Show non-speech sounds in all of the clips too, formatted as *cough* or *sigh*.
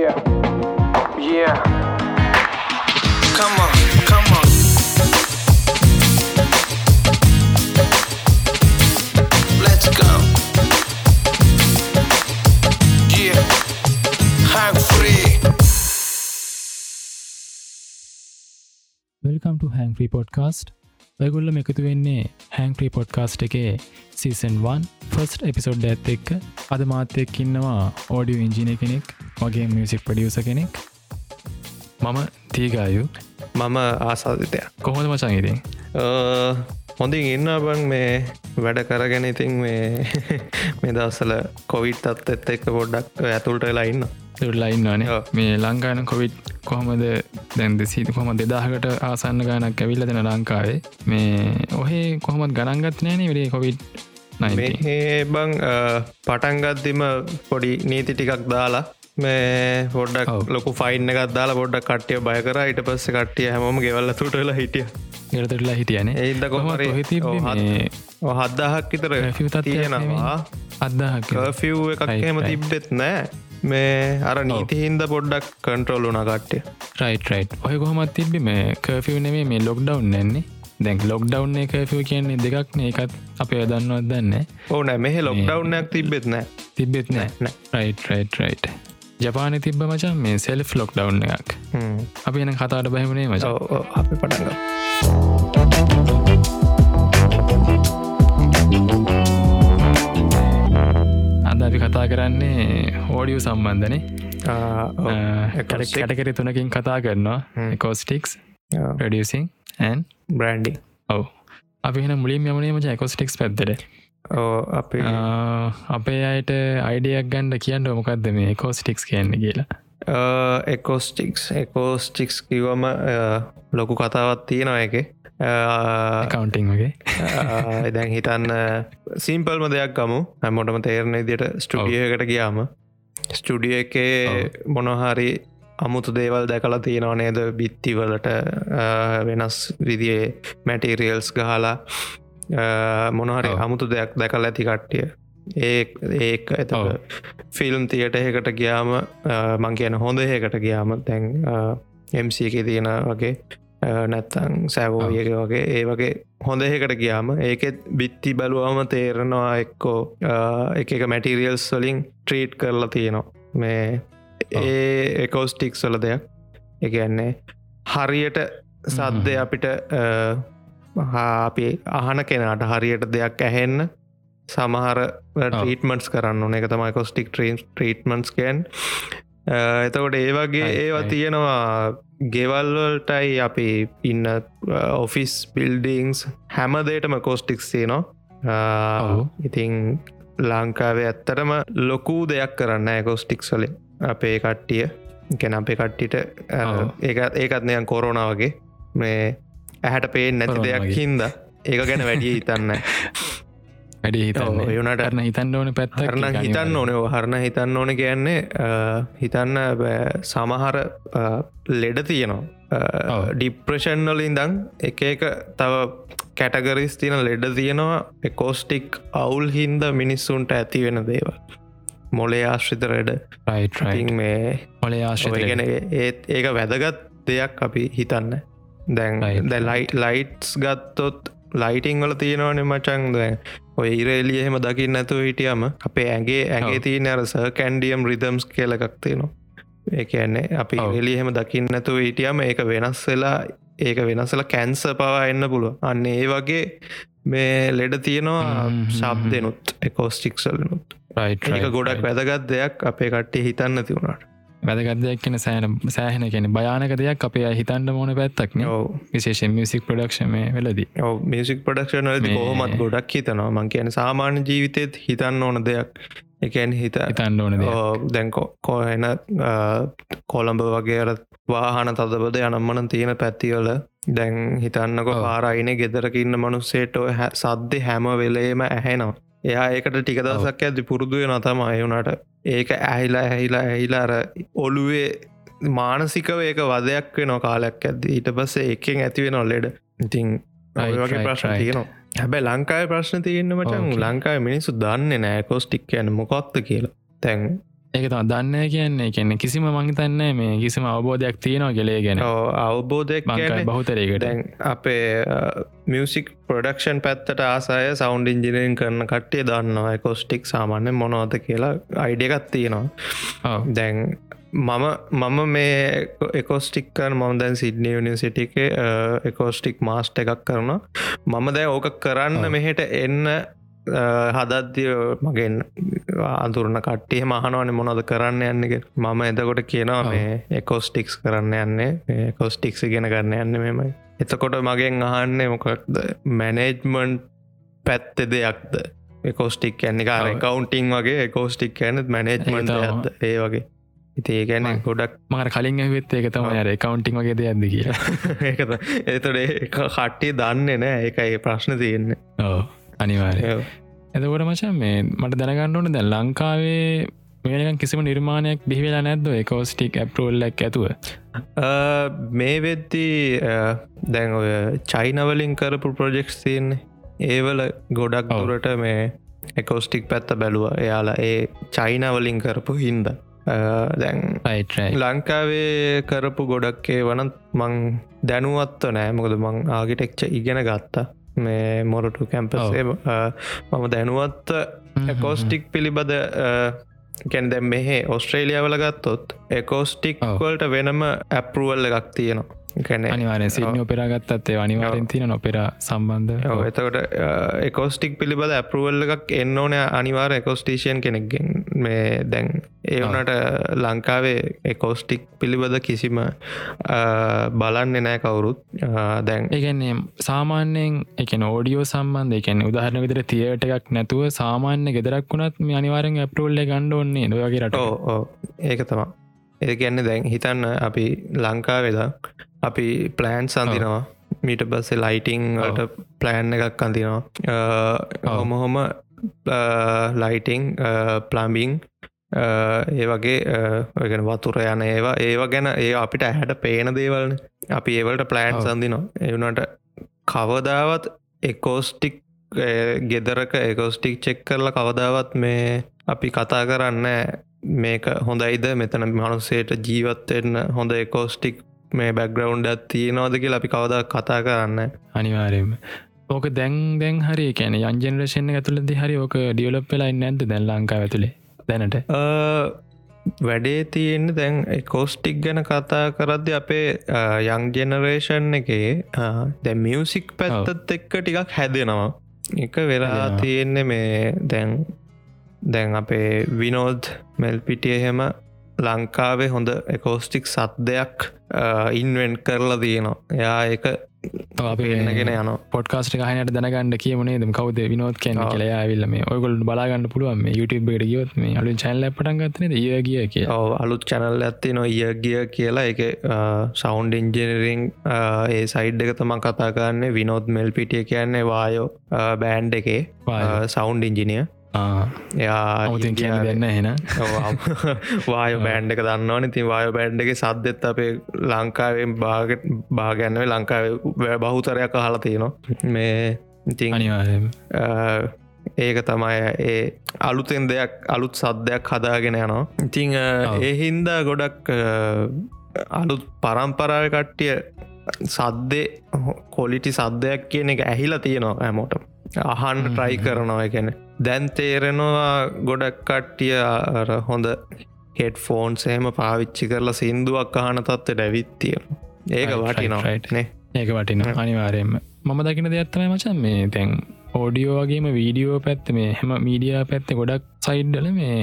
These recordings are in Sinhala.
Yeah, yeah. Come on, come on. Let's go. Yeah, hang free. Welcome to Hang Free Podcast ඔයගොල්ල එකතු වෙන්නේ හැන්ක්‍රී පොඩ්කාස්ට් එකේ සීසන්1 ෆස්ට් එපිසෝඩ් ඇත් එක්ක. අද මාත්‍යයක් ඉන්නවා ඕඩිය ඉංජිනය කෙනෙක් වගේ මියසික් පඩියස කෙනෙක්. මම තීගායු මම ආසාධිතය කොහොද මචන් ඉතින් හොඳින් ඉන්න බං මේ වැඩ කරගෙන ඉතින් මේ *laughs* මේ දවසල කොවිට් අත් එත් එක්ක පොඩ්ඩක් ඇතුළට වෙලා ඉන්න. ලයින්නනේ ඔව්. මේ ලංකාන කොවිඩ් කොහොමද? දැන්ද සීත කොම දෙදාහකට ආසන්න ගානක් ඇවිල්ල දෙන ලංකාවේ. මේ ඔහේ කොහොමත් ගණන්ගත් නෑන නයි මේ බං පටන්ගත්දිම පොඩි නීති ටිකක් දාලා මේ පොඩ්ඩක්. ලොකු ෆයින් එකත් දාලා පොඩ්ඩක් කට්ටිය බය කර. ඊට පස්ස කට්ටිය හැම ගෙවල්ල තුටලා හිටිය. ගරතරලා හිටියනේ ඒද කොහමර හද්දාහක් විතර තියෙනවා. අදහක් කෆව් එකක් right. තිබ්බෙත් නෑ. මේ අර නීතිහින්ද පොඩ්ඩක් කන්ට්‍රෝල් වුන කට්ටිය. රයිට රයිට් ඔය කොහොමත් තිබි මේ කර්ෆිව් නෙේ මේ ලොක්ඩව් නැන්නේ. දැන් ලොක්ඩව් කර්ෆිව කියන්නේ දෙකක් ඒකත් අපේ දන්නවත් දන්න ඕනෑ මෙහ ලොක්ඩව්නයක් තිබෙත් නෑ. තිබෙත් නෑ. රයිට රයිට රයිට් ජපාන තිබ මචන් මේ සෙල්ෆ් ලොක්ඩව් එකක්. හ්ම්. අපි එන කතාට බැහමනේ මච අපි පටන්ග අද අපි කතා කරන්නේ හෝඩියු සම්බන්ධනේ. කැටකෙරි තුනකින් කතා කරනවා. හ්ම්. එකෝස්ටික්ස් රඩියසින් ඇන් බ්‍රන්ඩි ඔව. අපි මුලින් යමනේ මච එකෝස්ටික්ස් පැත්තට. ඕ අපි අපේ අයට අයිඩියක් ගණ්ඩ කියන්න මොකක්ද මේ කෝස්ටික්ස් කියන්න කියලා? එකෝස්ටික්ස් එකෝස්ටික්ස් කිවම ලොකු කතාවත් තියෙනවා එක කවන්ටිං වගේ. දැන් හිතන්න සිම්පල්ම දෙයක් ගමු. හැමොටම තේරණ දිට ස්ටඩියකට ගියාම. ස්ටඩිය එකේ මොනහරි අමුතු දේවල් දැකලා තියෙනවා නේද? බිත්තිවලට වෙනස් විදිේ මැටිරියල්ස් ගහලා මොනහරි. අමුතු දෙයක් දැකල් ඇති කට්ටිය ඒ ඒක ඇත. ෆිල්ම් තියට එකට ගියාම මං කියන හොඳ ඒකට ගියාම තැන් එම්සි එක තියෙන වගේ නැත්තං සැවෝයක වගේ ඒ වගේ හොඳ ඒකට ගියාම ඒකෙත් බිත්ති බැලුවම තේරෙනවා එක්කෝ එක එක මැටිරියල්ස් වලින් ට්‍රීට් කරලා තියෙනවා මේ. ඒ එකෝස්ටික්ස් වල දෙයක් එකන්නේ හරියට සද්දය හ්ම්. අපිට අපි අහන කෙනාට හරියට දෙයක් ඇහෙන්න සමහර ටීටමන්ස් කරන්න ඕන. එක තමයි කොස්ටික් ට්‍රීම් ට්‍රීටමන්ස්කන් එතකොට ඒ වගේ ඒවා. තියෙනවා. ගෙවල්වලටයි අපි ඉන්න ඔෆිස් බිල්ඩිංස් හැමදේටම කොස්ටික්ස් තියනවා. ඉතිං ලංකාවේ ඇත්තටම ලොකූ දෙයක් කරන්න කොස්ටික්ස් වලින්. අපේ කට්ටිය. ගැන අපේ කට්ටිට. ඒකත් ඒකත් නයන් කොරෝණ වගේ. මේ ඇහැට පේ නැති දෙයක්. හින්ද. ඒක ගැන වැඩිය *laughs* හිතන්න වැඩි හිතන්න යුනට කරන හිතන්න ඕන පැත්ත හරණ හිතන්න ඕන. හරණ හිතන්න ඕන කියන්නේ හිතන්න සමහර ලෙඩ තියෙනවා. ඔව්. ඩිප්‍රෂන්වල ඉඳං එක එක තව කැටගරිස් තියෙන ලෙඩ තියෙනවා. එකෝස්ටික් අවුල් හින්ද මිනිස්සුන්ට ඇති වෙන දේව මොලේ ආශ්‍රිත රෙඩ. රයිට ඉතින් මේ මොලේ ආශ්‍රය ඔය ගැන ඒත් ඒක වැදගත් දෙයක් අපි හිතන්න දැන්. දැ ලයිට් ලයිට්ස් ගත්තොත් ලයිටිං වල තියෙනවන මචන් දැන්. ඔය ඉරේලිය එහෙම දකින්න නැතුව හිටියම අපේ ඇගේ ඇගේ. තියන අර සර් කැන්ඩියම් රිදම්ස් කියලකක් තියෙනවා. ඒකන්නේ අපි. එලි එහෙම දකින්න නැතුව හිටියම ඒක වෙනස් වෙලා ඒක වෙනස්සල කැන්ස පවා එන්න පුළුව අන්න ඒ වගේ මේ ලෙඩ තියෙනවා හ්ම්, හ්ම්, ශබ් දෙනුත් එකෝස්ටික්සල්නුත් ඒක ගොඩක් වැදගත් දෙයක් අපේ කට්ටේ හිතන්න තිවුණට වැදගත්දයක් කියන සෑන සෑහෙන කෙන භයානක දෙයක් අපේ හිතන්න ඕන පැත්තක්න ඔව. විශේෂෙන් මියසික් ප්‍රඩක්ෂම වෙලදී. මියසික් මේ- කොහොමත් ගොඩක් හිතනවා. මං කියන සාමාන්‍ය ජීවිතයත් හිතන්න ඕන දෙයක්. එකන් හිත හිතන්න ඕන දෙයක්. ඕ, දැන් කො- කොහෙන කොළඹ වගේ වාහන තදබද යනම්මන තියෙන පැත්තිවල දැන් හිතන්නකො ඔව්. පාරයින ගෙදරකින්න මනුස්සේට සද්දෙ හැම වෙලේම ඇහෙනවා එයා ඒකට ටික දසක් ඇති පුරුදුව නතම අයුනට ඒක ඇහිලා ඇහිලා ඇහිලා අර ඔළුවේ මානසිකව ඒක වදයක් වෙන කාලයක් ඇද ඊට පස්සේ එකෙන් ඇතිවෙන ලෙඩ. ඉතිං ඔය Right, වගේ ප්‍රශ්න. තියෙනවා. හැබැ ලංකායි ප්‍රශ්න තියෙන්න්න මචන් Okay. ලංකායි මිනිස්සු දන්න නෑ කොස්ටික් යන මොකක්ද කියලා. තැන් ඒක තම දන්න කියන්නේ කියන්නේ කිසිම මංහිතන්න මේ කිසිම අවබෝධයක් තියෙනවා කෙලේ ගැන. අවබෝධයක් දැන් අපේ මියසික් ප්‍රඩක්ෂන් පැත්තට ආසාය සෞන්් ඉංජිනීන් කරන කට්ටිය දන්නවා කොස්ටික් සාමාන්‍ය මොනවද කියලා අයිඩියගත් තියෙනවා. දැන් මම මම මේ එකොස්ටික්කන් මම දැන් සිඩ්නි යනිසිට එක එකොස්ටික් මාස්ට එකක් කරන මම දැ ඕක කරන්න මෙහෙට එන්න හදද්දිය මගෙන් අඳුරන කට්ටිය මහනවන මොනොද කරන්න යන්නක මම එතකොට කියනවා මේ එකොස්ටික්ස් කරන්න යන්නේ කොස්ටික්ස් ගෙන කරන්න යන්න මෙමයි එතකොට මගෙන් අහන්නේ මොකක්ද? මැනේජ්මන්් පැත්ත දෙයක්ද? කොස්ටික් කියන්නේ කාර කවන්ටිං වගේ කොස්ටික් කියනත් මැනේජ්මන්ට ඇද ඒ වගේ. ගැන ගොඩක් මට කලින් ඇවිත් ඒක තම ර කවන්ටිං වගේ දෙයක්ද කිය *laughs* ඒකත එතොට කට්ටිය දන්නේ නෑ. ඒකයි ප්‍රශ්න තියෙන්නේ. ඕ අනිවාරය එතකොට මචන් මේ මට දැනගන්න ඕන දැ ලංකාවේ මේකන් කිසිම නිර්මාණයක් බිහිවෙලා නැද්ද? එකෝස්ටික් ඇප්රෝල්ලක් ඇතුව? මේ වෙද්දී දැන් ඔය චයිනවලින් කරපු ප්‍රොජෙක්ස් තියන්නේ. ඒවල ගොඩක් දුරට මේ එකෝස්ටික් පැත්ත බැලුව. එයාලා ඒ චයිනවලින් කරපු හින්ද. දැන් ලංකාවේ කරපු ගොඩක්කේ වනත් මං දැනුවත්ව නෑ. මොකද මං ආගිටෙක්ච ඉගෙන ගත්තා මේ මොරටු කැම්පසේ මම දැනුවත් කෝස්ටික් පිළිබඳ කැන් දැම් මෙහේ ඔස්ට්‍රේලියාවල ගත්තොත් එකෝස්ටික් වල්ට වෙනම ඇපරුවල්ල එකක් තියෙනවා කැන අනිවාරය සිනි ඔපෙරාගත්තත්තේ අනිවාරෙන් තින නොපෙර සම්බන්ධ. එතකට එකෝස්ටික් පිළිබඳ ඇපරුවල්ල එකක් එන්න ඕන අනිවාර එකෝස්ටේෂන් කෙනෙක්ගෙන්. මේ දැන් ඒ වනට ලංකාවේ එකෝස්ටික් පිළිබඳ කිසිම බලන්න නෑ කවුරුත්. දැන් ඒගැන්නේ සාමාන්‍යයෙන් එක නෝඩියෝ සම්බන්ධ එකන උදාහරන විදිර තියට එකක් නැතුව සාමාන්‍ය ගෙදරක් වුණත් මේ අනිවාරෙන් ඇපරුල්ල ගණ්ඩ ඔන්නේ නොවගේ රට ඒක තමා ඒ ගැන්න දැන් හිතන්න අපි ලංකාවෙදා අපි ප්ලෑන් සඳනවා මීට බස්සේ ලයිටිං වලට ප්ලෑන් එකක් අඳනවා. හොමහොම ලයිටිං ප්ලම්බිං ඒ වගේ ඔයගෙන වතුර යන ඒවා ඒව ගැන ඒ අපිට ඇහැට පේන දේවල්න. අපි ඒවලට ප්ලෑන් සඳනවා එවනට කවදාවත් එකෝස්ටික් ගෙදරක එකෝස්ටික් චෙක් කරලා කවදාවත් මේ අපි කතා කරන්න මේක හොඳයිද මෙතන මනුස්සේට ජීවත්වෙන්න හොඳ එකෝස්ටික් මේ බැක්ග්‍රවන්් තියෙනවාද කියලා අපි කවද කතා කරන්න අනිවාරයම ඕක දැන් දැන් හරි කැන යන්ජනරේෂණ ඇතුළද හරි ඕක ඩියලප් වෙලා නැද දැන් ලංකා ඇතුළේ? දැනට. වැඩේ තියෙන්නේ දැන් එකෝස්ටික් ගැන කතා කරද්දි අපේ යං ජෙනරේෂන් එකේ දැ මියසික් පැත්තත් එක්ක ටිකක් හැදෙනවා. එක වෙලා තියෙන්නේ මේ දැන් දැන් අපේ විනෝද් මෙල්පිටිය හෙම ලංකාවේ හොඳ එකෝස්ටික් සත්දයක් ඉන්වෙන්් කරලා තියනවා. එයා එක අපේගෙන යන පොට්කාස්ට හනට දැනගන්න කියමනේ දම කවද විනෝත් කියන කියල ඇවිල්ල මේ ඔයගොල් බලාගන්න පුළුවන් එකට ගියොත් මේ අලු චැල්ල පටන්ගත්තන ඒ ගිය කිය අලුත් චැනල් ඇත්ති නො ඒ ගිය කියලා. එක සෞන්් ඉන්ජනරිං ඒ සයිඩ් එක තම කතාකාන්නේ විනෝත් මෙල් පිටිය කියන්නේ වායෝ බෑන්් එකේ. සෞන්් ඉංජිනිය එයා කියන දෙන්න හෙන වායෝ බෑන්්ඩ එක දන්නවන. ති වායෝ බෑන්්ඩ එක සද්දෙත් අපේ ලංකාවෙන් බාගට බාගැන්නව ලංකාව බහුතරයක් අහලා තියෙනවා. මේ ඉති ඒක තමයි ඒ අලුතෙන් දෙයක් අලුත් සද්දයක් හදාගෙන යනවා. ඉතිං ඒ හින්දා ගොඩක් අලුත් පරම්පරාව කට්ටිය සද්දේ කොලිටි සද්දයක් කියන එක ඇහිලා තියෙනවා ඇමෝට අහන් ට්‍රයි කරනවා එකැන දැන් තේරෙනවා ගොඩක් කට්ටිය හොඳ හෙට ෆෝන් සේම පාවිච්චි කරලා සින්දුවක් අහන තත්වට ඇවිත්තිය. ඒක වටිනවානේ ඒක වටින අනිවාරයෙන්ම මම දකින දෙයක්ත්තමයි මචන් මේ තැන් ඕඩියෝ වගේම වීඩියෝ පැත්ත මේ හෙම මීඩිය පැත්ත ගොඩක් සයිඩ්ඩල මේ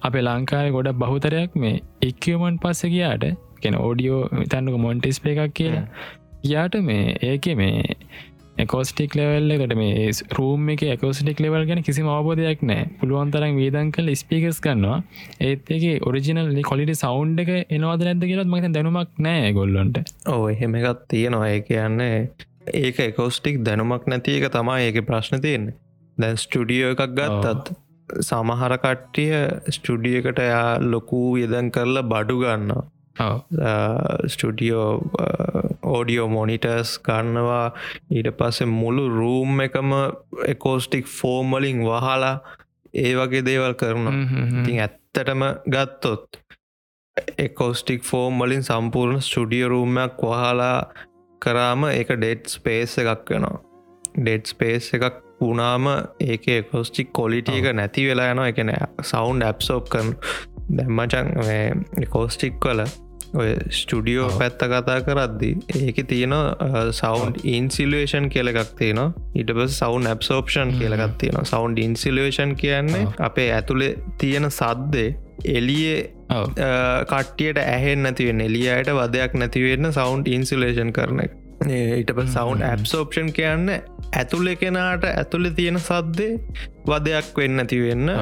අපේ ලංකාව ගොඩක් බහුතරයක් මේ එක්කමන් පස්ස කියාට කෙන ඕඩියෝ තන්නක මොන්ටිස් එකක් කියලා යාට මේ ඒක මේ එකෝස්ටික් ලෙවල්ල කට මේ රූම් එක එකෝස්ටික් ලෙවල් ගැන කිසි අවබෝධයක් නෑ පුළුවන් තරම් වේදන් කල ස්පිකස් කන්නවා ඒත්ගේ ඔරිජිනල් කොලිට සෞන්් එක එනවාද නැද කියලත් මත දැනුමක් නෑ ගොල්ලොන්ට ඕ එහෙම එකත් තියෙනවා. ඒ කියන්නේ ඒක එකෝස්ටික් දැනුමක් නැති එක තමා ඒක ප්‍රශ්න තියෙන්නේ. දැන් ස්ටඩියෝ එකක් ගත්තත් සමහර කට්ටිය ස්ටඩියකට යා ලොකූ යෙදන් කරලා බඩු ගන්නවා ස්ටඩියෝ ඕඩියෝ මොනිටර්ස් ගන්නවා. ඊට පස්සේ මුළු රූම් එකම එකෝස්ටික් ෆෝර්මලින් වහලා ඒ වගේ දේවල් කරනවා. ඉතින් ඇත්තටම ගත්තොත් එකෝස්ටික් ෆෝම් වලින් සම්පූර්ණ ස්ටඩිය රූමයක් වහලා කරාම එක ඩෙඩ් ස්පේස් එකක් වෙනවා. ඩෙඩ් ස්පේස් එකක් වුණාම ඒක කොස්ටික් කොලිටිය එක නැති වෙලා යනවා. එකන සෞන්් ඇප්සෝප් කරන දැම්මචන් කෝස්ටික් කල ඔය ස්ටඩියෝ පැත්ත කතා කරද්දි ඒක තියෙන සෞන්් ඉන්සිලේෂන් කියලගක් තියෙන ඉට පස් සෞන්් ඇප්සෝප්ෂන් කියලගත් තියෙන සෞන්් ඉන්සිලේෂන් කියන්නේ අපේ ඇතුළේ තියෙන සද්දේ එලියේ කට්ටියට ඇහෙන් නැතිවෙන්න එලියට වදයක් නැතිවෙන්න සෞන්් ඉන්සිලේෂන් කරන එක ඊට ප සෞන්් ඇප්සෝප්ෂන් කියන්න ඇතුළෙ කෙනාට ඇතුළෙ තියෙන සද්දේ වදයක් වෙන්න ඇති වෙන්න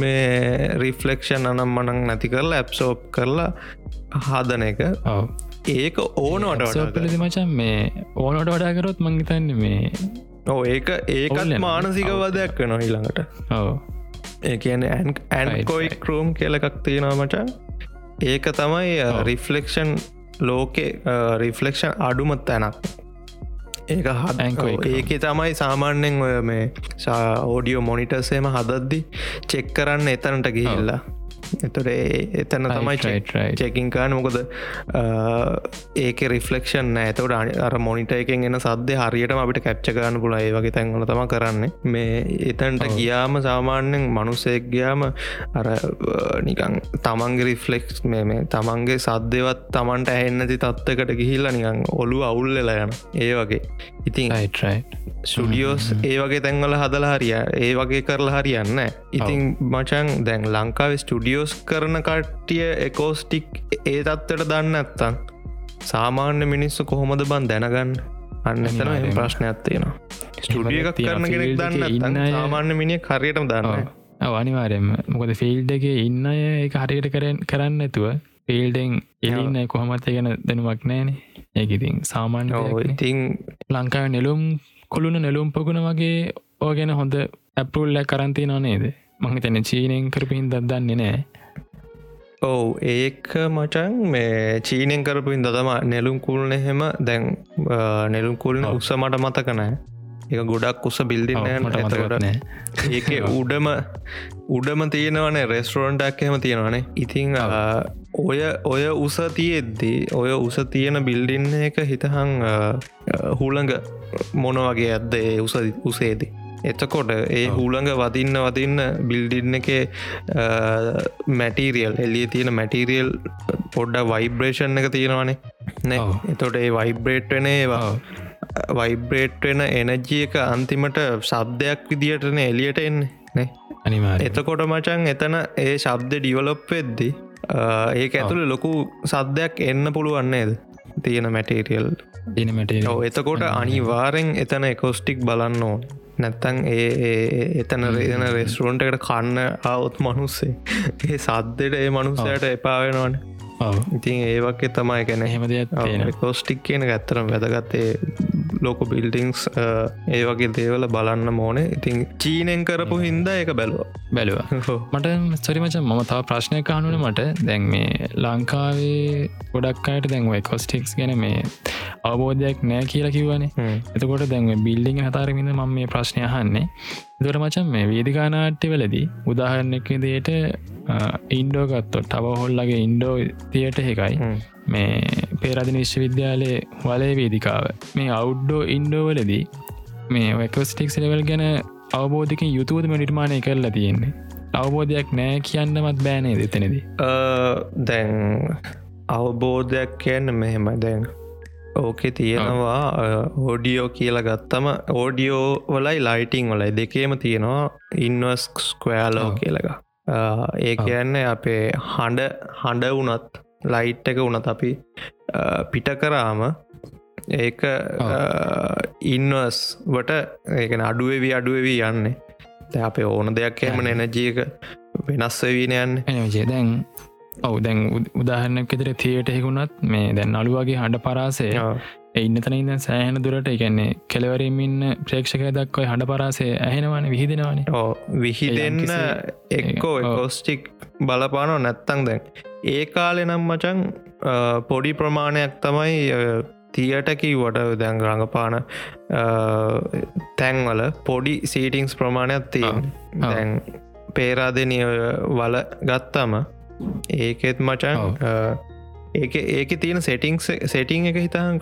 මේ රිෆලෙක්ෂන් අනම් මනං නැති කරලා ඇප්සෝප් කරලා හදන එක. ඒක ඕනට මචන් මේ ඕනට වඩා කරොත් මංගිතන්න මේ ඕ ඒක ඒකත් මානසික වදයක් වෙන ඊළඟට. ඒ කියන ඇන්කොයි කරෝම් කියලකක් තියෙනවා මචන් ඒක තමයි රිෆලෙක්ෂන් ලෝකෙ රිෆලෙක්ෂන් අඩුමත් තැනක්. ඒක හදැංකෝ ඒක තමයි සාමාන්‍යෙන් ඔය මේ ඕඩියෝ මොනිටර්සේම හදද්දි චෙක් කරන්න එතනට ගිහිල්ලා එතොට එතන තමයි චෙකින්කාන මොකද ඒක රිෆලෙක්ෂන් ඇතවට අර මොනිට එකෙන් එන සද්‍ය හරියටම අපිට කැප්ච කරන්න පුල ඒ වගේ තැන්වල තම කරන්න. මේ එතන්ට ගියාම සාමාන්‍යෙන් මනුස්සෙක් ගයාම අර නිකං තමන්ගේ රිෆලෙක්ස් මේ මේ තමන්ගේ සද්‍යවත් තමන්ට ඇහෙන්නති තත්වකට ගිහිල්ල නිකං ඔලු අවුල්ලලා යන ඒ වගේ. ඉතින් සුඩියෝස් ඒ වගේ තැන්වල හදලා හරිය ඒ වගේ කරලා හරියන්න ඉතින් මචන් දැන් ලංකාවේ ස්ටඩියෝස් කරන කට්ටිය එකෝස්ටික් ඒ තත්වට දන්න ඇත්තන් සාමාන්‍ය මිනිස්සු කොහොමද බන් දැනගන්න? අන්න එතන ප්‍රශ්නයක් තියෙනවා. ස්ටඩිය එකක් කරන කෙනෙක් දන්න සාමාන්‍ය මිනිිය කරයටම දන්න අනිවාරයම මොකද ෆිල්ඩ් එක ඉන්න අය එක හරියට කරන කරන්න ඇතුව ෆිල්ඩෙන් එලින්න කොහොමත් ගැන දැනුවක් නෑනේ ඒකඉතින් සාමාන්‍ය ඉතින් ලංකාව නෙලුම් කොළුණ නෙලුම් පොකුණ වගේ ඕ ගැන හොඳ ඇපරුල්ල කරන්ති නනේද මහිතන චීනයෙන් කරපින් දත් දන්නේ නෑ ඔවු ඒක මචන් මේ චීනෙන් කරපුින් දතම නෙලුම් කුල්න එහෙම. දැන් නෙලුම් කුල්න උත්ස මට මතකනෑ එක ගොඩක් උස බිල්ඩින්න එතකොට. ඒක *laughs* උඩම උඩම තියෙනවනේ රෙස්ටරෝන්ටක් එහෙම තියෙනවනේ. ඉතිං ඔය ඔය උස තියෙද්දී ඔය උස තියෙන බිල්ඩින්න එක හිතහං හුළඟ මොන වගේ ඇද්ද ඒ උස උසේදී එතකොට ඒ හුළඟ වදින්න වදින්න බිල්ඩින්න එක මැටීරියල් එලිය තියෙන මැටීරියල් පොඩ්ඩ වයිබ්‍රේෂන් එක තියෙනවානේ. නෑ? එතොට ඒ වයිබ්‍රේට් වෙන ඒවා වයිබ්‍රේට් වෙන එනජිය එක අන්තිමට සබ්දයක් විදිහටන එලියට එන්නේ. නේ? එතකොට මචන් එතන ඒ ශබ්ද ඩිවලොප් වෙද්දි ඒක ඇතුළ ලොකු සද්දයක් එන්න පුළුවන්නේද තියෙන මැටේරියල් එතකොට අනිවාරෙන් එතන එකෝස්ටික් බලන්න ඕන නැත්තං ඒ එතන රේදන රෙස්ටරෝන්ට එකට කන්න අවුත් මනුස්සේ. ඒ සද්දෙට ඒ මනුස්සයට එපාවෙනවන ඉතින් ඒවක්ේ තමයි ගැන හෙම දෙයක් කෝස්ටික් කියන ඇත්තරම් වැදගත්තේ ලෝක බිල්ඩිංස් ඒ වගේ දේවල බලන්න මෝනේ ඉතින් චීනෙන් කරපු හින්ද එක බැලුව. බැලුව. මට සරිමච මම තා ප්‍රශ්නය කානුන මට. දැන් මේ ලංකාවේ ගොඩක් අයට දැන්ව කොස්ටික්ස් ගැන මේ අවබෝධයක් නෑ කියලා කිවනේ එතකොට දැන්ව බිල්ඩිං හතාරමිද ම මේ ප්‍රශ්නය හන්නේ දොර මචන් මේ වේදිකානාට්‍ය වෙලදී උදාහරණක දේට ඉන්ඩෝගත්තොත් තව හොල්ලගේ ඉන්ඩෝ තියට එකයි මේ පේරදින විශ්වවිද්‍යාලයේ වලේ වේදිකාව. මේ අවුඩ්ඩෝ ඉන්ඩෝවලදී මේ වකස්ටික් ලෙවල් ගැන අවබෝධකින් යුතුවදම නිර්මාණය කරලා තියෙන්නේ? අවබෝධයක් නෑ කියන්නමත් බෑනේ දෙතනදී දැන් අවබෝධයක් කියන්න මෙහෙම දැන් ඕකෙ තියෙනවා ඕඩියෝ කියලා ගත්තම ඕඩියෝ වලයි ලයිටිං වලයි දෙකේම තියෙනවා ඉන්වස් ස්කයාලෝ කියලක ඒ කියන්නේ අපේ හඬ හඬ වනත් ලයිට් එක වනත් අපි පිට කරාම ඒක ඉන්වස් වට ඒකන අඩුවවී අඩුවවී යන්නේ. අපේ ඕන දෙයක් එහම එනජීක වෙනස් වීනයන්න එනජේ දැන් ඔවු දැන් උදාහරණක් එතර තියට හෙකුණත් මේ දැන් අලුවගේ හඬ පරාසය ඉන්න තන ඉන්න සෑහන දුරට එකන්නේ කෙලවරීමඉන්න ප්‍රේක්ෂක දක්වයි හඬ පරාසය ඇහෙනවන විහිදෙනවාන. ඕ විහිදෙන්න එක්කෝ කොස්ටික් බලපානෝ නැත්තං දැන්. ඒ කාලෙ නම් මචන් පොඩි ප්‍රමාණයක් තමයි තියටකී වට දැන් රඟපාන තැන්වල පොඩි සීටිංස් ප්‍රමාණයක් තියෙන්. දැන් පේරාදනය වල ගත්තම ඒකෙත් මචන් ඒක ඒක තියෙන සෙටිං සෙටිං එක හිතන්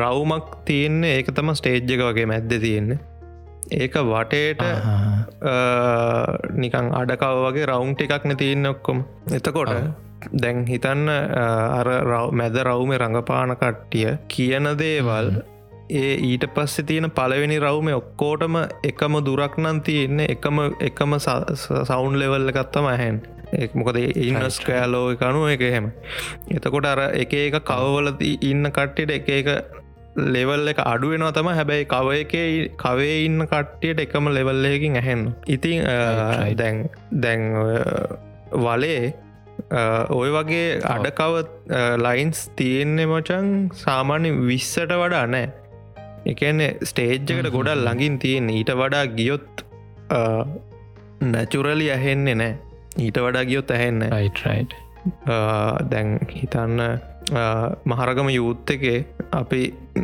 රවුමක් තියෙන්නේ ඒක තම ස්ටේජ්ජක වගේ මැද්ද තියෙන්නේ. ඒක වටේට නිකං අඩකව වගේ රවුන්් ටිකක් න තියන්න ඔක්කොම. එතකොට දැන් හිතන්න අර මැද රවුම රඟපාන කට්ටිය කියන දේවල් ඒ ඊට පස්සෙ තියෙන පලවෙනි රවුම ඔක්කෝටම එකම දුරක් නම් තියෙන්නේ එකම එකම සවුන්් ලෙවල්ල ගත්තම ඇහැන් මොකද ඉන්නස් කෑලෝ කනුව එක එහෙම. එතකොට අර එක එක කවවල ඉන්න කට්ටියට එක එක ලෙවල් එක අඩුවෙනවා තම හැබැයි කව එක කවේ ඉන්න කට්ටියට එකම ලෙවල්ලයකින් ඇහෙන් ඉතින් දැන් දැන් වලේ ඔය වගේ අඩකව ලයින්ස් තියෙන්නේ මචන් සාමාන්‍ය විස්සට වඩා නෑ. එකන්නේ ස්ටේජ්ජකට ගොඩල් ළඟින් තියෙන ඊට වඩා ගියොත් නැචුරලි ඇහෙන්නේ නෑ. ඊට වඩා ගියොත් ඇහෙන්න දැන් හිතන්න මහරගම යුත්ත එකේ අපි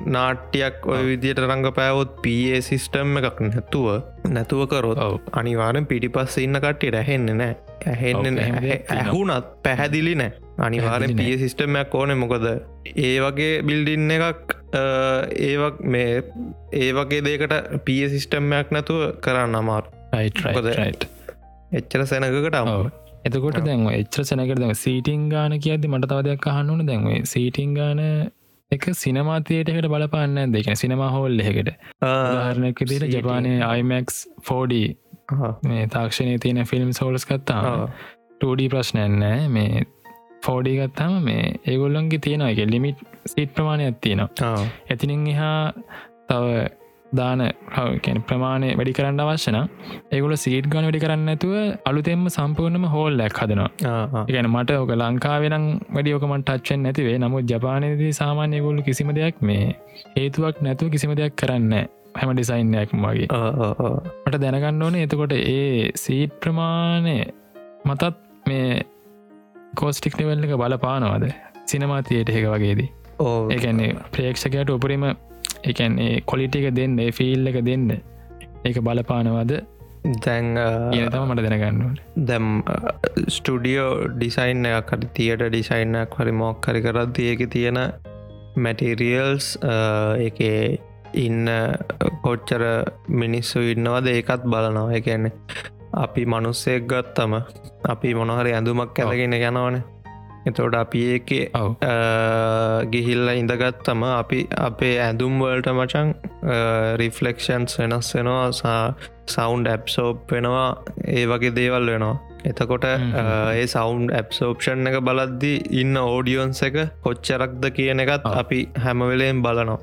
නාට්‍යයක් ඔය විදියට රංග පෑවොත් පේ සිිස්ටම් එකක් නැතුව නැතුව කරොත් අනිවාරෙන් පිටි පස්ස ඉන්න කට්ටියට ඇහෙන්න නෑ ඇහෙන්න ඇහුනත් පැහැදිලි නෑ අනිවාරෙන් පිය සිිස්ටම්මයක් ඕන මොකද ඒ වගේ බිල්ඩින්න එකක් ඒවක් මේ ඒ වගේ දේකට පිය සිිස්ටම්මයක් නැතුව කරන්න අමාරු එච්චර සැනකට අම එතකොට දැන්ව එච්චර සැනකට දැ සීටිං ගාන කියද මට තවදයක් අහන්නන දැන්ව සීටිං ගාන එක සිනමාතයටකට බලපාන්න දෙක සිනමා හෝල් එකට ආරණක දිට ජපානය අයිමක්ස් ෆෝඩ මේ තාක්ෂණය තියෙන ෆිල්ම් සෝලස් කත්තා ටඩ ප්‍රශ්නයන්නෑ මේ ෆෝඩි ගත්තාම මේ ඒගොල්ලන්ගේ තියෙනගේ ලිමිට් සිට් ප්‍රමාණයක් තියෙනවා. ඇතිනින් එහා තව දාන ප්‍රමාණය වැඩි කරන්න අවශ්‍යන ඒගොල සීට් ගන වැඩි කරන්න ඇතුව අලුතෙම සම්පූර්ණම හෝල්ලක් හදනවා. ගැන මට ඕක ලංකාවෙනම් වැඩියෝකමට ටච්චෙන් නැතිවේ නමුත් ජපානයේදී සාමාන්‍ය ගොල්ලු කිසිම දෙයක් මේ හේතුවක් නැතුව කිසිම දෙයක් කරන්න හැම ඩිසයින්යක් වගේ. මට දැනගන්න ඕන එතකොට ඒ සීට් ප්‍රමාණය මතත් මේ කෝස්ටික් නිවල්ල එක බලපානවාද? සිනමාතියට එක වගේදී. ඕ ඒන්නේ ප්‍රේක්ෂකයට උපරිම එකන්නේ කොලිටික දෙන්න ෆිල් එක දෙන්න. ඒක බලපානවද? දැන් තම මට දැනගන්නුවට දැම් ස්ටඩියෝ ඩිසයින් එකකට තියට ඩිසයින්නක් හරි මොක් කරි කරත් ඒක තියෙන මැටිරියල්ස් එක ඉන්න කොච්චර මිනිස්සු ඉන්නවද ඒකත් බලනවා. එකන්නේ අපි මනුස්සෙක් ගත්තම අපි මොනහරි ඇඳුමක් ඇදගෙන යනවනේ එතොට අපි ඒක ගිහිල්ල ඉඳගත්තම අපි අපේ ඇඳුම්වලට මචන් රිෆලෙක්ෂන්ස් වෙනස් වෙනවා සෞන්් ඇප්සෝප් වෙනවා ඒ වගේ දේවල් වෙනවා. එතකොට ඒ සෞන්් ඇප්සෝප්ෂන් එක බලද්දි ඉන්න ඕඩියෝන්ස එක කොච්චරක්ද කියන එකත් අපි හැමවෙලෙන් බලනවා.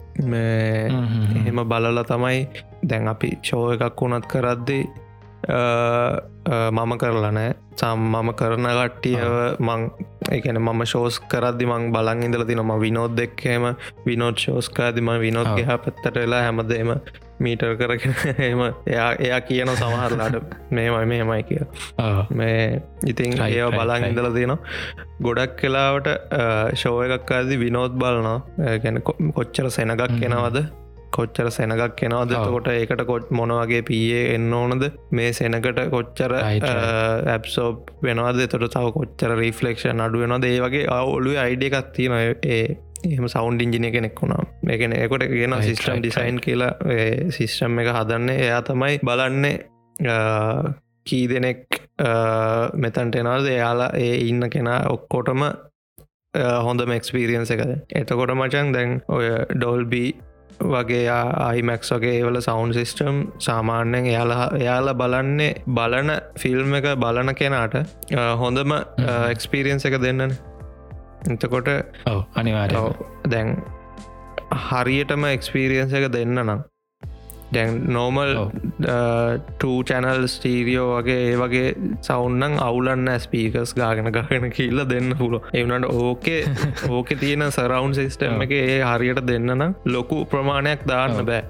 එහෙම බලල තමයි දැන් අපි ෂෝ එකක් වුණත් කරද්දී මම කරලනෑ සම් මම කරන කට්ටියව මං එකන මම ශෝස් කරදදි මං බලන් ඉඳල තිනම විනෝද් දෙක්කේම විනෝඩ් ශෝස්කාදිම විනෝද් ගහ පැත්තට වෙලා හැමදේම මීටර් කරගෙන එම එයා එයා කියන සමහරලාට *laughs* මේමයි මේමයි කිය මේ ඉතින් ඒව බලන් ඉඳල තියෙනවා. ගොඩක් කලාවට ශෝය එකක්කාදී විනෝද් බලනවා. ගැන කොච්චර සෙනගක් කෙනවද කොච්චර සෙනගක් කෙනවද කොට ඒකට කොට් මොනවගේ පයේ එන්න ඕනද? මේ සෙනකට කොච්චර ඇප්සෝප් වෙනවාද? තොට තව කොච්චර රිෆලෙක්ෂන් අඩුවනොද ඒ වගේ ඔලු අයිඩිය එකත්ති නො ඒ එහම සෞන්් ඉංජිනය කෙනෙක් වුණා මේකන එකොට ගෙන සිිස්ටම් ඩිසයින් කියලා. සිිස්ටම් එක හදන්නේ. එයා තමයි බලන්නේ කී දෙනෙක් මෙතන්ට එනවාද? එයාලා ඒ ඉන්න කෙනා ඔක්කොටම හොඳ මක්ස්පිරියන්ස එකද? එතකොට මචන් දැන් ඔය ඩොල්බී වගේ අයිමැක්ස් වගේ ඒවල සෞන්් සිිස්ටම් සාමාන්‍යයෙන් එයාලා එයාල බලන්නේ බලන ෆිල්ම් එක බලන කෙනාට හොඳම එක්ස්පිරියන්ස එක දෙන්නන. එතකොට අනිවාර දැන් හරියටම එක්ස්පිරියන්ස එක දෙන්න නම් දැන් නෝමල් චැනල් ස්ටීරියෝ වගේ ඒ වගේ සෞන්නන් අවුලන්න ස්පීකස් ගාගෙන ගගෙන කියල්ල දෙන්න පුල එවනට ඕකේ *laughs* ඕක තියෙන සරවුන් සිිස්ටම් එක ඒ හරියට දෙන්නන ලොකු ප්‍රමාණයක් දාන්න බෑ.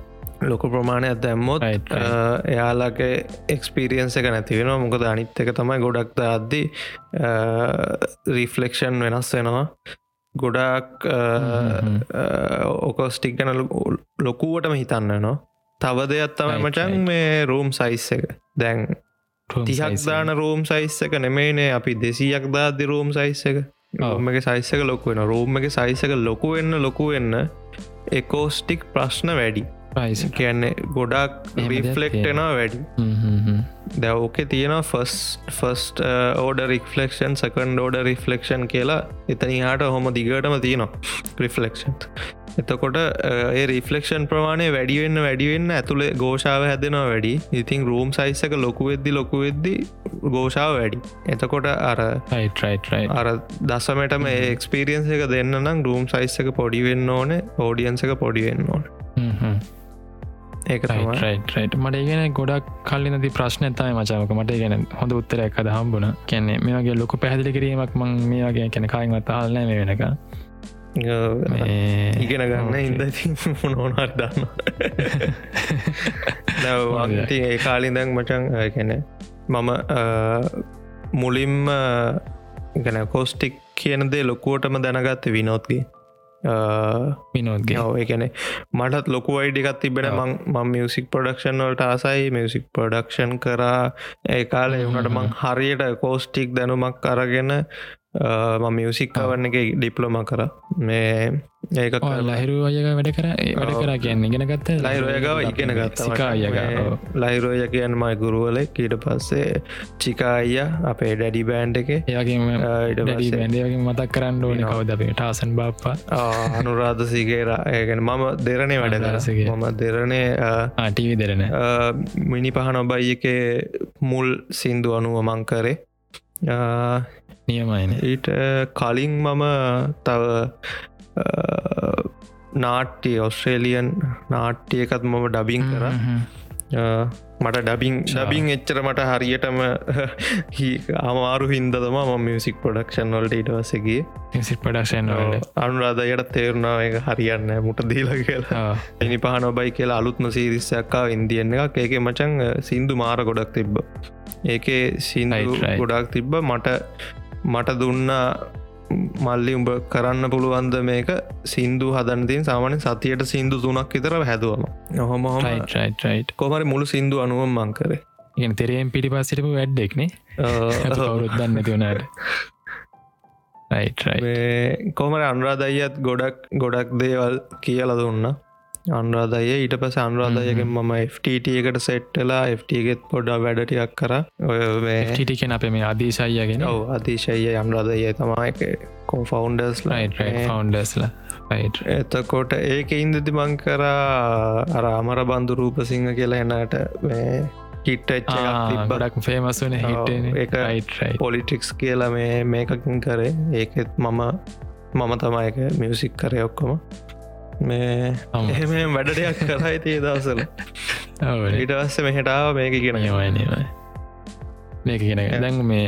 ලොකු ප්‍රමාණයක් දැම්මොත් එයාලගේ එක්ස්පිරියන්ස එක නැතිවෙන මොකද අනිත් එක තමයි ගොඩක්ද අද්දි රිෆලෙක්ෂන් වෙනස් වෙනවා. ගොඩක් ඕකෝස්ටික් ගැන ලොකුවටම හිතන්න නවා තව දෙයක් තම මචන් මේ රූම් සයිස් එක. දැන් තිහක් එක. දාන රූම් සයිස්සක නෙමේනේ අපි දෙසීයක් දාදදි රූම් රෝම එක. සයිස්සක ලොකු වෙන රූම් එක සයිසක ලොකු වෙන්න ලොකු වෙන්න එකෝස්ටික් ප්‍රශ්න වැඩි. Price. කියන්නේ ගොඩක් රිෆලෙක්ටෙනවා වැඩි. දැවෝක තියෙන ෆස් ෆස්ට ඕඩ රිෆලෙක්ෂන් සකන් ෝඩ රිෆලෙක්ෂන් කියලා එතනි හට හොම දිගටම තියෙනවා. රිෆලෙක්ෂන් එතකොට ඒ රිෆලෙක්ෂන් ප්‍රමාණය වැඩිවෙන්න වැඩිවෙන්න ඇතුළේ ගෝෂාව හැදෙනවා වැඩි. ඉතින් රූම් සයිස්සක ලොකු වෙද්දි ලොකු වෙද්දි ගෝෂාව වැඩි. එතකොට අර. අර දසමටම එක්ස්පිරියන්ස එක දෙන්න නම් රූම් සයිස්සක පොඩිවෙන්න ඕන ෝඩියන්සක පොඩිවෙන්න ඕන. හ්ම් හ්ම්. ඒක Right, තමයි. right, right. මට ඉගෙන ගොඩක් කල්ලිනති ප්‍රශ්න ඇතයි මචාවක. මට ගැන හොඳ උත්තරයක් අද හම්බුණ. කියන්නේ මේ වගේ ලොකු පැහදිලි කිරීමක් මං මේ වගේ කැන කායිමත් හල්න වෙනක ඉගෙන ගන්න ඉද මොනෝනර් දන්න නැවති ඒ කාලිදැන් මචන් කැන මම මුලින්ම ගැන කෝස්ටික් කියනදේ ලොකුවටම දැනගත්ත විනෝත්ගේ විනෝද්ගේ. ඒකැනෙ මටත් ලොකු අයිඩිකත් තිබෙන. මං මියසික් ප්‍රඩක්ෂන් වලට ආසයි. මියසික් ප්‍රඩක්ෂන් කරා. ඒ කාල එවුණට මං හරියට කෝස්ටික් දැනුමක් අරගෙන ම මියසික් කවන්න එක ඩිප්ලොම කර. මේ ඒක ලහිරු අයක වැඩ කර? වැඩ. කර කියන්න ඉගෙන ගත්ත? ලයිරෝයගව ඉගෙන ගත්ත ලයිරෝය කියන්න මයි ගුරුවලෙක් ඊට පස්සේ චිකායිය අපේ ඩැඩි බෑන්් එක. බැන්ඩයගේ මතක් කරන්න ඕන කවද ටාසන් බාප්පා. අනුරාධ සිගේර. ඒගෙන මම දෙරනේ වැඩ අනුරාධසිගේ. කර. මම දෙරනේ ආටීවි දෙරන මිනි පහන ඔබයි එක මුල් සින්දු අනුව මංකරේ නියමයින ඊට කලින් මම තව නාට්‍ය ඔස්ට්‍රේලියන් නාට්‍යයකත් මම ඩබින් කර. මට ඩබින් ඩබින් එච්චර මට හරියටම *laughs* අමාරු හින්දතම ම මියසික් පොඩක්ෂන් වලට ඉටවසගේ සිට පඩක්ෂන් අනුරාධයට තේරුණාව එක හරියන්න මුට දීල කියලා. එනි පහන ඔබයි කියලා අලුත්ම සීරිස්සක්කා ඉන්දියන්න එකක්. ඒක මචන් සින්දු මාර ගොඩක් තිබ්බ. ඒකේ සින්දු. ගොඩක් තිබ්බ. මට මට දුන්න මල්ලි උඹ කරන්න පුළුවන්ද මේක? සින්දු හදන්තින් සාමානෙන් සතියට සින්දු තුනක් විතර හැදුවම. හොම හොම ටයිට් කොමරි මුළු සින්දු අනුවම් මංකරේ ඉගෙන තෙරයෙන් පිටි පස්සිටපු වැඩ්ඩෙක්නේ කවරුත් දන්න තිවුණට කොමර අනුරාධයත් ගොඩක් ගොඩක් දේවල් කියල දුන්න අන්රාධය. ඊට පස අන්රාධයගෙන් මම FTT එකට සෙට්ටලා FTගෙත් පොඩ්ඩ වැඩටියක් කර. ඔය මේ ටිටිකෙන අපේ මේ අදීශයියගෙන ඔව අතිශය අන්රාධය තමයි කෝ ෆවන්ඩර්ස් ෆවන්ඩස්ල එතකොට ඒක ඉන්දති මං කරා අර අමර බන්දු රූපසිංහ කියලා එනට මේ හිට්ට ගොඩක් ෆේමස් වන හිටන ඒක රයිටයි පොලිටික්ස් කියලා මේ මේකකින් කරේ. ඒකෙත් මම මම තමයික මියසික් කරය ඔක්කොම මේ. එහෙම වැඩටයක් කරයි තිය දවසල ඊට පස්ස මෙහටාව මේක කියෙන නියමයි මේක කියෙන දැන් මේ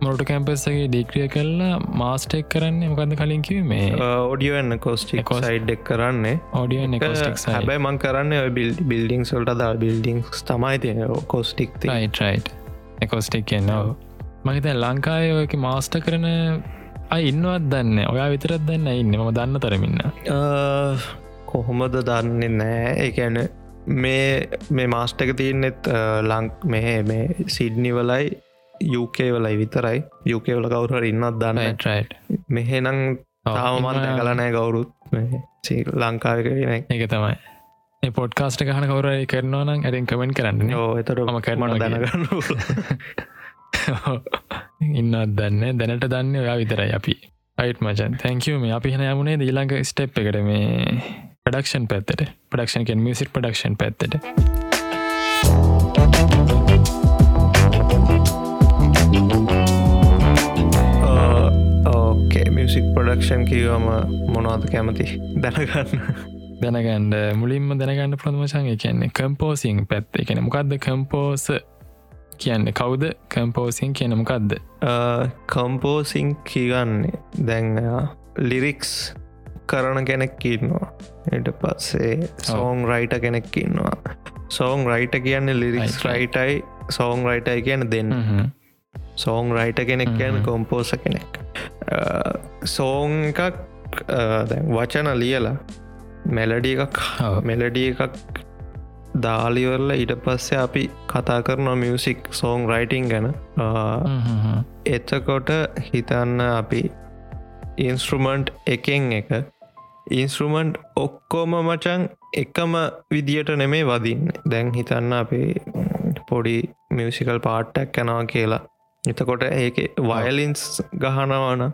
මොට කැම්පස්සගේ ඩික්‍රිය කරලා මාස්ටෙක් කරන්නේ මොකද කලින් කිව මේ ඔඩියෝන්න කොස්ටික් සයිඩ්ඩෙක් කරන්නේ. ඔඩියෝ හැබැයි මං කරන්න බිල් බිල්ඩිං සොල්ට දා බිල්ඩිංස් තමයි තියෙන කොස්ටික් රයිට් එකොස්ටික් කියන්නවා මහිත ලංකාය ඔයක මාස්ට කරන ඉන්නවත් දන්න ඔයා විතරත් දන්න ඉන්න. ම දන්න තරමින්න කොහොමද දන්නේ නෑ ඒඇන මේ මේ මාස්ටක තියන්නෙත් ලංක් මෙහ මේ සිඩ්නි වලයි යුකේ වලයි විතරයි. යුකේවල කවුරට ඉන්නත් දන්න රයිට් මෙහෙනම් තාමමන් දැකලනෑ කවුරුත්. ලංකාවක එක. තමයි. පොඩ්කාස්ට ගහන කවරයි කරනවා නම් ඇරෙන් කමෙන්ට කරන්න ඕ කරනවා මට දැනගන්න *laughs* *laughs* ඉන්නත් දන්න දැනට දන්න ඔයා විතරයි අපි. අයිට මචන්. තැංකව මේ අපි හන යමුණේ දීළඟ ස්ටප් එකට මේ පඩක්ෂන් පැත්තට. පඩක්ෂන් කෙන් මිසික් පඩක්ෂන් පැත්තට. ඕකේ මියසික් ප්‍රඩක්ෂන් කිවම මොනවද කැමති? දැනගන්න. දැනගන්ඩ මුලින්ම දැනගන්න ප්‍රධමචන් කියන්නේ කම්පෝසිං පැත්ත. එකන මොකක්ද කම්පෝස කියන්න කවුද? කම්පෝසිං කියන මොකක්ද කම්පෝසිං කියගන්නේ දැන් ලිරික්ස් කරන කෙනෙක් ඉන්නවා. එට පස්සේ සෝන් රයිට කෙනෙක් ඉන්නවා. සෝන් රයිට කියන්නේ ලිරික්ස් රයිටයි සෝන් රයිටයි කියන දෙන්න. සෝන් රයිට කෙනෙක් කියන. කොම්පෝස කෙනෙක්. සෝන් එකක් වචන ලියලා මෙලඩිය එකක්. මෙලඩිය එකක් දාලිවරල ඊට පස්සේ අපි කතා කරනවා මියසික් සෝන් රයිටිං ගැන. එතකොට හිතන්න අපි ඉන්ස්ට්‍රමන්ට් එකෙන් එක. ඉන්ස්ට්‍රමන්ට් ඔක්කෝම මචන් එකම විදියට නෙමේ වදින්න. දැන් හිතන්න අපේ පොඩි මියසිකල් පාට්ටක් කැනවා කියලා. එතකොට ඒක වයලින්ස් ගහනවාන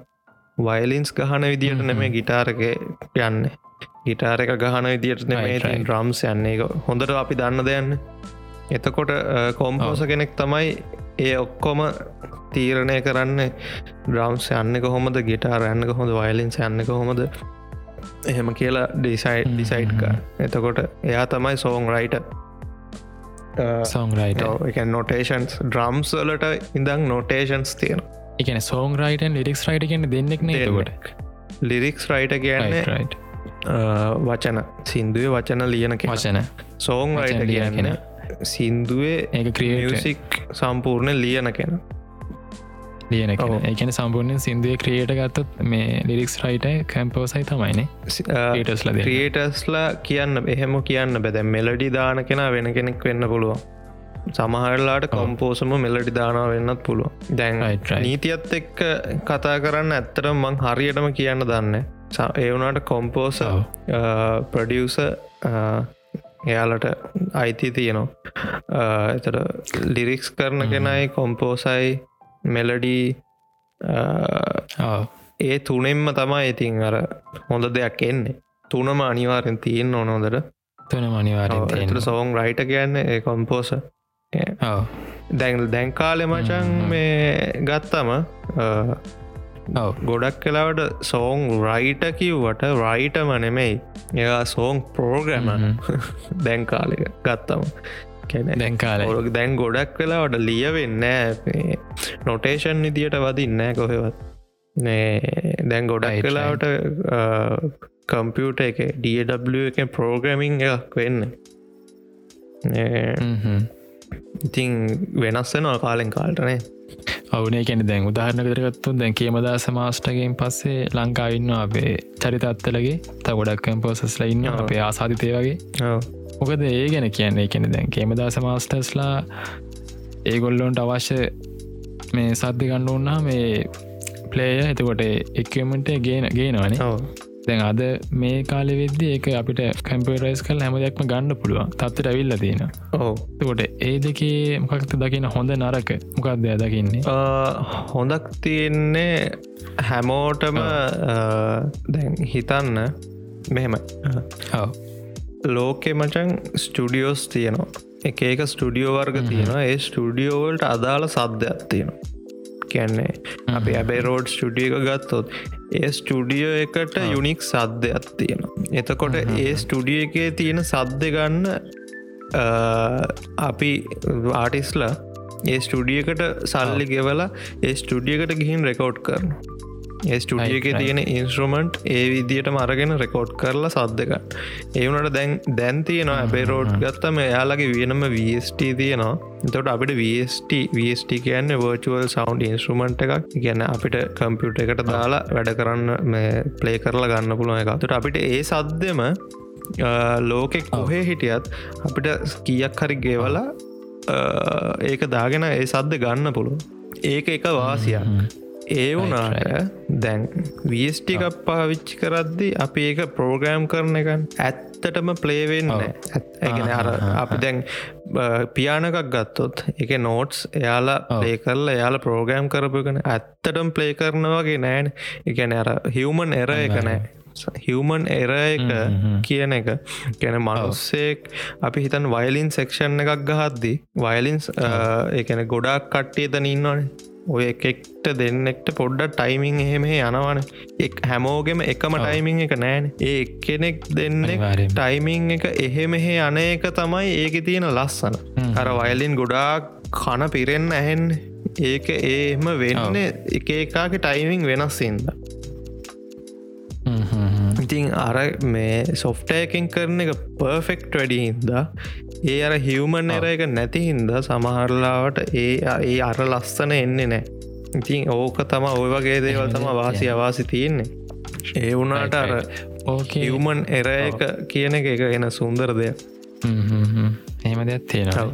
වයලින්ස් ගහන විදිට නෙමේ ගිටාරක යන්න ගිටාර එක ගහන විදිට රම්ස් යන්නේ. හොඳට අපි දන්න දෙයන්න එතකොට කොම්පෝස කෙනෙක් තමයි ඒ ඔක්කොම තීරණය කරන්න. ඩ්‍රම්ස් යන්න කොහොමද? ගිටාර යන්න කොහොඳ වයලින්ස් යන්න කොහොමද? එහෙම කියලා ඩිසයි් ඩිසයිට් කර. එතකොට එයා තමයි song writer songwriter notations drums වලට ඉඳං නොටේෂන්ස් තියෙන එකන සෝන් රයිටන් ලිරික්ස් රයිට කියන දෙන්නෙක් නේකොට ලිරික්ස් රයිට කියන්නේ වචන සින්දුවේ වචන ලියන වචන සෝන් රයිට කියන සින්දුවේ ඒ ක්‍රියසික් සම්පූර්ණ ලියන කෙන ලියන එකන සම්පූර්ණය සිින්දුව ක්‍රියට ගත්තත් මේ ලිරික්ස් රයිට කැම්පෝසයි තමයිනේ ටස්ල ක්‍රියටස්ලා කියන්න එහෙම කියන්න බැද මෙලඩි දාන කෙන වෙන කෙනෙක් වෙන්න පුළුවන් සමහරලාට කොම්පෝසම මෙලඩි දානාව වෙන්නත් පුළුව දැන් නීතියත් එක්ක කතා කරන්න ඇත්තට මං හරියටම කියන්න දන්න ඒවුනාට කොම්පෝස ප්‍රඩියස එයාලට අයිති තියනවා. එතට ලිරික්ස් කරන කෙනයි කොම්පෝසයි මෙලඩී ඒ තුනෙම්ම තමයි ඉතින් අර හොඳ දෙයක් එන්නේ. තුනම අනිවාරෙන් තියෙන් ඕනොදට තුන අනිවාර සෝන් රයිට කියන්න ඒ කොම්පෝස දැන් දැන්කාලෙ මචන් මේ ගත්තම ගොඩක් කලාවට සෝන් රයිට කිව්වට රයිටම නෙමෙයි එයා සෝන් පෝග්‍රම දැන්කාලෙක ගත්තම. දැන්කාල දැන් ගොඩක් වෙලාවට ලියවෙන්න නොටේෂන් නිදියට වදින්නෑ කොහෙවත්. දැන් ගොඩක් කලාවට කම්පියුට එක ඩW එක පෝග්‍රමිං එකක් වෙන්න. ඉතින් වෙනස්සනවා කාලෙන් කාල්ටනේ අවුනේ කැන දැන් උදාහරණ කරගත්තු දැන් කියමදා සමාස්ටගෙන් පස්සේ ලංකාවින්න අපේ චරිතත්වලගේ ත ගොඩක් කම්පෝසස්ල ඉන්න අපේ ආසාධිතය වගේ. මොකද ඒ ගැන කියන්නේ කෙන දැන් කේමදා සමාස්ටස්ලා ඒගොල්ලොන්ට අවශ්‍ය මේ සද්ධ ගන්න ඔන්නා මේ පලේය එතකොට එක්මට ගේන ගේනවනේ දැන් අද මේ කාලෙ වෙද්දි ඒක අපිට කම්පරයිස් කල් හැම දෙයක්ම ගන්න පුළුවන්. තත්වට ඇවිල්ල තියෙන ඕකොට ඒ දෙකේ මොකක්ත දකින හොඳ නරක? මොකක්දය දකින්නේ? හොඳක් තියෙන්නේ හැමෝටම දැන් හිතන්න මෙහෙම ලෝකෙ මචන් ස්ටඩියෝස් තියනවා. එක එක ස්ටඩියෝ වර්ග තියෙනවා. ඒ ස්ටඩියෝවල්ට අදාළ සද්ධයක් තියෙනවා. කියන්නේ අපේ ඇබේ රෝඩ් ස්ටඩිය එක ගත්තොත් ඒ ස්ටඩියෝ එකට යුනික් සද්ධයක් තියෙනවා. එතකොට ඒ ස්ටඩිය එකේ තියෙන සද්ධ ගන්න අපි ආටිස්ලා ඒ ස්ටඩියකට සල්ලි ගෙවලා ඒ ස්ටඩියකට ගිහින් රෙකෝඩ් කරන ස්ටඩිය එක තියෙන ඉන්ස්ට්‍රමන්ට් ඒ විදියට මරගෙන රෙකෝඩ් කරලා සද්දක ඒවනට දැන් දැන් තියෙනවා ඇබේ රෝඩ් ගත්තම එයාලගේ වියනම වස්ට තියෙනවා. තොට අපිට වස්ට වස්ට කියන්න වර්චුවල් සවන්් ඉන්ස්ට්‍රමන්ට් එකක්. ගැන අපිට කම්පියුට එකට දාලා වැඩ කරන්න පලේ කරලා ගන්න පුළුවන් එක තුට අපිට ඒ සද්දම ලෝකෙක් කොහේ හිටියත් අපිට කීයක් හරි ගෙවලා ඒක දාගෙන ඒ සද්ද ගන්න පුළුව ඒක එක වාසියක් ඒ වුනාට දැන් වස්ට එකක් පාවිච්චි කරද්දි අපි ඒක ප්‍රෝග්‍රෑම් කරන එකන් ඇත්තටම පලේවෙන්න ඇගෙන අර අපි දැන් පියානකක් ගත්තොත් එක නෝට්ස් එයාලා පලේ කරලා එයාලා ප්‍රෝග්‍රෑම් කරපුගෙන ඇත්තටම පලේ කරනවගේ නෑන එකන අර හිවමන් එර එක නෑ. හිවමන් එර එක කියන එක. ගැන මනුස්සෙක් අපි හිතන් වයලින් සෙක්ෂන් එකක් ගහද්දි වයලින්ස් එකන ගොඩක් කට්ටියතන ඉන්නවනේ ඔය එකෙක්ට දෙන්නෙක්ට පොඩ්ඩ ටයිමිං එහෙම යනවන. හැමෝගෙම එකම ටයිමිං එක නෑන. ඒ කෙනෙක් දෙන්න ටයිමිං එක එහෙමෙහෙ අන එක තමයි ඒක තියෙන ලස්සන. අර වයලින් ගොඩාක් කන පිරෙන්න ඇහෙන් ඒක ඒම වෙන්න එක එකාගේ ටයිමිං වෙනස්සින්ද ඉතින් අර මේ සොෆ්ටයකින් කරන එක පර්ෆෙක්ට් වැඩිහින්ද ඒ අර හිවමන් එර එක නැති හින්ද සමහරලාවට ඒ ඒ අර ලස්සන එන්නේ නෑ. ඉතින් ඕක තම ඔය වගේ දේවල් තම වාසි අවාසි තියෙන්නේ. ඒ වුනාට අර ඕකවමන් එර එක කියන එක එක එන සුන්දර දෙයක්. එහෙම දෙයක් තියෙනවා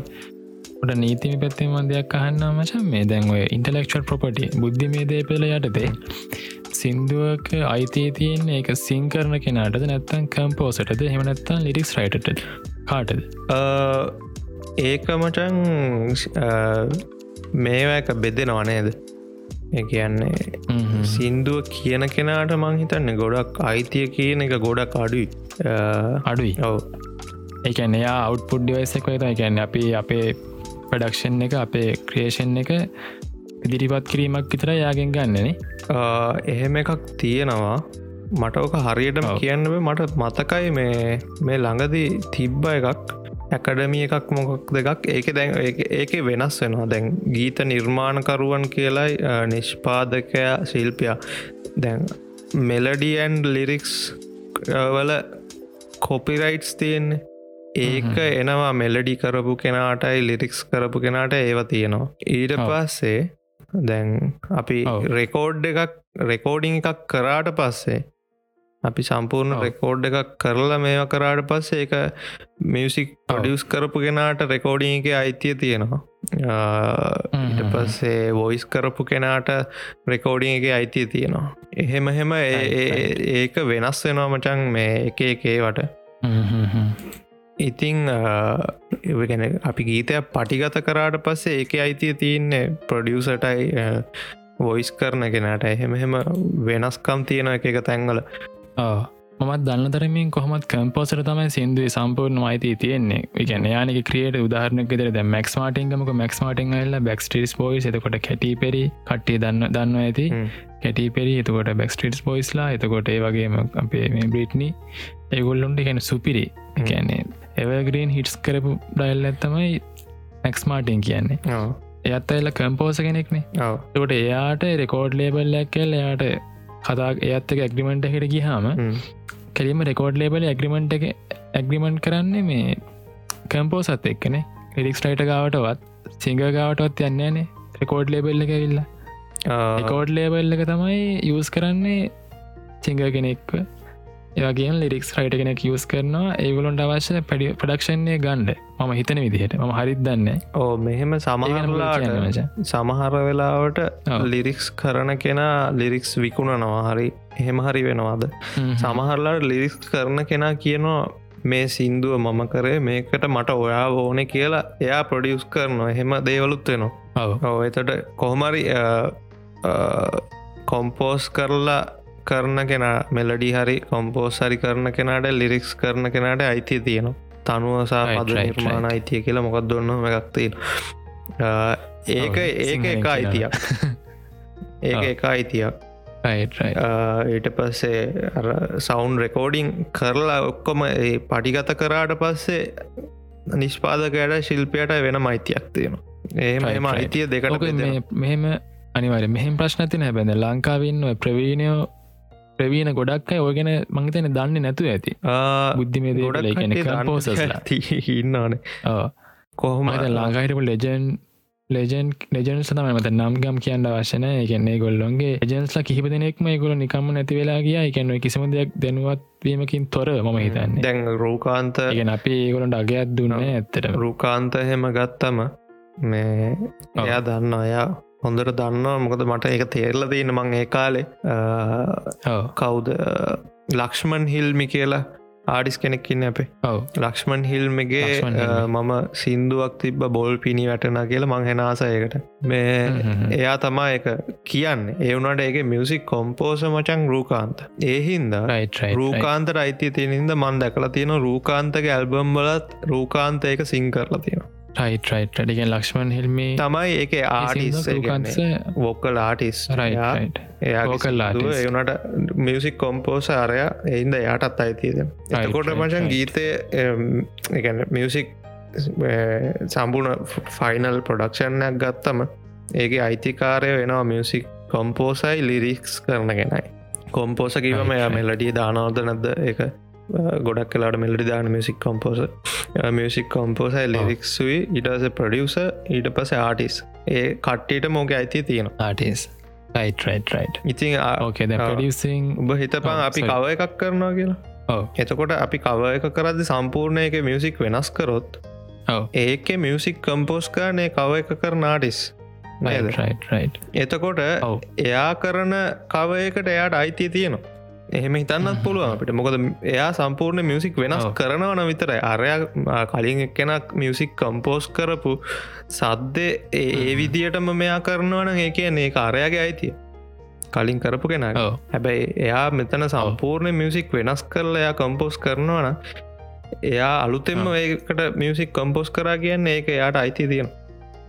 ට නීතිමි පැත්තේ මදයක් අහන්න මචන් මේ දැන්ව ඉන්ටලෙක්ෂල් ප්‍රපටි බුද්ධි මේ දේපල යටතේ සින්දුවක අයිතිය තියෙන් ඒක සිං කරන කෙනටද නැත්තන් කම්පෝසටද හෙමනත්තන් ලිරික්ස් රයිටට කාටද? ඒක මචන් මේවැක බෙදෙනවා නේද? කියන්නේ සින්දුව කියන කෙනාට මං හිතන්න ගොඩක් අයිතිය කියන එක ගොඩක් අඩුයි. අඩුයි? ඔව. එකන එයා අවට්පුඩ් ඩිවයිසක ත ගැන්න අපි අපේ ප්‍රඩක්ෂන් එක අපේ ක්‍රේෂන් එක ඉදිරිපත් කිරීමක් විතර යාගෙන් ගන්නන එහෙම එකක් තියෙනවා මට ඕක හරියටම කියන්නව මට මතකයි මේ මේ ළඟදී තිබ්බ එකක් ඇකඩමිය එකක් මොකක් දෙකක් ඒක දැන් ඒක වෙනස් වෙනවා. දැන් ගීත නිර්මාණකරුවන් කියලයි නිෂ්පාදකයා ශිල්පයා. දැන් මෙලඩියන් ලිරික්ස් වල කොපිරයිට්ස් තියෙන්නේ. ඒක එනවා මෙලඩි කරපු කෙනාටයි ලිරික්ස් කරපු කෙනාට ඒව තියෙනවා. ඊට පස්සේ දැන් අපි රෙකෝඩ් එකක් රෙකෝඩිං එකක් කරාට පස්සේ අපි සම්පූර්ණ රෙකෝඩ් එකක් කරලා මේවා කරාට පස්සේ ඒක මියසික් පඩියස් කරපු කෙනාට රෙකෝඩිං එක අයිතිය තියෙනවා. ඊට පස්සේ වොයිස් කරපු කෙනාට රෙකෝඩිං එක අයිතිය තියෙනවා. එහෙම එහෙම ඒක වෙනස් වෙනවා මචන් මේ එක එකේවට ඉතිං ගැන අපි ගීතයක් පටිගත කරාට පස්සේ ඒක අයිතිය තියන්නේ ප්‍රඩියසටයි වොයිස් කරන කෙනට. එහෙමහෙම වෙනස්කම් තියෙන එක තැන්වල මත් දන්න තරමින් කොහමත් කම්පෝසර තමයි සිින්දුව සම්පූර්ණ මයිති තියෙන්නේ. ගැන යානක ක්‍රියට උදාහරනක දෙර ද මැක්ස් මාටිංගමක මැක්ස් මාටිං ල්ල බැක්ස්ටස් පෝයිස් එතකොට කැටි පෙරි කට්ටිය දන්න දන්න ඇති. කැටි පෙරි එතකොට බැක්ස්ටස් පෝයිස්ලා එතකොට ඒ වගේම අපේ මේ බ්‍රිට්නි ඒගොල්ලොන්ට ගැන සුපිරි. කියන්නේ එවග්‍රීන් හිටස් කරපු ඩයිල් ඇත්තමයි මැක්ස් මාටිං කියන්නේ. එයත් එල්ල කම්පෝස කෙනෙක්නේ. තකොට එයාට රෙකෝඩ් ලේබල් ලැක්කල් එයාට කතා එත් එක ඇග්‍රිමෙන්ට් එකට ගිහාම කෙරීම රෙකෝඩ් ලේබල ඇග්‍රිමෙන්ට් එක ඇග්‍රිමෙන්ට් කරන්නේ මේ කම්පෝසත් එක්කනේ. ලික්ස් ටයිට ගාවටවත් සිංග ගාවටවත් යන්නේනේ රෙකෝඩ් ලේබල් එක විල්ලා රෙකෝඩ් ලේබල් එක තමයි යස් කරන්නේ සිංග කෙනෙක්ව ඒවගේ ලිරික්ස් රයිට කෙනෙක් යස් කරනවා. ඒගොලොන්ට අවශ්‍ය පැඩි ප්‍රඩක්ෂණය ගණ්ඩ මම හිතන විදිහට. ම හරිත් දන්න ඕ මෙහෙම සමහරලාට සමහර වෙලාවට ලිරික්ස් කරන කෙනා ලිරික්ස් විකුණනවා. හරි එහෙම හරි වෙනවාද? සමහරලාට ලිරික්ස් කරන කෙනා කියනවා මේ සින්දුව මම කරේ මේකට මට ඔයා ඕන කියලා එයා ප්‍රඩියස් කරනවා. එහෙම දේවලුත් වෙනවා. ඔව. එතට කොහොමරි කොම්පෝස් කරලා කරන කෙනා මෙලඩි හරි කොම්පෝස් හරි කරන කෙනාට ලිරික්ස් කරන කෙනාට අයිතිය තියෙනවා. තනුවසා පද නිර්මාණ අයිතිය කියලා මොකක් දුන්නම එකක්තිීන ඒක ඒක *laughs* එක අයිතියක්. ඒක එක අයිතියක්. ඊට පස්සේ සෞන්් රෙකෝඩිං කරලා ඔක්කොම පටිගත කරාට පස්සේ නිෂ්පාදකයට ශිල්පයට වෙන මයිතියක් තියෙනවා. ඒම එම අයිතිය දෙකට මෙහෙම අනිවර මෙහෙම ප්‍රශ්නතින හැබැඳ ලංකාවන්න ප්‍රවීණයෝ ප්‍රවීණ ගොඩක් අය ඕගෙන මංතන දන්න නැතු ඇති. බුද්ධිමේ පෝස ඉන්නන කොහොම? ලාගහිටපු ලෙජන් ලෙජන් ලෙජන්ස් තම මත නම්ගම් කියන්න වශන එකන්නේ ගොල්ලොන්ගේ ජන්ස්ලා කිහිප දෙනෙක්ම ගොල නිකම්ම නැති වෙලා ගිය. එකන්න කිසිම දෙයක් දැනුවත් වීමකින් තොර මම හිතන්න. දැන් රූකාන්ත ගෙන අපි ඒගොලට අගයක් දුන්න ඇත්තට රූකාන්ත හෙම ගත්තම මේ එයා දන්න අයා හොඳට දන්නවා. මොකද මට එක තේරල තියන මං ඒ කාලේ. කවුද? ලක්ෂ්මන් හිල්මි කියලා ආඩිස් කෙනෙක්කින්න අපේ. ලක්ෂ්මන් හිල්මගේ මම සින්දුවක් තිබ බොල් පිණි වැටනා කියලා මංහෙනසයකට මේ එයා තමා එක කියන්න. ඒවුනට ඒක මියසික් කොම්පෝස මචන් රූකාන්ත. ඒහින්ද රූකාන්ත අයිති තියනින්ද මන් දැකලා තියෙන රූකාන්තක ඇල්බම් බලත් රූකාන්ත එක සිං කරලා තියෙනවා ටයිට්ටඩිගෙන් ලක්ෂමන් හිල්මේ තමයි එක ආටිස් වොක්කල් ආටිස් එයාකල්ලා එනට මියසික් කොම්පෝස අරය එයින්ද යාටත් අයිතියද එතකොට මචන් ගීතය එකන මියසික් සම්පූර්ණ ෆයිනල් ප්‍රඩක්ෂණයක් ගත්තම ඒක අයිතිකාරය වෙනවා මියසික් කොම්පෝසයි ලිරික්ස් කරන ගෙනයි කොම්පෝස කිවම මෙලඩිය දානවද නැද්ද? එක ගොඩක් කලාට මෙලඩි දාන මියසික් කොම්පෝස මියසික් කොම්පෝසයි ලිරික්සුයි ඉටස ප්‍රඩියස ඊට පස ආටිස් ඒ කට්ටට මෝක අයිති තියෙන ආටිස් ඉතින් ඕකේ ප්‍රඩියසිං උබ හිතපන් අපි කව එකක් කරනවා කියලා. එතකොට අපි කව එක කරදි සම්පූර්ණය එක මියසික් වෙනස් කරොත් ඒක මියසික් කම්පෝස් කරනේ කව එක කර නාටිස් එතකොට ඔව් එයා කරන කවයකට එයාට අයිතිය තියෙනවා එහෙම හිතන්නත් පුළුවන් අපිට. මොකද එයා සම්පූර්ණ මියසික් වෙනස්. කරනවන විතරයි. අරයා කලින් එක්කෙනක් මියසික් කම්පෝස් කරපු සද්දේ ඒ විදියටම මෙයා කරනවන ඒ කියන්නේ කාරයාගේ අයිතිය. කලින් කරපු කෙන හැබැයි එයා මෙතන සම්පූර්ණ මියසික් වෙනස් කරලා එයා කම්පෝස් කරනවන. එයා අලුතෙම. ඒකට මියසික් කම්පෝස් කරා කියන්න ඒක එයාට අයිති තියෙන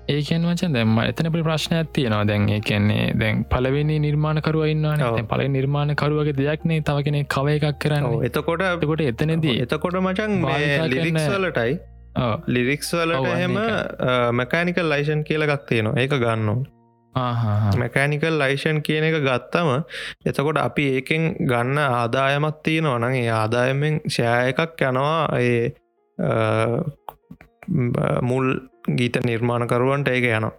ඒකන් වචන් දැම්ම එතනපි ප්‍රශ්නයක් තියෙනවා. දැන් ඒ කියන්නේ දැන් පලවෙනි නිර්මාණකරුව. ඉන්නවා පල නිර්මාණකරුවගේ දෙයක්නේ තව කෙනෙ කව එකක් කරන්න. එතකොට එතකොට එතනදී එතකොට මචන් කරන- ලිරික්ස් වලට එහෙම මැකෑනිකල් ලයිෂන් කියලගක් තියෙනවා. ඒක ගන්න මැකෑනිකල් ලයිෂන් කියන එක ගත්තම එතකොට අපි ඒකෙන් ගන්න ආදායමත් තියෙනවා නං ඒ ආදායමෙන් ෂෑ එකක් යනවා. ඒ මුල් ගීත නිර්මාණකරුවන්ට ඒක යනවා.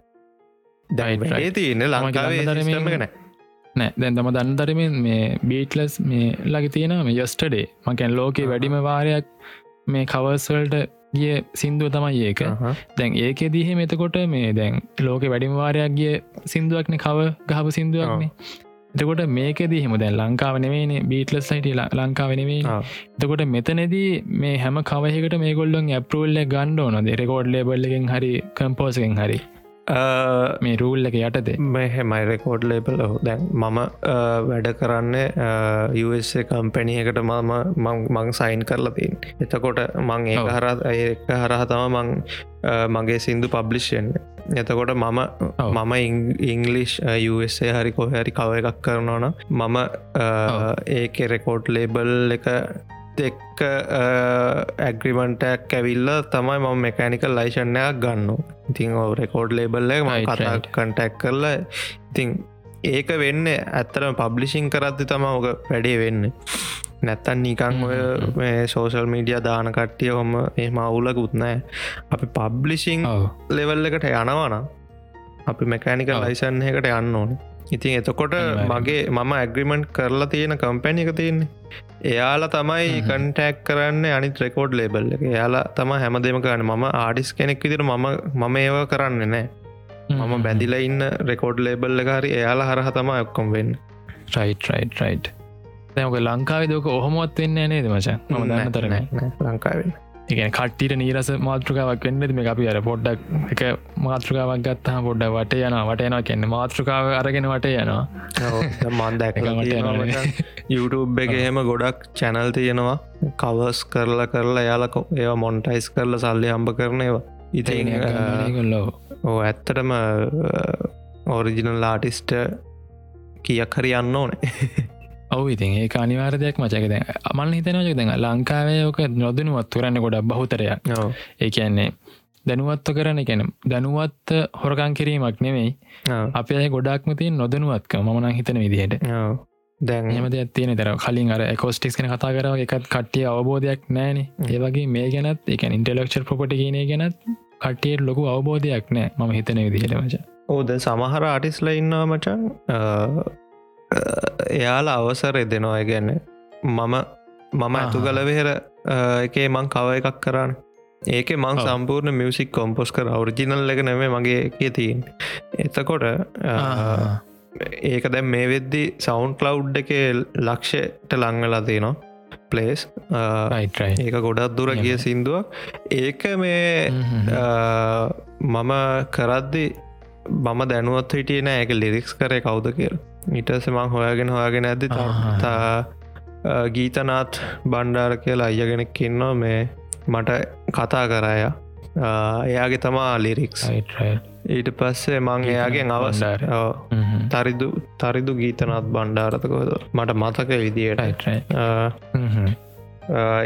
ඒ තියන්න ලංකාවේ දන්න සිස්ටම් එක ධර්මයෙන්- නෑ. දැන් තම දන්නදරමින් මේ බීටලස් මේ ලග තියෙන මේ යස්ටඩේ මකැන් ලෝකේ. වැඩිම වාරයක් මේ කවර්ස්වල්ට ගිය සිින්දුව තමයි ඒක. දැන් ඒක දිහ මෙතකොට මේ දැන් ලෝක වැඩිම වාරයක් ගිය සිින්දුවක්න කව ගහපු සිින්දුවක්නේ එතකොට මේක දීහෙම දැන් ලංකාව නෙමේනේ බීටලස් ලයිට ලංකාව නෙවේ ආ. එතකොට මෙතනදී මේ හැම කවහකට මේ ගොල්ලොන් ඇපරෝල්ල ගණ්ඩ ඕනද? රෙකෝඩ් ලේබල්ලකින් හරි කම්පෝසකෙන් හරි? මේ රූල්ල එක යටතේ. මෙහෙමයි රෙකෝඩ් ලේබල් දැන් මම වැඩ කරන්න USA කම්පැනියකට මම මං- සයින් කරලා තින් එතකොට මං ඒ ඔව්. හර ඒක හරහ තම මං මගේ සින්දු පබ්ලිෂෙන් එතකොට මම. මම ඉංගලිෂ් USA හරි කොහරි කව එකක් කරනවන මම ඒක රෙකෝඩ් ලේබල් එක එක්ක ඇග්‍රිමන්ටක් ඇවිල්ල තමයි මම මෙකැනිකල් ලයිෂණයක් ගන්න ඉතිං ඔ රෙකෝඩ් ලේබල්ල. කන්ටැක් කරලා ඉතිං ඒක වෙන්න ඇත්තරම පබ්ලිෂිං කරද්දි තම ඕක වැඩේ වෙන්න නැත්තන් නිකං ඔය හ්ම් හ්ම්. සෝෂල් මීඩිය දාන කට්ටිය හොම ඒ මවුලකුත් නෑ අපි පබ්ලිෂිං ඔව. ලෙවල් එකට යනවන අපි මැකෑනික. ලයිසන් එකට යන්න ඕන. ඉතින් එතකොට. මගේ මම ඇග්‍රිමෙන්ට් කරලා තියෙන කම්පැනි එක තියන්නේ. එයාලා තමයි හ්ම් හ්ම්. කන්ටැක් කරන්න අනිත් රෙකෝඩ් ලේබල් එක. එයාලා තම හැමදේම කරන්න. මම ආඩිස් කෙනෙක් විදිර මම මම ඒව කරන්න නෑ මම බැඳිල ඉන්න රෙකෝඩ් ලේබල් එකහරි එයාලා හරහ තම ඔක්කොම් වෙන්න. රයිට් රයිට් රයිට් දැක ලංකාව දක ඔහොමොත් වෙන්න නේද මචන්? ම දන්න තරන ලංකාවෙන් එකන කට්ටිට නීරස මාතෘකාවක් වෙන්නද මේ අපි අර පොඩ්ඩක් එක මාතෘකාවක් ගත්තහ පොඩ්ඩ වට යන වට යන කියන්න මාතෘකාව අරගෙන වට යනවා. මන් දැක්ල එක මට තියෙනවා යනවනේ. මචං. YouTube එක එහෙම ගොඩක් චැනල් තියෙනවා. කවස් කරලා කරලා යාලකො ඒවා මොන්ටයිස් කරලා සල්ලි හම්බ කරන ඒවා. ඉතින් කොල්ලෝ ඕ ඇත්තටම ඕරිජිනල් ආටිස්ට කියක් හරි යන්න ඕනේ *laughs* ඔව ඉතින් ඒ අනිවාර දෙයක් මචක දැන් අමල් හිතනවක දැන් ලංකාවේ ඕක නොදනුවත් කරන්න ගොඩක් බහුතරයක්. ඒ කියන්නේ දැනුවත්ව කරන ගැන දැනුවත් හොරකං කිරීමක් නෙමෙයි. ඔව්. අප අය ගොඩක්ම තින් නොදනුවත්ක මනං හිතන විදිහයට. දැන් එහමද ඇත්තියෙන තර කලින් අර කොස්ටික්ස් කන කතා කරව එකත් කට්ටිය අවබෝධයක් නෑන ඒවගේ මේ ගැනත් එක ඉන්ටලෙක්ෂර් පොපට කියන ගැනත් කට්ටියට ලොකු අවබෝධයක් නෑ ම හිතන විදිහට මච. ඕද සමහර ආටිස්ල ඉන්නවා මචන් එයාලා අවසර දෙනවා ගැන්න මම මම ඇතු කල වෙහෙර එකේ මං කව එකක් කරන්න ඒක මං. සම්පූර්ණ මියසික් කොම්පොස් කර. ඔරිජිනල් එක නෙමේ මගේ එක තිීන් එතකොට ඒක දැම් මේ වෙද්දි සවන්් කලව් එක ලක්ෂයට ලංගලා තියනවා පලේස් ඒක ගොඩක් දුර ගිය. සිින්දුවක්. ඒක මේ මම කරද්දි මම දැනුවත් හිටියන ඇක ලිරික්ස් කරය කවුද කියල ඉටස මං හොයාගෙන හොයාගෙන ඇද ආහා. ගීතනාත් බණ්ඩාර කියලා අයගෙනෙක් ඉන්නවා. මේ මට කතා කරාය. එයාගේ තමා ලිරික්ස්. ඊට පස්සේ මං ගීතනාත් එයාගෙන් අවස් බණ්ඩාර. ඔව්. තරිදු තරිදු ගීතනත් බණ්ඩාරතකොද මට මතක විදියට.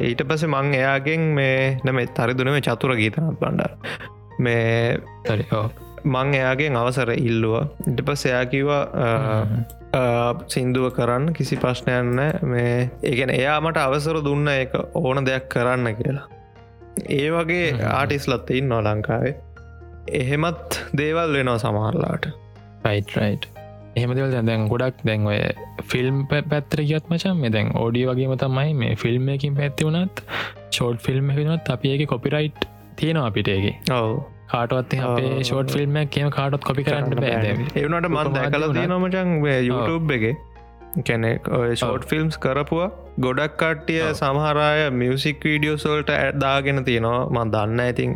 ඊට පස මං එයාගෙන් මේ නම තරිදුනම චතුර ගීතනත් බණ්ඩාර. මේ මං එයාගෙන් අවසර ඉල්ලුව. ඉට පස් එයාකිවා සින්දුව කරන්න කිසි ප්‍රශ්නයන්න මේ ඒගැන එයාමට අවසර දුන්න එක ඕන දෙයක් කරන්න කියලා. ඒ වගේ. ආටිස්ලත් ඉන්න ලංකාවේ. එහෙමත් දේවල් වෙනවා සමහරලාට. රයිට් රයිට් එහෙමදවල් දැන් ගොඩක් දැන් ඔය ෆිල්ම් පැත්තර ගත් මචන් මේ දැන් ඕඩිය වගේම තමයි මේ ෆිල්ම් එකින් පැත්ති වුණත් ෂෝට් ෆිල්ම් වෙනත් අපි ඒක කොපිරයිට් තියෙනවා අපිටේගේ ඔව කාටවත් අපේ. ෂෝට් ෆිල්ම් කියම කාටත් කොපි කරන්න බෑ ඒවනට මන් දැකල. තියනොමචන් YouTube එක. කැනෙක් ෂෝට් ෆිල්ම්ස් කරපුවා. ගොඩක් කට්ටිය. සමහරය මියසික් වීඩියෝ සෝල්ට ඇත්දාගෙන තියෙනවා. මන් දන්න ඉතින්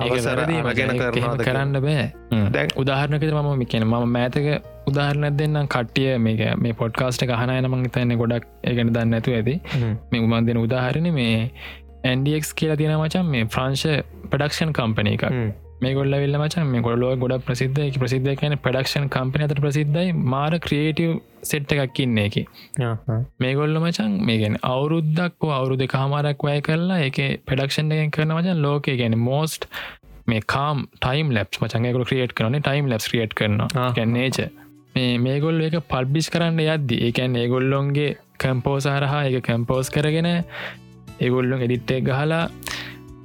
අවසර අරගෙන කරනවාද කියලා. කරන්න බෑ. දැන් උදාහරණකද මම මිකෙන ම මෑතක උදාහරණයක් දෙන්නම්. කට්ටිය මේක මේ පොඩ්කාස්ට ගහනයන මං තන්න ගොඩක් ඒගෙන දන්න ඇතු. ඇති. මේ උමන් දෙන උදාහරණ මේ ඇන්ඩක් කියලා තියෙන මචන් මේ ෆ්‍රංශ පඩක්ෂන් කම්පන එක හ්ම්. මේ ගොල්ල වෙල්ල මචන් මේ ගොල්ලෝ ගොඩක් ප්‍රසිද්ධ ප්‍රසිද්ධ කියන පඩක්ෂන් කම්පන අතර ප්‍රසිද්ධයි මාර ක්‍රියටව් සෙට් එකක් ඉන්න එක. මේගොල්ල මචන් මේගෙන අවුරුද්දක් අවුරුදු කාමාරක් වැය කරලා එක පඩක්ෂන් එකෙන් කරන මචන් ලෝක ගැන මෝස්ට් මේ කාම් ටයිම් ලැප් මචන්ගේකල ක්‍රියට් කරන ටයිම් ලැප් ක්‍රියට් කරන ආ. කැන්නේච මේ මේගොල්ල එක පල්බිස් කරන්න යද්දි ඒකැන් ඒගොල්ලොන්ගේ කම්පෝසාරහා එක කැම්පෝස් කරගෙන ඒගොල්ලොන් එඩිට්ටේ ගහලා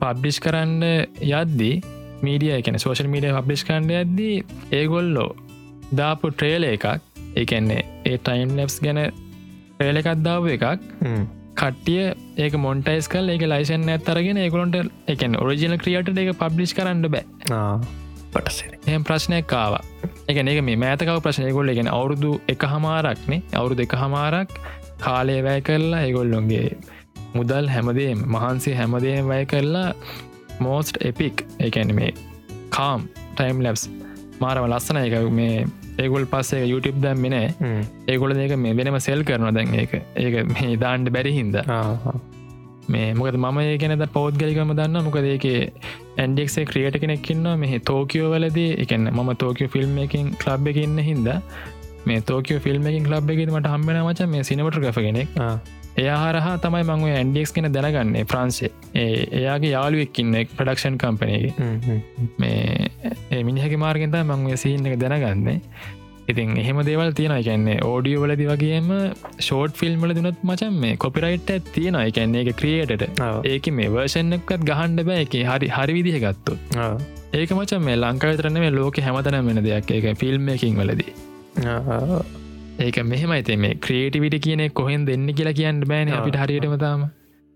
පබ්ලිෂ් කරන්න යද්දී මීඩිය එකන සෝෂල් මීඩිය පබ්ලිෂ් කරන්න යද්දී ඒගොල්ලෝ දාපු ට්‍රේල එකක් ඒකන්නේ ඒ ටයිම් ලැප්ස් ගැන ට්‍රේල එකක් දාව එකක්. කට්ටිය ඒක මොන්ටයිස් කල් ඒක ලයිසන් ඇත්තරගෙන ඒගොලොන්ට එකන ඔරිජිනල් ක්‍රියට එක පබ්ලිෂ් කරන්න බෑ ආ. පටසෙන එහම ප්‍රශ්නයක් කාව එක ඒක මේ මෑතකව ප්‍රශ්නයගොල්ල ගෙන අවුරුදු එක හමාරක්නේ අවුරුදු එක හමාරක් කාලය වැය කරලා ඒගොල්ලොන්ගේ මුදල් හැමදේම මහන්සේ හැමදේම වැය කරලා මෝස්ට් එපික් එකැන මේ කාම් ටයිම් ලැබ්ස් මාරම ලස්සන එක. මේ ඒගොල් පස්සේ YouTube දැම් මෙනෑ හ්ම්. ඒගොල දෙක මේ වෙනම සෙල් කරන දැන් ඒක. ඒක මේ දාන්ඩ බැරි හින්ද. ආ, ආ. මේ මොකද මම ඒ ගැනද පෞද්ගලිකම දන්න මොකද ඒක ඇන්ඩෙක්සේ ක්‍රියට කෙනෙක්කින්න මෙහි තෝකියෝ වලදී. එකන්න මම තෝකියෝ ෆිල්ම් එකින් කලබ් එක ඉන්න හින්ද. මේ තෝකිය ෆිල්ම් එකින් ලබ් එකින් මට හම්බෙන මච මේ සිනමට ග කෙනෙක් ආ. එයා හරහා තමයි මංව ඇන්ඩෙක්ස් කෙන දැනගන්නේ ප්‍රන්සේ ඒ එයාගේ යාළුවෙක්කින්න ප්‍රඩක්ෂන් හ්ම්. මේ මිනිහක මාර්ගෙන්ත මංව සිහින්න එක දැනගන්නේ ඉතින් එහෙම දේවල් තියෙන එකන්නේ ඕඩියෝ වලදි වගේම ෂෝට් ෆිල්ම් වල දුනත් මචන් මේ කොපිරයිට් තියෙන එකන්නේ එක ක්‍රියටට. ඒක මේ වර්ෂණක්කත් ගහන්ඩ බෑ එක හරි හරි විදිහ ගත්තු. ඒක මචන් මේ ලංකාවිතරන මේ ලෝක හැමතන වෙන දෙයක් ඒක ෆිල්ම් එකින් වලදී. ඒක මෙහෙම ඇතේ මේ ක්‍රේටිවිට කියන කොහෙන් දෙන්න කියලා කියන්න බෑන. අපිට හරියටමතාම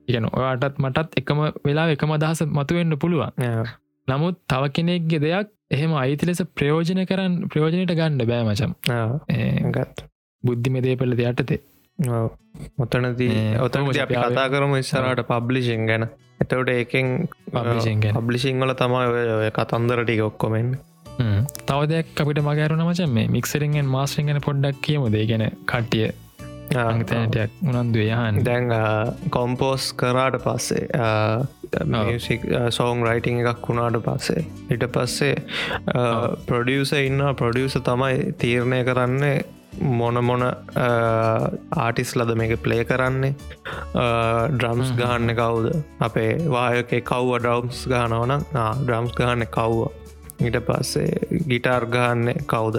ඉගන ඔයාටත් මටත් එකම වෙලා එකම අදහස මතුවෙන්න පුළුවන්. නමුත් තව කෙනෙක්ගේ දෙයක් එහෙම අයිති ලෙස ප්‍රයෝජන කරන්න ප්‍රයෝජනයට ගණ්ඩ බෑ මචම් ගත් බුද්ධිම දේපල දෙයටතේ ඔව්. ඔතනදී මේ ඔතනති කොහොමද අපි කතා කරම ඉස්සරට පබ්ලිෂන් ගැන. එතවට ඒකෙන් Publishing ගැන. පබ්ලිසිං වල තමයි කතන්දර ටික ඔක්කොමෙන් තව දෙයක් අපිට මගේරුණ මචන් මේ මික්සරිගෙන් මාස්ටරින් ගැන පොඩ්ඩක් කියමුදේ? ගැන කට්ටිය අංතනටයක් උනන්දු යහන් දැන් කොම්පෝස් කරාට පස්සේ සෝන් රයිටිං එකක් වුණාට පස්සේ. ඉට පස්සේ ප්‍රඩියස ඉන්න ප්‍රඩියස තමයි තීරණය කරන්නේ මොන මොන ආටිස් ලද මේක ප්ලේ කරන්නේ. ඩ්‍රම්ස් ගහන්න කවුද? අපේ වායක කව්ව ඩ්‍රම්ස් ගහනවන ඩ්‍රම්ස් ගහන්න කව්ව ඊට පස්සේ ගිටාර් ගහන්න කවුද?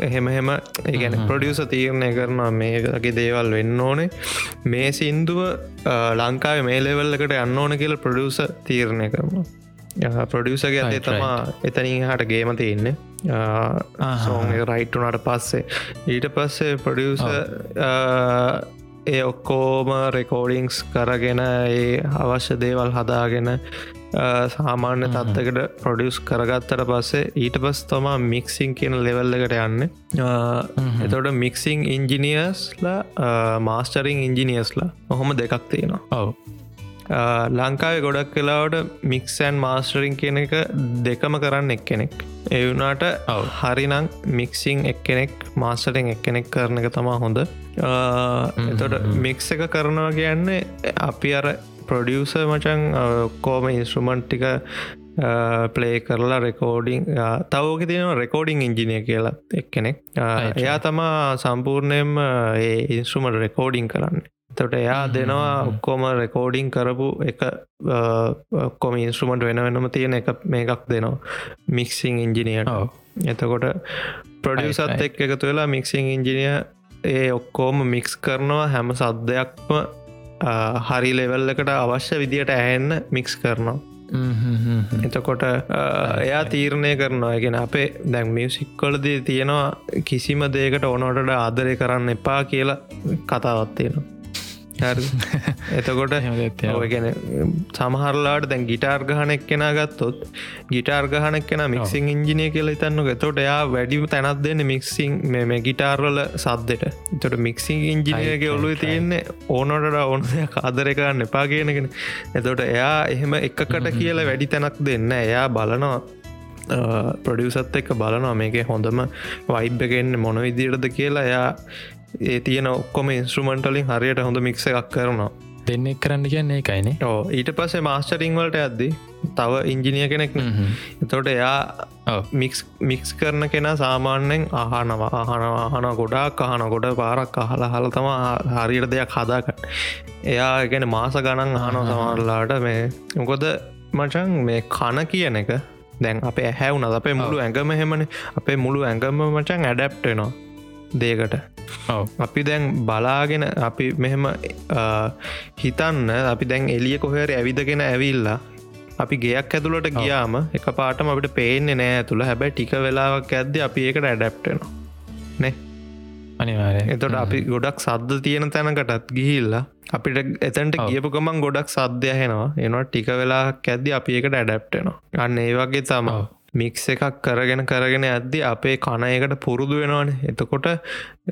එහෙම එහෙම ඒගැන හ්ම්. ප්‍රඩියස තීරණය කරනවා මේගේ දේවල් වෙන්න ඕනේ. මේ සින්දුව ලංකාව මේ ලෙවල්ලකට යන්න ඕන කියල ප්‍රඩියස තීරණය කරනවා. ප්‍රඩියසගේ Right, තමා එතනින් හට ගේම තියන්නේ. සෝන් රයිට්ටුනට පස්සේ. ඊට පස්සේ ප්‍රඩියස ඒ ඔක්කෝම රෙකෝඩිංස් කරගෙන ඒ අවශ්‍ය දේවල් හදාගෙන සාමාන්‍ය. තත්වකට ප්‍රඩියස් කරගත්තට පස්සේ ඊට පස් තමා මික්සිං කියන ලෙවල්ලකට යන්න. එතොට මික්සිං ඉංජිනියස්ලා මාස්ටරිං ඉංජිනියස්ලා ඔහොම දෙකක් තියෙනවා ඔව ලංකාවේ ගොඩක් කලාවට මික්සෑන් මාස්ටරිං කියන එක දෙකම කරන්න එක් කෙනෙක් එවුනාට. හරිනං මික්සිං එක්කෙනෙක් මාස්ටරිං එක්කෙනෙක් කරන එක තමා හොඳ එතොට. මික්ස එක කරනවා කියන්නේ අපි අර ප්‍රඩියස මචන් කෝම ඉන්ස්ට්‍රමන්ට්ටික පලේ කරලා රෙකෝඩිං තවෝක තියෙන රෙකෝඩිං ඉංජිනිය කියලා එක්කෙනෙක්. එයා තමා සම්පූර්ණයෙන්ම ඒ ඉන්ස්ට්‍රමට රෙකෝඩිං කරන්න. තොට එයා දෙනවා. ඔක්කොම රෙකෝඩිං කරපු එක ඔක්කොම ඉන්ස්ට්‍රමට වෙන වෙනම තියෙන එක මේකක් දෙනවා. මික්සිං ඉංජිනියට එතකොට ප්‍රඩියසත්. එක් එකතු වෙලා මික්සිං ඉංජිනිය ඒ ඔක්කෝම මික්ස් කරනවා හැම සද්දයක්ම අ, හරි ලෙවල්ලකට අවශ්‍ය විදියට ඇහෙන්න මික්ස් කරනවා. එතකොට එයා තීරණය කරනවා. ගෙන අපේ දැන් මියසික්කොලදී තියෙනවා කිසිම දේකට ඕනොටට ආදරය කරන්න එපා කියලා කතාවත් තියෙනවා එතකොට *laughs* ගැන සමහරලාට දැන් ගිටාර් ගහනෙක් කෙන ගත්තොත් ගිටාර් ගහනක් කෙන මික්සිං ඉංජිනය කියල තන්න තොට එයා වැඩිම තැනත් දෙන්න මික්සිං මේ ගිටාර්වල සද්දට. තොට මික්සිං ඉංජිනයගේ ඔලු තියෙන්නේ ඕනොට ඕන කාදරකන්න එපා කියනගෙන එතොට එයා එහෙම එකකට *laughs* කියලා වැඩි තැනක් දෙන්න එයා බලනවා ප්‍රඩියසත් එක්ක බලනවා මේක හොඳම වයිබ්බගෙන්න්න මොන විදිරද කියලා. එයා ඒ තියන ඔක්කොම ඉන්ස්ට්‍රමන්ටලින් හරියට හොඳ මික්ස එකක් කරනවා. දෙන්නෙක් කරන්න කියන්නේ එකයිනේ ඕ ඊට පස්සේ මාස්ටරිංවලට ඇද්දි තව ඉංජිනිය කෙනෙක් එතොට එයා මික්ස් මික්ස් කරන කෙන සාමාන්‍යෙන් අහනවා අහනවා අහන ගොඩක් අහන ගොඩ පාරක් අහලා හල තම හරියට දෙයක් හදාකට එයා ගැන මාස ගණන් අහනෝ සමරලාට මේ මොකොද මචන් මේ කන කියන එක දැන් අපේ හැවුන අපේ මුළු ඇඟම හෙමන අපේ මුළු ඇඟම මචන් ඇඩැප්ටනවා දේකට අපි දැන් බලාගෙන අපි මෙහෙම හිතන්න අපි දැන් එලිය කොහර ඇවිදගෙන ඇවිල්ලා අපි ගයක් ඇතුළට ගියාම එක පාටම අපිට පේන්නේ නෑ ඇතුළ. හැබැයි ටික වෙලාවක් ඇද්ද අපි ඒකට ඇඩැප්ටනවා නේ? අනිවාර එතොට අපි ගොඩක් සද්ධ තියෙන තැනකටත් ගිහිල්ලා අපිට එතැන්ට කියපු ගමන් ගොඩක් සද්ධයහෙනවා එනවා. ටික වෙලා ඇද්දි අපි එකට ඇඩැප්ටනවා අන්න ඒ වගේ තම මික්ස එකක් කරගෙන කරගෙන ඇද්දි අපේ කණයකට පුරුදු වෙනවාන. එතකොට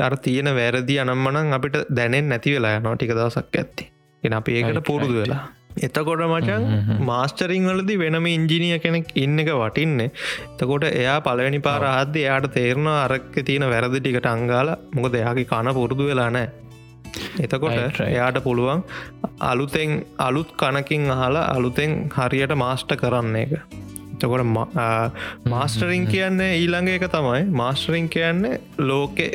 අර තියෙන වැරදි අනම්මනං අපිට දැනෙන් නැති වෙලා යනවා ටික දවසක් ඇත්ති. එන අපි ඒකට පුරුදු වෙලා. එතකොට මචන් මාස්ටරිං වලදි වෙනම ඉංජිනිය කෙනෙක් ඉන්න එක වටින්නේ. එතකොට එයා පලවෙනි පාරහද්ද එයාට තේරණ අරක්ක තියෙන වැරදි ටිකට අංගාල මොකද එයාගේ කන පුරුදු වෙලා නෑ එතකොට එයාට පුළුවන් අලුතෙන් අලුත් කනකින් අහලා අලුතෙන් හරියට මාස්ට කරන්න එක එතකොට මාස්ටරිං කියන්නේ ඊළඟ එක තමයි. මාස්ටරිං කියන්නේ ලෝකෙ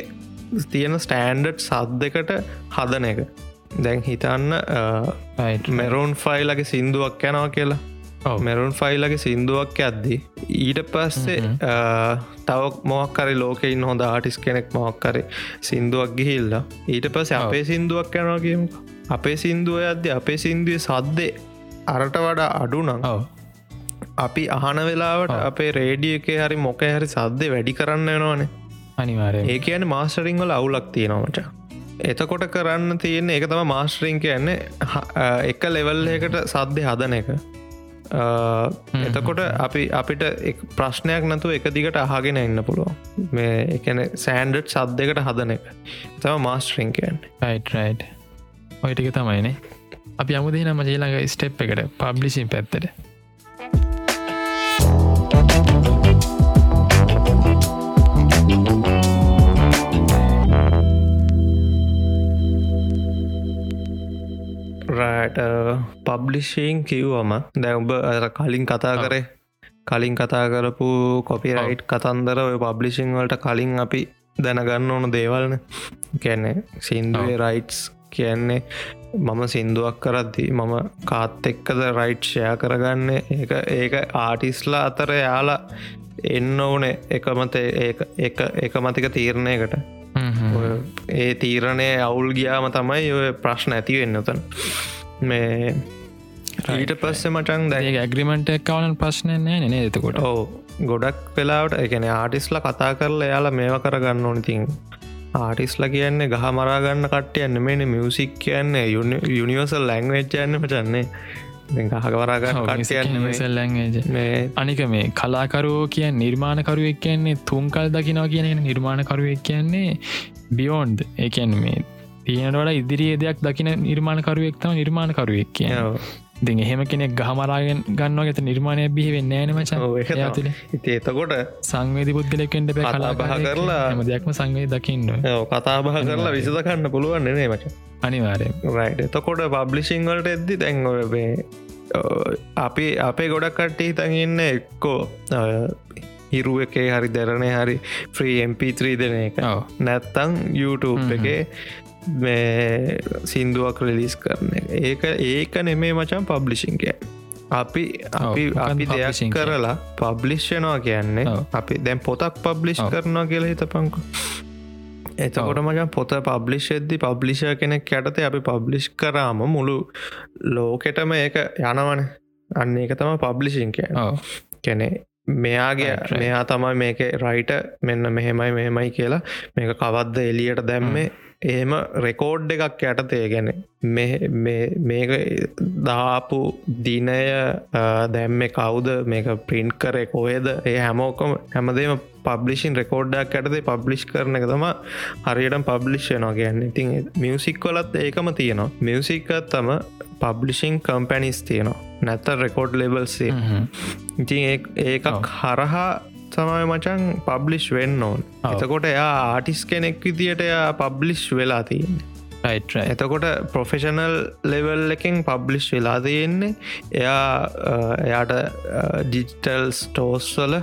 තියෙන ස්ටෑන්ඩඩ් සද්දකට හදන එක. දැන් හිතන්න මෙරුන් ෆයිලගේ සින්දුවක් යනවා කියලා. මෙරුන් ෆයිලගේ සින්දුවක් ඇද්දි ඊට පස්සේ තව මොක්කරි ලෝකෙයින් හොඳ ආටිස් කෙනෙක් මොක්කරි සින්දුවක් ගිහිල්ලා ඊට පස්ස අපේ සින්දුවක් යනවා කියමු අපේ සින්දුව අද්‍ය අපේ සින්දුව සද්දේ අරට වඩා අඩුනං අපි අහන වෙලාවට අපේ රේඩිය එක හරි මොක හරි සද්ද වැඩි කරන්න වෙනවානේ. අනිවාරය ඒ කියන මාස්ටරිංවල අවුලක් තියෙනවට එතකොට කරන්න තියෙන එක තම මාස්ටරිං කියන්නේ එක ලෙවල් එකට සද්ධ හදන එක. එතකොට අපි අපිට ප්‍රශ්නයක් නැතු එක දිගට අහගෙන එන්න පුළුවන්. මේ එකන සෑන්ඩඩ් සද්ධකට හදන එක. තම මාස්ටරිං කියන්න. යිටරයිට් ඔයිටික තමයිනේ අපි අමුදේ නම ජීලඟ ස්ටෙප් එකට පබ්ලිසින් පැත්තට රෑට පබ්ලිෂීන් කිව්වම දැඋඹ අර කලින් කතා කරේ කලින් කතා කරපු කොපිරයිට් කතන්දර ඔය පබ්ලිෂිං වලට කලින් අපි දැනගන්න ඕන දේවල්න. කැනෙ සින්දුවේ රයිට්ස් කියන්නේ මම සින්දුවක් කරද්දි මම කාත් එක්කද රයිට් ෂය කරගන්න. ඒක ඒක ආටිස්ලා අතර යාලා එන්න ඕනේ. එකමත එක මතික තීරණයකට ඒ තීරණය අවුල් ගියාම තමයි ඔය ප්‍රශ්න ඇති වෙන්නතන් මේ ඊට පස්සේ මටන් දැ ඇග්‍රිමට එක්කවන ප්‍රශ්නය නෑ නේ එතකොට? ඕ ගොඩක් වෙලාවට එකන ආටිස්ල කතා කරලා එයාලා මේව කරගන්න ඕනතින් ආටිස්ල කියන්නේ ගහ මරාගන්න කට්ටයන්න මේන මියසික් කියන්නේ යුනිවර්සල් ලැංවේච්චයන්න පචන්නේ ගහකවරාගන්න අනික මේ කලාකරුවෝ කිය නිර්මාණකරුවෙක් කියන්නේ තුන්කල් දකිනවා කියන නිර්මාණකරුවෙක් කියන්නේ බියෝන්ඩ්. එකන් මේ තියෙනට ඉදිරියේ දෙයක් දකින නිර්මාණකරුවෙක් තම නිර්මාණකරුවෙක් කිය දෙ එහෙම කෙනෙක් ගහමරාගෙන් ගන්න ඇත නිර්මාණය බිහිවෙන්න නෑනමච තුළ එතකොට සංවේධ පුද්ගලෙකෙන්ට කලා බහ කරලා දෙයක්ම සංවේ දකින්න කතා බහ කරලා විසඳකන්න පුළුවන් නේ මච අනිවාරය රයිට එතකොට පබ්ලිසිංවලට එද්දි දැන්ඔබේ අපි අපේ ගොඩක් කට්ටි හිතඟන්න එක්කෝ හිරුව එකේ හරි දැරණය හරි ෆ්‍රී MP3 දෙන එක. නැත්තං YouTube එකේ මේ සින්දුවක් රෙලිස් කරන ඒක ඒක නෙමේ මචන් පබ්ලිෂිං කිය අපි අපි අපි දෙයක් කරලා පබ්ලිෂ්යනවා කියන්නේ අපි දැන් පොතක් පබ්ලිෂ් කරනවා කියලා හිත පංකු එතකොට මචන් පොත පබ්ලිෂ් එද්දි පබ්ලිෂ කෙනෙක් යටතේ අපි පබ්ලිෂ් කරාම මුළු ලෝකෙටම ඒක යනවන. අන්න ඒක තම පබ්ලිෂිං කිය කැනෙ මෙයාගේ. මෙයා තමයි මේක රයිට මෙන්න මෙහෙමයි මෙහෙමයි කියලා මේක කවද්ද එලියට දැම්මේ? එහෙම රෙකෝඩ් එකක් යටතේ ගැන. මේක දාපු දිනය දැම්ම කවුද? මේක ප්‍රින්ට් කරේ කොයද ඒ හැමෝකම හැමදේම පබ්ලිෂන් රෙකෝඩ්ඩක් ඇටදේ පබ්ලිෂ් කරන එක තම හරියට පබ්ලිෂ්යනවා කියන්න. ඉතින් මියසික් කොලත් ඒකම තියෙනවා. මියසික්කත් තම පබ්ලිෂිං කම්පැනිස් තියෙනවා. නැත්ත රෙකෝඩ් ලෙබල්සේ ඉතින් ඒකක් හරහා තමයි මචන් පබ්ලිෂ් වෙන්න ඕන්. එතකොට එයා ආටිස් කෙනෙක් විදියට එයා පබ්ලිෂ් වෙලා තියන්නේ. එතකොට ප්‍රොෆෙෂනල් ලෙවල් එකෙන් පබ්ලිෂ් වෙලා තියෙන්නේ. එයා එයාට ඩිජිටල් ස්ටෝස් වල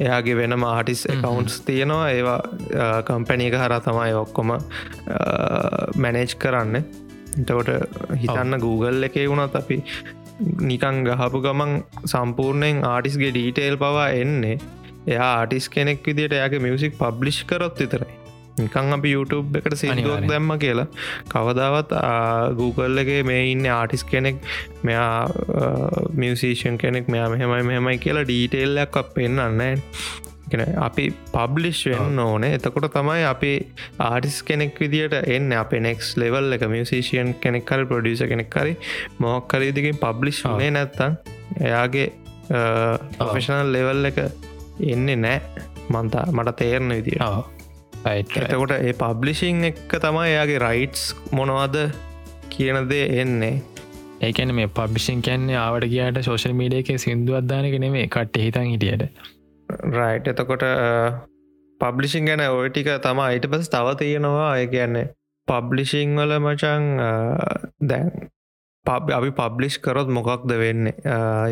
එයාගේ වෙනම ආටිස් එකකවුන්ස් තියෙනවා. ඒවා කම්පැනි එක හර තමයි ඔක්කොම මැනේජ් කරන්න. එතකොට හිතන්න Google එකේ වුණත් අපි නිකං ගහපු ගමන් සම්පූර්ණයෙන් ආටිස්ගේ ඩීටේල් පවා එන්නේ. එයා ආටිස් කෙනෙක් විදිට එයාගේ මියසික් පබ්ලිෂ් කරොත් විතරයි නිකං අපි YouTube එකට සිදුවක්. දැම්ම කියලා. කවදාවත් Google එකේ මේ ඉන්න ආටිස් කෙනෙක් මෙයා මියසිෂන් කෙනෙක් මෙයා මෙහෙමයි මෙහෙමයි කියලා ඩීටේල්ලක් අප පෙන්න්න අපි පබ්ලිෂ් වෙන්න ඕනේ. එතකොට තමයි අපි ආටිස් කෙනෙක් විදිට එන්න. අප නෙක්ස් ලෙවල් එක මියසිෂයන් කෙනෙක් කරි ප්‍රඩියස කෙනෙක් කරි මොක්කරීදිකින් පබ්ලිෂ්. වනේ නැත්තං එයාගේ ප්‍රොෆෙෂනල් ලෙවල් එක එන්නේ නෑ මන්තා මට තේරණ විදිිය එතකොට ඒ පබ්ලිෂිං එක්ක තමයි එයාගේ රයිට්ස් මොනවද කියනදේ එන්නේ. ඒකන මේ පබ්ිෂන් කැන්නේ ආවට කියට ශෝෂල් මීඩිය එක සිින්දු අධානක නෙමේ කට හිතන් හිටියට. රයිට් එතකොට පබ්ලිෂිං ගැන ඔය ටික තම අයිට පස් තව තියෙනවා. අය කියන්නේ පබ්ලිෂිං වල මචන් දැන් අපි පබ්ලිෂ් කරොත් මොකක්ද වෙන්න?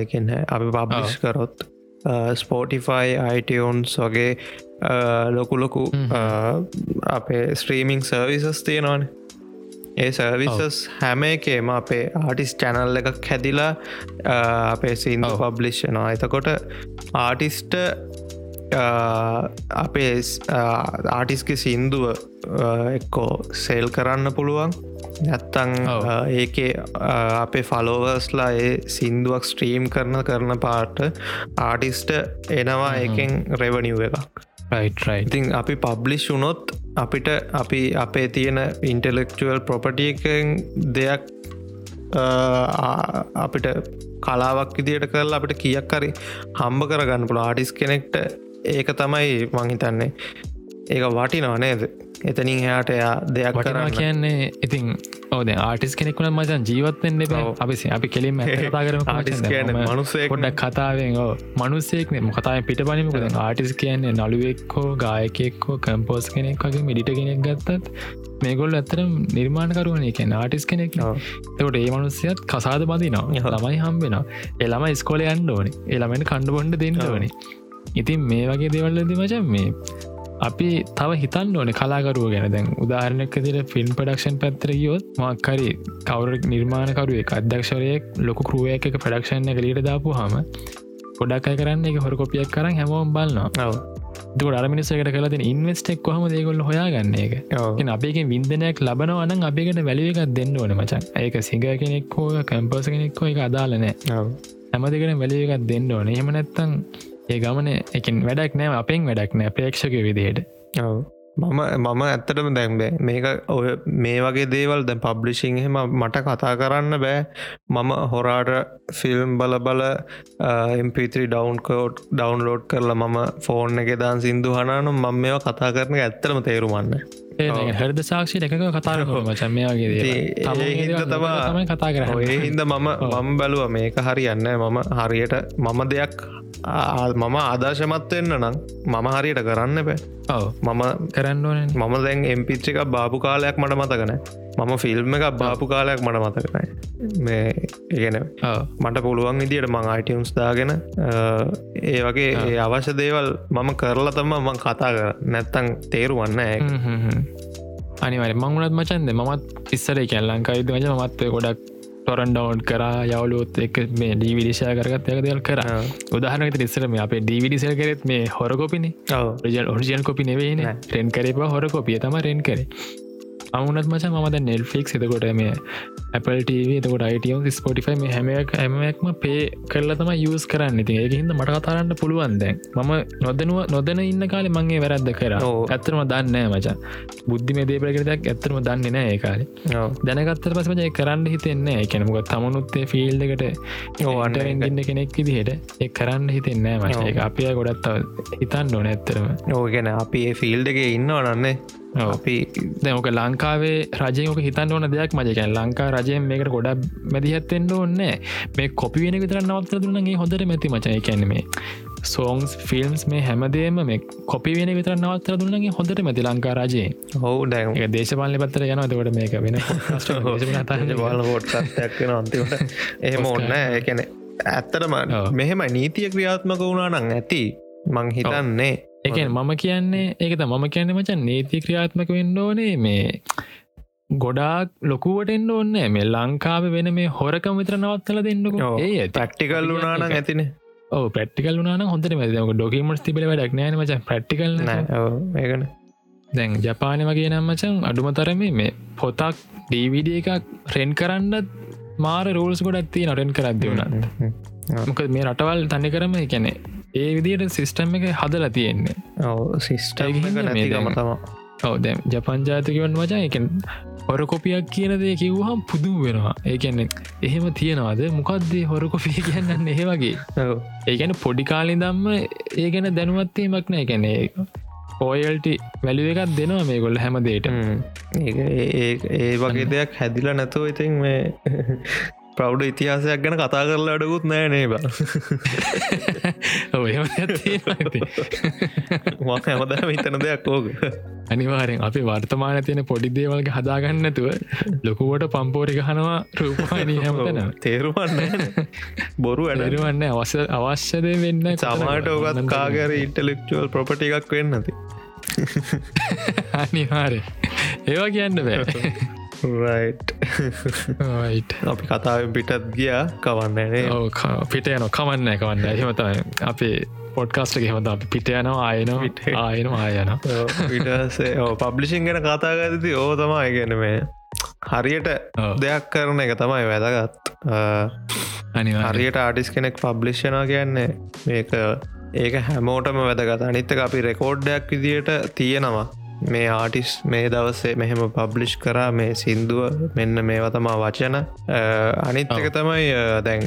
එකන්න අපි පබ්ලිෂ් කරොත් ස්පෝටිෆයි අයිටවන්ස් වගේ ලොකු ලොකු හ්ම්. අ, අපේ ස්ත්‍රීමිං සර්විසස් තියෙනවාන ඒ සර්විසස් හැම එකේම අපේ ආටිස් චැනල් එකක් හැදිලා අ, අපේ සින්දු. පබ්ලිෂ්නවා එතකොට ආටිස්ට අපේ ආටිස්ක සින්දුව එක්කෝ සෙල් කරන්න පුළුවන් නැත්තං ඒකේ අපේ ෆලෝවර්ස්ලා ඒ සින්දුවක් ස්ට්‍රීම් කරන කරන පාට ආටිස්ට එනවා. එකෙන් රෙවනිව් එකක් ඉතින් අපි පබ්ලිෂ් වුනොත් අපිට අපි අපේ තියෙන ඉන්ටෙලෙක්චුවල් ප්‍රොපටිය එකෙන් දෙයක් අ, ආ- අපිට කලාවක් විදියට කරලා අපිට කියක් හරි හම්බ කරගන්න පුළ ආටිස් කෙනෙක්ට ඒක තමයි මංහිතන්නේ ඒක වටිනවා නේද? එතනින් එයාට එයා දෙයක් කරන්න. කියන්නේ ඉතින් ඕද ආටිස් කෙනෙක්ුණ මචන් ජීවත්වෙන්න බ. ඔව්. අපිසි අපි කෙලින්ම කතා කරම ආටිස් කියන්නේ? මනුස්සයෙක් පොඩ්ඩක් කතාවෙන් ඕ මනුස්සෙක්න මොකතයි පිට පනිමකද ආටිස් කියන්නේ නළුවෙක්කෝ ගායකෙක්කෝ කම්පෝස් කෙනෙක් වගේ මිඩිට කෙනෙක් ගත්තත් මේගොල් ඇතරම් නිර්මාණකරුවන. එක ආටිස් කෙනෙක්. තකට ඒ මනුස්සයත් කසාද බඳනවා. ඔව්. ළමයි හම්බෙන එළම ස්කොල යන්න ඕන. එළමෙන් කණ්ඩ බොන්ඩ දෙන්න ඔව්. ඕනි. ඉතින් මේ වගේ දෙවල්ලද මචන් මේ අපි තව හිතන්න ඕන කලාකරුව ගැන දැන් උදාහරණයක් දිර ෆිල්ම් පඩක්ෂන් පැත්තර ගියොත් මක්කරි කවර නිර්මාණකරුවේ අධ්‍යක්ෂරයෙක් ලොක කරුවයක් එක පඩක්ෂණ එක ලීට දාපු හම පොඩක් කරන්න එක හොර කොපියක් කරන්න හැමෝම් බලන්නවා. දුකට අරමිනිසකට කලති ඉන්වස්ටෙක් හම දේගොල්ල හොයාගන්න එක ඔව්. අපේ විින්දනයක් ලබනවන අපිකට වැලිය එකක් දෙන්න ඕන මචන් ඒක සිංහ කෙනෙක් හෝ කැම්පස කෙනෙක් හෝ එක අදාලනෑ ඔව්. හැම දෙකට වැලිය එකක් දෙන්න ඕන එහෙම නැත්තං ඒ ගමන එකින් වැඩක් නෑ අපෙන් වැඩක් නෑ ප්‍රේක්ෂක විදියට ඔව්. මම මම ඇත්තටම දැන්බේ මේක ඔය මේ වගේ දේවල් දැ පබ්ලිෂිං හෙම මට කතා කරන්න බෑ මම හොරාට ෆිල්ම් බල බල MP3 ඩවන්කෝට් ඩවන්ලෝඩ් කරලා මම ෆෝර්න් එක දාන් සිින්දු හනානු මම මේවා කතා කරන ඇත්තරම තේරුමන්න ඔව්. හරද සාක්ෂි එකක කතාර මචන් මේ වගේ ඉතින් ඒ හින්දා තමා- තමයි කතා කර හින්ද මම. මම බැලුව මේක හරියන්න මම හරියට මම දෙයක් මම ආදර්ශමත් වෙන්න නම් මම හරියට කරන්න බෑ. ඔව. මම කරන්න මම දැන් එම්පිච් එක බාපු කාලයක් මට මතකන මම ෆිල්ම් එක බාපු කාලයක් මට මතකනයි මේ ඉගෙන මට පුළුවන් විදියට මං අයිටම්ස් දාගෙන ඒ වගේ ඒ අවශ්‍ය දේවල් මම කරලා තම මං කතා කර නැත්තං තේරුවන්න. අනිවර මංගුණත් මචන්ද මත් ඉස්සර කැල් ලංකායිද වජ මත් ගොඩක් ටොරන් ඩවන්් කර යවලුත් එක මේ ඩීවිඩිෂය කරගත් යක දෙල් කර. උදාහනක ඉස්සර මේ අපේ ඩීවිඩිසල් කරෙත් මේ හොරකොපිනි. රජල් ඔරිජල් කොපි නෙවෙයින. නෑ. රෙන් කරපා හොර කොපිය තම රෙන් කරේ අමුණත් මච මද නෙල්ෆික් එතකොට මේ Apple TV එතකොට අයිටම් ස්පොටිෆයි මේ හැමයක් හැමයක්ම පේ කරලා තම යස් කරන්න. ඉති ඒහින්ද මට කතාරන්න පුළුවන් දැන්. මම නොදනුව නොදන ඉන්න කාලෙ මගේ වැරද්ද කර. ඇත්තරම දන්න මචා බුද්ධි මේ දේපරකරයක් ඇත්තරම දන්නේ නෑ ඒකාලේ. දැනගත්තර පසමජය කරන්න හිතෙන්නේ එකනමුක තමනුත්තේ ෆිල්ඩකට ඒක. ඉන්න කෙනෙක් විදිහට ඒ කරන්න හිතෙන්නෑ මච අපිය ගොඩත් හිතන්න ඕන ඇත්තරම ඕගෙන අපි ඒ ෆිල්ඩ එක ඉන්න නන්නේ ඔව්. අපි දැමක ලංකාවේ රජයක හිතන්න ඕන දෙයක් මජකැන් ලංකා රජයෙන් මේකට ගොඩක් මැදිහත්තෙන්ට ඕන්න මේ කොපි වෙන විතර නවත්තර දුන්නගේ හොඳට මැති මචය කැනීමේ සෝන්ස් ෆිල්ම්ස් මේ හැමදේම මේ කොපි වෙන විතර නවත්තර දුන්නගේ හොඳට මැති ලංකා රජයේ දැන් එක දේශපාලි පත්තර යන තකොට මේක වෙන *laughs* වෙන අන්තිමට. *laughs* එහෙම ඔන්න ඒකැන ඇත්තටම. මෙහෙම නීතිය ක්‍රියාත්මක වුණා නං ඇති. මං හිතන්නේ එක මම කියන්නේ ඒකත මම කියන්න මචන් නීති ක්‍රියාත්මක වෙන්න ඕනේ. මේ ගොඩාක් ලොකුවට එන්න ඕන්න මේ ලංකාව වෙන මේ හොරකම විතර නවත්තල දෙන්නක. ඒ පැක්ටිකල් වුණාන ඇතින. පැටිකල් වුණ හොඳ මක ඩොකීමට තිබල වැඩක් නෑන මච ප්‍රටිකල් ඒකන. දැන් ජපානය වගේ නම්මචන් අඩුම තරම මේ පොතක් ඩීවිඩ එකක් රෙන් කරන්නත් මාර රෝල්ස් ගොඩත් තිය නොරෙන් කරද්ද වුණත්. මොක මේ රටවල් තනි කරම එකැනෙ ඒ විදියට සිිස්ටම් එක හදලා තියෙන්නේ. ඔව සිිස්ටම් තම ඔව දැම් ජපන් ජාතිකවන් වචා එකෙන් හොර කොපියක් කියන දේ කිව්හම් පුදුම වෙනවා. ඒකන්නේ එහෙම තියෙනවාද? මොකක්දේ හොර කොපිය කියන්නන්න ඒ වගේ. ඒගැන පොඩි කාලි දම්ම ඒ ගැන දැනුවත්තීමක් නෑ. ගැනේ පෝයල්ටි වැලුව එකත් දෙනවා මේ ගොල්ල හැම. දේට ඒ වගේ දෙයක් හැදිලා නැතුව ඉතින් මේ ප්‍රෞ්ඩ ඉතිහාසයක් ගැන කතා කරලා අඩකුත් නෑ නේ බ *laughs* *laughs* හැමදම හිතන දෙයක් ඕක. අනිවාරෙන් අපි වර්තමාන තියෙන පොඩි දේවල්ග හදාගන්නතුව ලොකුවට පම්පෝරි ගහනවා රූපහනී හැමතන තේරුවන්න බොරු වැඩ ඇරුවන්න අවස අවශ්‍යදය වෙන්න සමාට ඔගත් කාගර ඉන්ටලෙක්චුවල් ප්‍රපටි එකක් වෙන්නති *laughs* අනිවාරය ඒවා කියන්න බෑ. *laughs* අපි කතාවෙන් පිටත් ගියා. කවන්නනේ පිට යන කමන්න කවන්න එහෙමතයි අපේ පොඩ්කාස්ට හෙමත අපි පිට යනවා පිට. ආයන ආයන පිටසේ පබ්ලිසින් ගැන කතාගතති ඕ තමයි. ගැන මේ හරියට. දෙයක් කරන එක තමයි වැදගත්. හරියට ආටිස් කෙනෙක් පබ්ලිෂ්ෂනා කියන්නේ මේක ඒක හැමෝටම වැදගත. අනිත්තක අපි රෙකෝඩ්ඩයක් විදියට තියෙනවා මේ ආටිස් මේ දවසේ මෙහෙම පබ්ලිෂ් කරා මේ සින්දුව මෙන්න මේව තමා වචන. අනිත් එක තමයි දැන්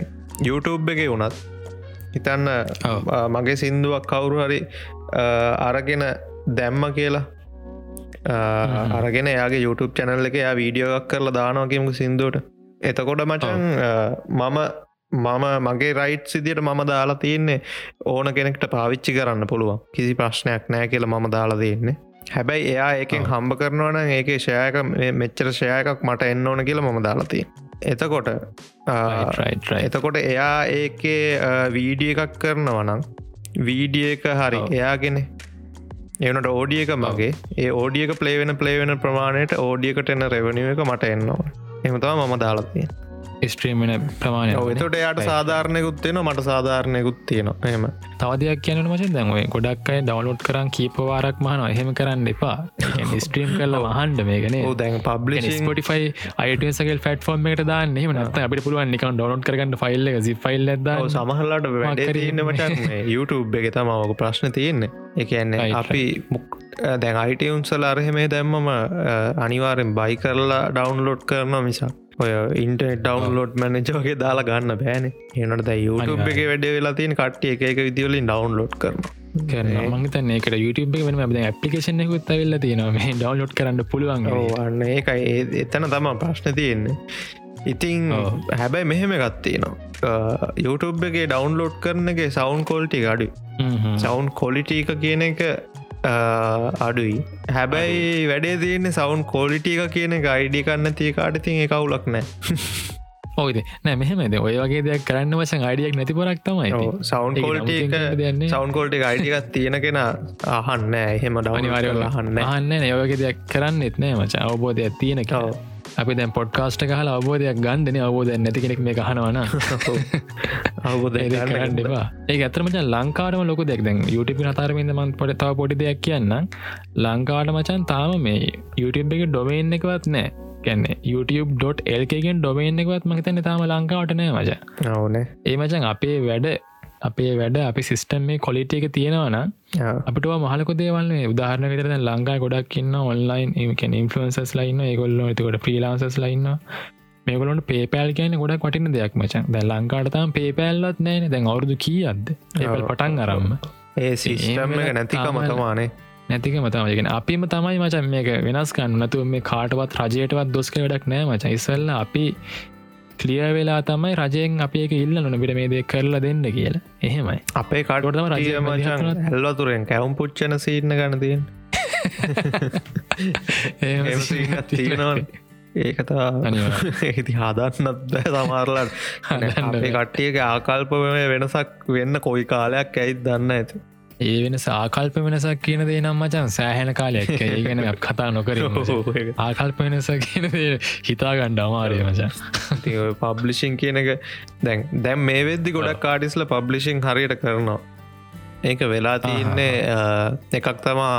YouTube එක වුණත් හිතන්න මගේ සින්දුවක් කවුරු හරි අරගෙන දැම්ම කියලා. අරගෙන යාගේ YouTube චැනල් එක යා වීඩියෝක් කරලා දානවාකිමක සිින්දුවට. එතකොට මචන් මම මම මගේ රයිට් සිදියට මම දාලා තියන්නේ ඕන කෙනෙක්ට පාවිච්චි කරන්න පුළුවන්. කිසි ප්‍රශ්නයක් නෑ කියලා මම දාලා දෙන්නේ හැබැයි එයා ඒකෙන්. හම්බ කරනවන ඒක ෂයක මෙච්චර ෂයකක් මට එන්න ඕන කියලා මම දාලාතිය එතකොට එතකොට එයා ඒකේ වීඩිය එකක් කරනවනම් වීඩිය එක හරි. එයාගෙන. එවනට ඕඩිය එක මගේ. ඒ ඕඩියක පලේවෙන පලේවෙන ප්‍රමාණයට ඕඩියකට එන්න රෙවනිව එක මට එන්නවා එමතව මම දාලතිය ස්ට්‍රීමන ප්‍රමාණය එතට එයාට සාධාරණයකුත්තියන මට සාධාරණයකුත් තියෙනවා. එම තවදයක් කියන වශෙන් දැන්වේ ගොඩක් අයි ඩවලෝඩ් කරන් කීපවාරක් මහන එහෙම කරන්න එපා. ස්ට්‍රීම් කරල වහන්ඩ මේකනේ දැන් පබ්ලිෂ ස්පොටිෆයි අයිටසක ෆටෆෝර්ම් එකට දාන්න. එහම නත් අපිට පුළුවන් නිකන් ඩොනොඩ් කරගන්න ෆයිල් එක සි ෆයිල් ද සමහල්ලට වැඩේ කරන්න. තියන්න මටන් YouTube එක තමවක ප්‍රශ්න තියෙන්නේ. එකන්නේ අපි මුක් දැන් අයිටවුන්සල අරහෙමේ දැම්මම අනිවාරෙන් බයි කරලා ඩවන්ලෝඩ් කරන මිසා ඔය ඉන්ටනෙට් ඩවන්ලෝඩ් මැනජෝගේ දාලා ගන්න බෑන. ඒනට දැ YouTube එක වැඩ වෙලා තියෙන කට්ටිය එක එක විදිවලින් ඩවන්ලෝඩ් කරන කරන මංතන ඒක YouTube වෙන ම පපිකේෂන කුත් වෙල්ල තියෙන මේ ඩවන්ලෝඩ් කරන්න පුළුවන් ඕන්න ඒකයි. එතන තම ප්‍රශ්න තියෙන්නේ. ඉතිං. හැබැයි මෙහෙම ගත්තිනවා YouTube එක ඩවන්ලෝඩ් කරන එක සවන්් කොල්ටි අඩු සවන්් කොලිටි එක කියන එක අඩුයි. හැබැයි වැඩේ තියන්නේ සවන්් කොලිටි එක කියන අයිඩි කන්න තිය කාට තින් කවුලක් නෑ. *laughs* ඔයිද නෑ මෙහමද ඔය වගේ දෙයක් කරන්න වශන් අඩියක් නැති පොරක් තමයි සවන්් කොල්ටි නෑ. සවන්් කොල්ටි අයිඩිකත් තියෙන කෙන අහන්න එහෙම අනිවාරය ඩවනිවාරහන්න අහන්න යවගේ දෙයක් කරන්න එත්නෑ මච. අවබෝධයක් තියෙන ඔව්. අපි දැන් පොඩ්කාස්ට කහල අවබෝධයක් ගන්දන අවබෝධ නැති කෙනෙක් මේ කහනවන අවබෝධ එපා. ඒ ඇතරමච ලංකාරම ලොක දෙක් දැන් YouTube අතරමින්ද මන් පොට තව පොඩි දෙයක් කියන්න ලංකාට මචන් තාම මේ YouTube එක ඩොමේන් එකවත් නෑ කැන්නේ youtube.lකගෙන් ඩොමේන් එකවත් මහිතන්න තාම ලංකාවට නෑ මච අවනේ ඒ මචන් අපේ වැඩ අපේ වැඩ අපි සිිස්ටම් මේ කොලිට එක තියෙනවන අපිට මහලක දේවල් උදාහරන විතර ලංඟා ගොඩක් ඉන්න ඔන්ලයින් ඉන්ෆලන්සස් ලයින්න ඒගොල්ල තිකොට ප්‍රීලාන්සස් ලයින්න මේගලට පේපෑල් කියන ගොඩක් වටින දෙයක් මචන් දැ ලංකාටතම් පේපෑල්ලත් නෑන දැන් අවුරදු කියද්ද ඒවල් පටන් අරම්ම. ඒ සිිස්ටම් එක නැතිකම තමානේ නැතික මතමගෙන අපිම තමයි මචන් මේක වෙනස් කන්න නතුව මේ කාටවත් රජයටවත් දොස්ක වැඩක් නෑ මච. ඉසල්ල අපි කලිය වෙලා තමයි රජයෙන් අපඒක ඉල්ල නොනබිට මේ දේ කරලා දෙන්න කියලා. එහෙමයි. අපේ රජය මචන් හැල්ලතුරෙන් කැවුම් පුච්චන සිීන්න ගනතියෙන් ඒකතා ඒති හදන්නත් සමාරලට අපේ කට්ටියක ආකල්පම වෙනසක් වෙන්න කොයි කාලයක් ඇයිත් දන්න ඇති ඒ වෙන සාකල්ප වෙනසක් කියන දේ නම් මචන් සෑහෙන කාලයක්. ඒගෙන කතා නොකර ආකල්ප වෙනස කියන හිතා ගණ්ඩ අමාරය මචන් පබ්ලිෂන් කියන එක දැන් දැම් මේ වෙද්දි ගොඩක් කාඩිස්ල පබ්ලිෂන් හරියට කරනවා. ඒක වෙලා තියන්නේ එකක් තමා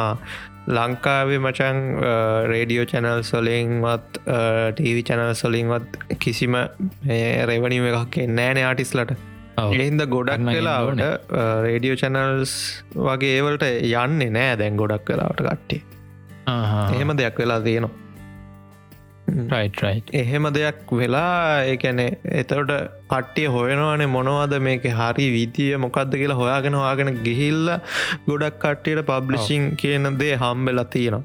ලංකාවේ මචන් රේඩියෝ චැනල් සොලින්වත් ටීවි චැනල් සොලින්වත් කිසිම රෙවනිම එකක් නෑන ආටිස්ලට එහින්ද ගොඩක් වෙලාවට රේඩියෝ චැනල්ස් වගේ ඒවලට යන්නේ නෑ දැන් ගොඩක් වෙලාවට කට්ටේ එහෙම දෙයක් වෙලා තියෙනවා. එහෙම දෙයක් වෙලා ඒකැනෙ එතවට පට්ටිය හොයනවානේ මොනවද මේක හරි විදිිය මොකක්ද කියලා හොයාගෙන හවාගෙන ගිහිල්ල ගොඩක් කට්ටියට පබ්ලිෂිං කියන දේ හම්බෙලා තියෙනවා.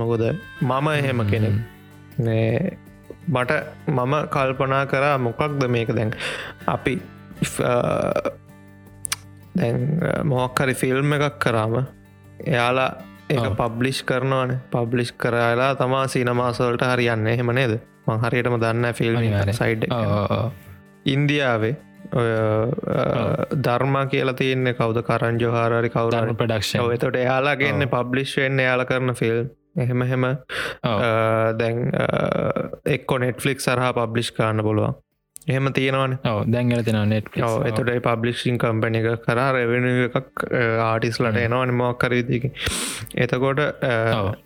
මොකොද මම එහෙම කෙනෙක්. මට මම කල්පනා කරා මොකක්ද මේක දැන්. අපි දැන් මොහක්කරි ෆිල්ම් එකක් කරාම එයාලා ඒ පබ්ලිෂ් කරනවාන. පබ්ලිෂ් කරලා තමා සීනමාසවලට හරියන්න එහෙම නේද? මං හරියටම දන්න ෆිල්ම් සයිඩ් ඉන්දියාවේ ධර්මා කියලා තියන්නේ කවද? කරන් ජොහාරි කවුරන ප්‍රඩක්ෂ එතට එයාලා ගන්න පබ්ලිෂ් වෙන්න යාල කරන ෆිල්ම් එහෙම එහෙම දැන් එක්කො නෙට්ෆලික් සරහා පබ්ලිෂ් කරන්න පුළුවන් එහෙම තියෙනවන. දැන්ගල තින නෙට් එතට පබ්ලිෂින් කම්පන එක කර රැවෙන එකක් ආටිස්ලට එනවන මොක්කර විදික එතකොට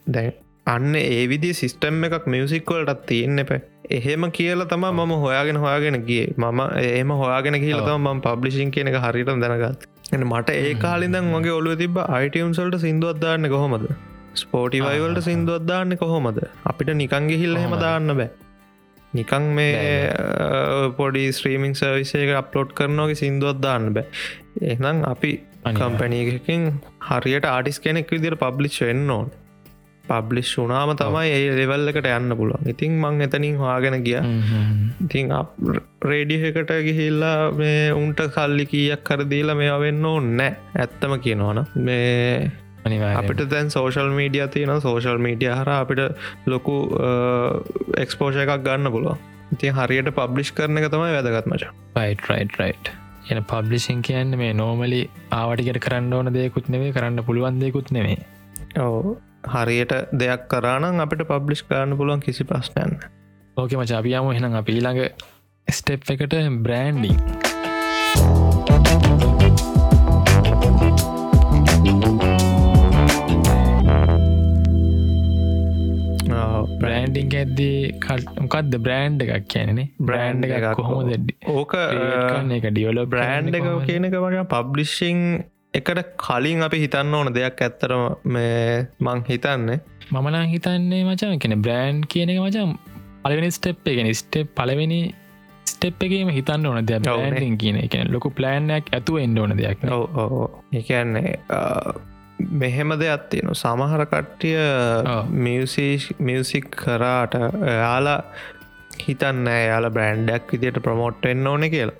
දැන් අන්න ඒ විදි සිිස්ටම් එකක් මියසික්වලටත් තියෙන්න එප. එහෙම කියල තම මම හොයාගෙන හොයාගෙන ගිය. මම ඒම හොයාගෙන කියලතම ම පබ්ලිෂින් කියන එක හරිට දැනගත් එ මට ඒ කාලිදන් වගේ ඔලු තිබ අයිටම්සල්ට සිින්දුවත්දාන්න කොහොමද? ස්පෝටිවයිවල්ට සිින්දුවත්දාන්න කොහොමද? අපිට නිකංගෙ හිල්ල හෙම දාන්න බෑ නිකං මේ පොඩි ස්ත්‍රීමිං සර්විසය එක අප්ලෝඩ් කරනෝගේ සිින්දුවත් දාන්න බෑ. එනම් අපි කම්පැනීකින් හරියට ආටිස් කෙනෙක් විදිර පබ්ලිච් වෙන්න ඕන්. පබ්ලිෂ් වුනාම තමයි ඒ ලෙවල් එකට යන්න පුළුවන්. ඉතින් මං එතනින් හවාගෙන ගිය. ඉතින් රේඩියකට ගිහිල්ලා මේ උන්ට කල්ලි කීයක් කරදීලා මේ වෙන්න ඕන්න ඇත්තම කියනවන මේ අපිට දැන් සෝශල් මීඩිය තියන සෝශල් මීඩිය හර අපිට ලොකු එක්ස්පෝෂ එකක් ගන්න පුළුව ඉතින් හරියට පබ්ලිෂ් කරන එක තමයි වැදගත්මච රයිට් රයිට් රයිට් එන පබ්ලිසින් කියන්න මේ නෝමලි ආවටිකට කරන්න ඕන දෙයකුත් නෙවේ කරන්න පුළුවන් දෙකුත් නෙවේ ඕ හරියට දෙයක් කරානම් අපිට පබ්ලිෂ් කරන්න පුළුවන් කිසි ප්‍රශ්නයන්න ඕක මචාපියාම එහෙනම් අප ඊළඟ ස්ටෙප් එකට බ්‍රෑන්ඩිං බ්‍රෑන්ඩිං ඇද්දී මොකක්ද බ්‍රෑන්් එකක් කියනනේ බ්‍රෑන්් එකක් කොහොම දෙඩ ඕක එක ඩියවල බ්‍රෑන්් එක කියනක වගේ පබ්ලිෂිං එකට කලින් අපි හිතන්න ඕන දෙයක් ඇත්තරම මේ හිතන්නේ. මමනා හිතන්නේ මචා කෙන බ්‍රෑන්් කියන එක මචම් පලවෙනි ස්ටෙප් එකෙන ස්ටෙප් පලවෙනි ස්ටෙප් එකම හිතන්න ඕන දෙයක් කියන එක. ලොකු ප්ලෑන්යක් ඇතුව එන්ඩ ඕන දෙයක් එකන්නේ මෙහෙම දෙයක් තියෙන සමහර කට්ටිය මියසික් කරාට යාලා හිතන්න යාල බ්‍රෑන්්ඩක් විදියට ප්‍රමෝට් එන්න ඕන කියලා.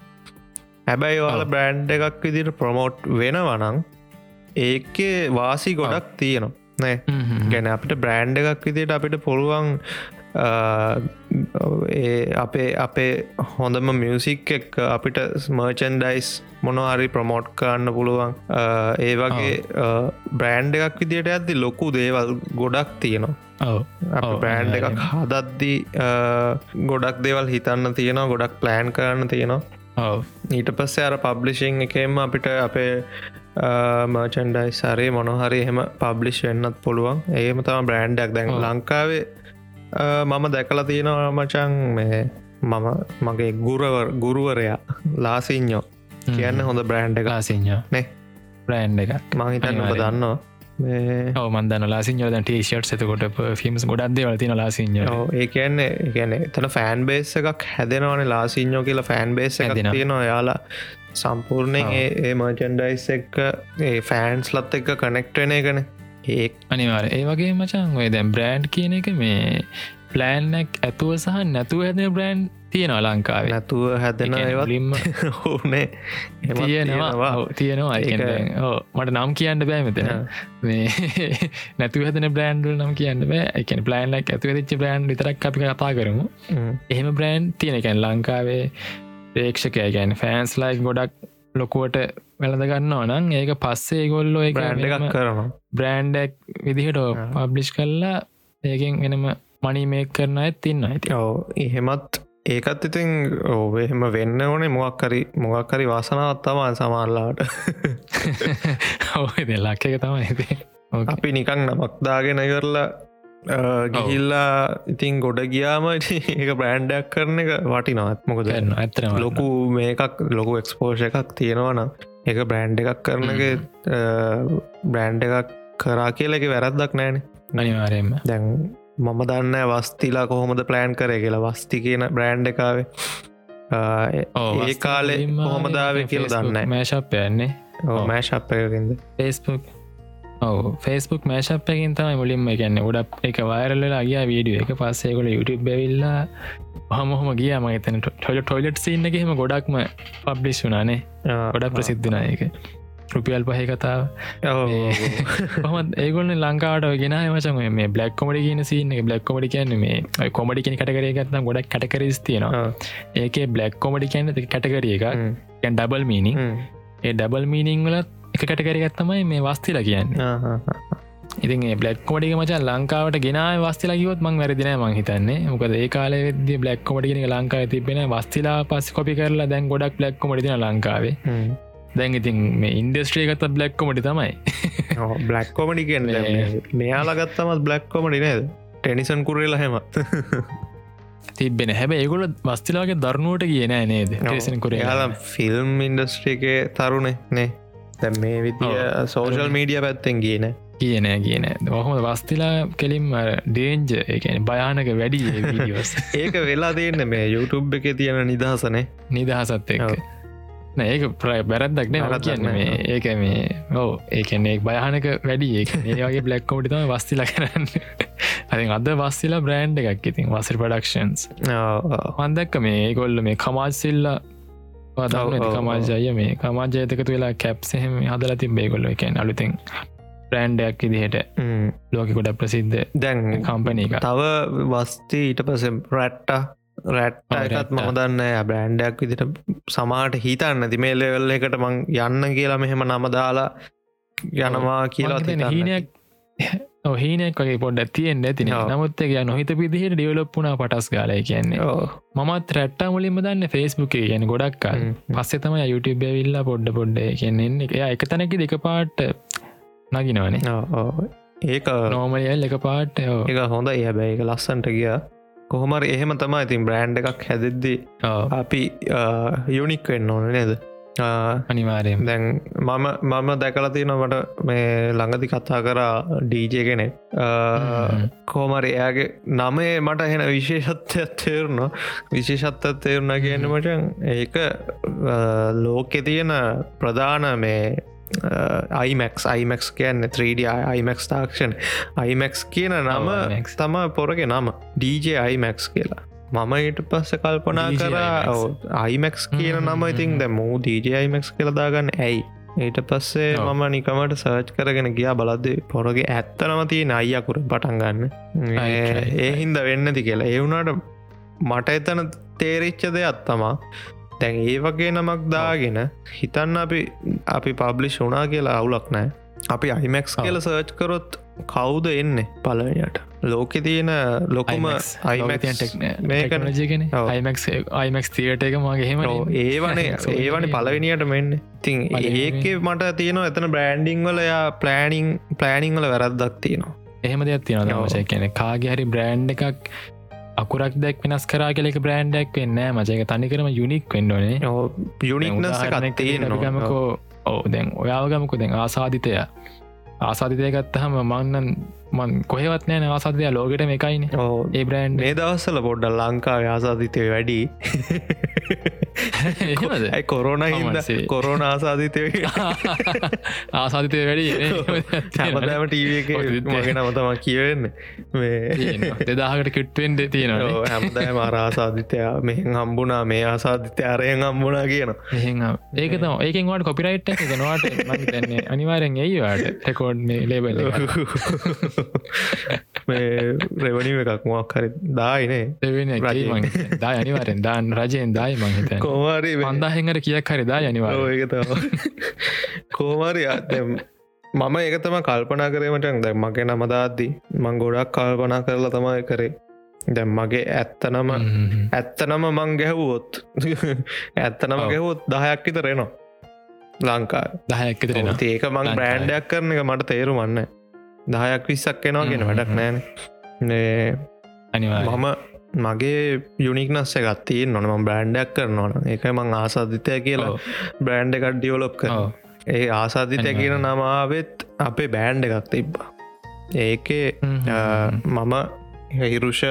හැබැයි යාල බ්‍රෑන්් එකක් විදිට ප්‍රමෝට් වෙනවනං ඒකේ වාසි ගොඩක් තියෙනවා. නෑ. ගැන අපිට බ්‍රෑන්් එකක් විදිට අපිට පුළුවන් අපේ අපේ හොඳම මියසික් එක් අපිට මර්චන්ඩයිස් මොනහරි ප්‍රමෝට් කරන්න පුළුවන්. ඒ වගේ බ්‍රෑන්් එකක් විදිට ඇති ලොකු දේවල් ගොඩක් තියෙනවා. බ්‍රෑන්් එකක් හදද්දී ගොඩක් දේවල් හිතන්න තියෙනවා ගොඩක් ප්ලෑන් කරන්න තියෙනවා. ඊට පස්සේ අර පබ්ලිෂිං එකෙම අපිට අපේ මර්චන්ඩයි සරේ මොනොහරි එහෙම පබ්ලිෂ් වෙන්නත් පුළුවන්. ඒම තම බ්‍රෑන්්ඩක් දැන් ලංකාවේ මම දැකලා තියෙනවා මචන් මේ මම මගේ ගුරවර් ගුරුවරයා ලාසිං්ඥෝ කියන්න හොඳ බ්‍රෑන්් එක ලාසිං්ඥ නේ? බ්‍රෑන්් එක මහිතන්න දන්නවා. මේ මන්දන ලාසිං ද ටේෂට් සතකොට ෆිල්ම්ස් ගොඩක්ද වලතින ලාසිං ඔව්, ඒ කියන්නේ ගැන එතන ෆෑන් බේස් එකක් හැදෙනවන ලාසිං්ඥෝ කියලා ෆෑන් බේස් හැදෙනවා. තියෙනවා. යාලා සම්පූර්ණයෙන්. ඒ මර්චන්ඩයිස් එක්ක ඒ ෆෑන්ස් ලත් එක්ක කනෙක්ටන එකන. ඒ අනිවාර ඒ වගේ මචන් ඔය දැම් බ්‍රෑන්් කියන එක මේ ප්ලෑන්නක් ඇතුව සහ නැතුව ඇද බ්‍රෑන්් තියෙනවා ලංකාවේ. නැතුව හැදෙන ඒවත්. ලිම්ම. *laughs* ඕනේ තියෙනවා. තියෙනවා. ඔව්, මට නම් කියන්න බෑ මෙතන. මේ නැතු හදන බ්‍රන්ඩ් නම් කියන්න බෑ. එකන ප්ලෑන්ලක් ඇතු ච්ච බ්‍රන්් විතරක් අපි කතා කරමු. එහෙම බ්‍රෑන්් තියෙනකැන් ලංකාවේ ප්‍රේක්ෂකය ගැන් ෆෑන්ස් ලයික් ගොඩක් ලොකුවට වැළඳ ගන්න ඕනන් ඒක පස්සේ ගොල්ලෝ බ්‍රන්් එකක් කරනවා. බ්‍රෑන්්ඩක් විදිහට. පබ්ලිෂ් කල්ලා ඒකෙන් වෙනම මනි මේක් කරන ඇත් තින්න ඇති ඔව එහෙමත් ඒකත් ඉතින් ඕ එහෙම වෙන්න ඕනේ. මොක්කරි මොගක්කරි වාසනාවත්තමන් *laughs* සමාරලාට ඔය දෙල්ලක් එක තමයි අපි නිකං නමක්දාගෙන කරලා ගිහිල්ලා ඉතින් ගොඩ ගියාම ඒක බ්‍රෑන්්ඩයක් කරන එක වටිනවත් මොකද ඇත්තන ලොකු මේකක් ලොකු එක්ස්පෝෂ එකක් තියෙනවනම් එක බ්‍රෑන්් එකක් කරනක බ්‍රෑන්් එකක් කරා කියලක වැරද්දක් නෑන අනිවාරයෙන්ම දැන් මම දන්න වස්තිලා කොහොමද ප්ලෑන් කර කියලා. වස්ති කියන බ්‍රෑන්් එකාවේ ඒ කාලෙ කොහොමදාව කියල දන්න මේශප් යන්නේ. මෑශප් එකකින්ද? ඔව ෆස්බුක් මේශප්පකින් තමයි මුලින්ම ගැන්න උඩක් එක වයරල්ල ගිය වීඩිය එක. පස්සේකොල YouTube බැවිල්ලා හමහොම ගිය. මතන ටොල ටොයිලට් සින්න එහෙම ගොඩක්ම පබ්ලිස් වුනානේ ගොඩක් ප්‍රසිද්ධන එක රුපියල් පහ කතාව. හොම ඒගොල්න ලංකාට ගෙන මචම මේ බ්ලක් කොමඩි කියන සින්න බ්ලක් කොමඩි කියන්න මේ කොමඩි කියෙන කටකරගත්න ගොඩක් කටකරස් තියෙනවා. ඒක බ්ලක් කොමඩි කියන්න කටකරිය එක ඩබල් මීනිින් ඒ ඩබල් මීනිං වලත් එක කටකරගත්තමයි මේ වස්තිල කියන්න. ඉතින් බ්ලක් කොඩික මචන් ලංකාවට ගෙන වස්තිලා කිවොත් මං වැරදින මං හිතන්නේ. මොකද ඒ කාල වෙද බ්ලක් කොමටිගෙන ලංකාව තිබෙන වස්තිලා පස් කොපි කරලා දැන් ගොඩක් බ්ලක් කොමටින ලංකාවේ දැන් ඉතින් මේ ඉන්ඩස්ට්‍රේකත බ්ලක් කොමටි තමයි. බ්ලක් කොමඩි කියන්න මෙයාලගත්තමත් බ්ලක් කොමඩි නේද? ටෙනිසන් කුරේලා හෙම. තිබෙන හැබ ඒගොල වස්තිලාගේ දරනුවට කියන නේද? ටේසන කර ෆිල්ම් ඉන්ඩස්ට්‍රිකේ තරුණේ නේ. දැ මේ විදිිය සෝෂල් මීඩිය පැත්තෙන් කියන කියන කියන ඔහොම වස්තිලා කෙලින් ඩේන්ජ එකන භයානක වැඩි *laughs* ඒක වෙලා තියන්න මේ YouTube එක තියෙන නිදහසනේ නිදහසත් ඔව්. ඒක බැරද්දක් නෑ කියන්න. මේ ඒක මේ ඕ ඒකන්නේ භයානක වැඩි. ඒ ඒ වගේ බ්ලක්කෝටි තම වස්තිල කරන්න. අති අද වස්තිලා බ්‍රෑන්් එකක් ඉතින් වසර පඩක්ෂන්ස් මන්දක්ක මේ ඒගොල්ල මේ කමාජසිල්ල ඔව්, ඔව්, කමාජය මේ කමාජයතකතු වෙලා කැප්සහෙම හදල තින් බේගොල්ල එකන් අලුතින් ප්‍රෑන්්ඩයක් ඉදිහට ලෝක ගොඩ ප්‍රසිද්ධ දැන් කම්පනී එක තව වස්ති ඊට පස රැට්ට රැට්ට ඔව්, එකත් රැට්ට. මම දන්න බ්‍රෑන්්ඩයක් විදිට සමාට හිතන්න තිමේලෙවල්ල එකට මං යන්න කියලා මෙහෙම නම දාලා යනවා කියලා. හීනයක් *laughs* ඔහහිනයක් වගේ පොඩ්ඩ තියෙන් ඇතින. නමුත් එක නොහිත පිදිහට ඩියවලොප්පුනා පටස් ගාලය කියන්නේ. මත් රැට්ට මුලින්ම දන්න ෆෙස්බුක් ගැන ගොඩක්කල් හ්ම්. පස්සෙ තම YouTube විල්ල පොඩ්ඩ පොඩ්ඩ කියන්නෙන්නේ එය එක තැනකි දෙක පාට්ට නගිනවනේ. ඒක නෝමලියල් එක පාට්ට එක හොඳ ඒ හැබැයි එක ලස්සන්ට ගිය කොහොමර එහෙම තමයි ඉතින් බ්‍රෑන්් එකක් හැදෙද්දී අපි යුනික් වෙන්න ඕන නේද? අනිවාරයෙන් දැන් මම මම දැකල තියෙනවට මේ ළඟදි කතා කරා ඩීජය කෙනෙක්. කෝමර එයාගේ නමේ මට හෙන විශේෂත්වයක් තේරුණා. විශේෂත්වත් තේරුණ කියන්න මටන් ඒක ලෝකෙ තියෙන ප්‍රධාන මේ අයිමක් අයිමක් කියන්න 3D අයිමක් තාක්ෂණ. අයිමක් කියන නම. තම පොරග නම. DJ අයිමක් කියලා. මම ඊට පස්ස කල්පනා කරා. අයිමක් කියන නම ඉතින්. ද මූ DJ අයිමක් කළදාගන්න ඇයි? ඊට පස්සේ. මම නිකමට සර්ච් කරගෙන ගියා. බලද්ද පොරගේ ඇත්තනම තිය අයියකුර පටන් ගන්න. ඒ හින්ද වෙන්නති කියලා. ඒ වුණට මට එතන තේරිච්ච දෙයක් තමා තැන් ඒ වගේ නමක් දාගෙන හිතන්න අපි අපි පබ්ලිෂ් වුනා කියලා අවුලක් නෑ අපි අයිමැක්ස්. කියල සර්ච් කරොත් කවුද එන්නේ පලනයට ලෝකෙ තියෙන ලොකුම ඔව්. අයිමක් අයිමක් තියට එක මගේ හෙම ඒවනේ *laughs* ඒවන පලවෙනියට මෙන්න. ඉතින්. ඒක මට තියෙනවා එතන බ්‍රෑන්ඩිං වල යා ප්ලෑනිං ප්ලෑනිං වල වැරද්දක් තියෙනවා. එහෙම දෙයක් තියෙන. මචය කියන කාගේ හරි බ්‍රෑන්් එකක් අකුරක් දැක් වෙනස් කරා කෙලෙක බ්‍රෑන්්ඩක් වෙන්න මචක තනිකරම යුනික් වෙන්ඩෝනේ ගමකෝ ඕ දැන් ඔයාගමකු දැන් ආසාධිතය ආසාධිතය ගත්තහම මන්නන් මන් කොහෙවත් නෑන ආසාධය ලෝකට එකයින. ඕ ඒ බ්‍රෑන්් මේ දවස්සල පොඩ්ඩල් ලංකා ආසාධිතය වැඩි. ඇයි කොරෝන හිද. කොරෝන ආසාධිතය ආසාධිතය වැඩි. හැමදෑම ටීව එක මගෙන නමතම කියවෙන්න. මේ දෙදාහකට කිට්ටුවෙන්ට තියෙනවා ඔව්, හැමදෑම අරාසාධිතය මෙහෙන් හම්බුනා මේ ආසාධිතය අරයෙන් හම්බුණා කියන එහෙ ඒක තම ඒකෙන් වට කොපිරයිට් මං තන්නේ අනිවාරෙන් ඒවාට ටෙකෝඩ් මේ ලේබල *laughs* මේ රෙවනිව එකක් මොක් හරි දායිනේ දෙවෙන. දා අනිවාරෙන් දාන් රජයෙන් දායි මංහිත කෝමාරි මන්දාහෙන්කට කියක් හරි දා අනිවාර ඒක කෝමරි මම ඒකතම කල්පනා කරීමට දැ මගේ නමදාද්දී මං ගොඩක් කල්පනා කරලා තමයි කරේ. දැම් මගේ ඇත්තනම ඇත්තනම මං ගැහුවොත් *laughs* ඇත්තනම. ගැහුවොත් දහයක් විතරෙනවා ලංකා දහයක් විතරෙන ඒක මං. බ්‍රෑන්්ඩයක් කරන එක මට තේරුමන්න දහයක් විස්සක් එනවා ගෙන වැඩක්. නෑන. මම මගේ යුනික්නස්ස ගත්තිය නොනම බ්‍රෑන්්ඩයක් කරනවන ඒක මං ආසාධිතය කියලා බ්‍රෑන්්ඩ එකක් ඩියවලොප් කර ඒ ආසාධිතය. කියන නමාවෙත් අපේ බෑන්්ඩ එකක් තිබ්බා. ඒකේ මම හිරුෂ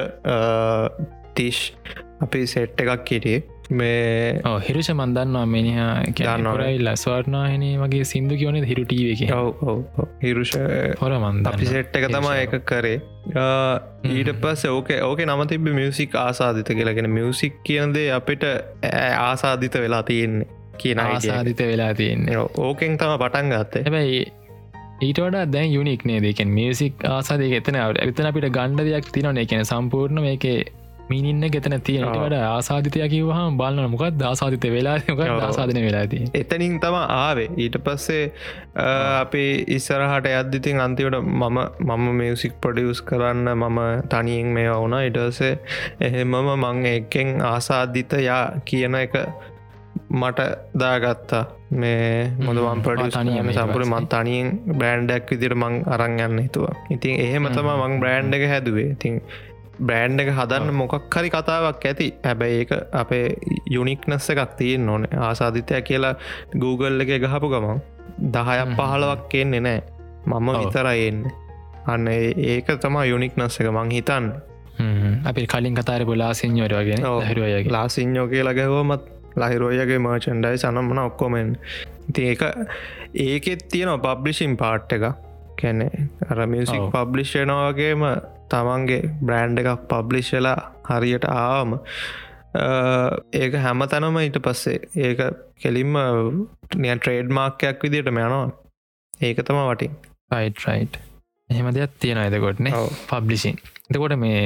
තිෂ් අපි සෙට් එකක් කිටිය මේ හිරුෂ මන්දන්නවා මෙනිහා දන්නවා. කියරයි ලස්වාර්නාහන වගේ සිින්දු කියවන හිරු ටීව එක? ඔව් ඔව් ඔව්. හිරුෂ හොර මන්ද අපි සෙට් එක තමා එක කරේ. ඊට පස්ස ඕක ඕක නම තිබ මියසික් ආසාධිත කියලගෙන මියසික් කියනදේ අපිට ආසාධිත වෙලා තියෙන්නේ කියන. ආසාධිත වෙලා තියෙන්නේ. ඕකෙන් තම පටන් ගත්තේ. හැබැයි ඊට වඩා දැන් යුනික් නේ දෙකෙන් මියසික් ආසාදය එතන එතන අපිට ගණ්ඩ දෙයක් තිනන එකන සම්පූර්ණ මේක මිනින්න ගෙතන තියෙනට ආසාධිතය කිවහම බලන්න මොකක් ආසාධිත වෙලා. *laughs* ආසාධන වෙලාදී එතනින් තම ආවේ. ඊට පස්සේ අපි ඉස්සරහට අදදිතින් අන්තිවට මම මම මියසික් පොඩියස් කරන්න මම තනියෙන් මේ වුණ. ඉටසේ එහෙමම මං එකෙන් ආසාධිතයා කියන එක මට දාගත්තා. මේ මොදවන් ඊට සම්පුර මන්. තනියෙන් බ්‍රෑන්්ඩක් විදිර මං අරං යන්න හිතුවා. ඉතින් එහෙම තම මං බ්‍රෑන්්ඩ එක හැදුවේ. ඉතින් බ්‍රෑන්් එක හදන්න මොකක් හරි කතාවක් ඇති. හැබැයි ඒක අපේ යුනික්නස්ස එකක් තියෙන් ඕන. ආසාධිතය කියලා Google එක ගහපු ගමන් දහයක්. පහලවක් කියන්නේ නෑ. මම. විතරයෙන්න අන්න ඒක තමා යුනික්නස්ස එක මං හිතන් අපි කලින් කතාර බොලා සිංහෝර වගෙන ඔව්. හරුවගේ ලාසිං්යෝ කියලා ගැහෝමත් ලහිරෝයගේ මර්චන්ඩයි සනම්මන ඔක්කොමෙන් ඉති ඒක ඒකෙත් තියෙන පබ්ලිෂින් පාට් එක. කැනෙ අරමියසික් ඔව්. පබ්ලිෂ්යනවාගේම තමන්ගේ බ්‍රෑන්් එකක් පබ්ලිෂ්ලා හරියට ආවම ඒක හැම තැනම ඊට පස්සේ ඒක කෙලින්ම නිය ට්‍රේඩ් මාර්කයක් විදිට මයනවා ඒක තම වටින්. රයිට් රයිට් එහෙම දෙයක් තියෙන ඔව්. පබ්ලිසින් එතකොට මේ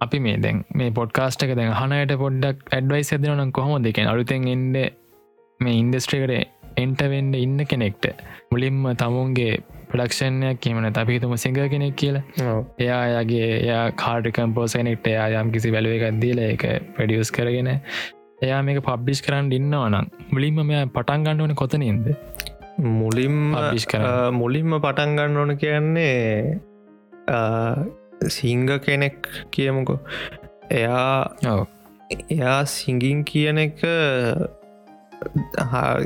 අපි මේ දැන් මේ පොඩ්කාස්ට එක දැන් හනයට පොඩ්ඩක් ඇඩ්වයිස් ඇදනනම් කොහොම දෙකෙන අලුතෙන් එන්ඩ මේ ඉන්ඩස්ට්‍රිකට එන්ටවෙන්ඩ ඉන්න කෙනෙක්ට. මුලින්ම තමුන්ගේ ප්‍රඩක්ෂණයක් කියමන අපිහිතුම සිංහ කෙනෙක් කියලා. එයා අයාගේ එයා කාඩ කම්පෝස කෙනෙක්ට එයා යම් කිසි බැලුව එකක් දීල එක ප්‍රඩියස් කරගෙන එයා මේක පබ්ලිෂ් කරන්න ඉන්නවනම් මුලින්ම මෙයා පටන් ගන්නවන කොතනින්ද. අ, මුලින්ම පටන් ගන්න ඕන කියන්නේ සිංග කෙනෙක් කියමුකෝ. එයා එයා සිංගින් කියන එක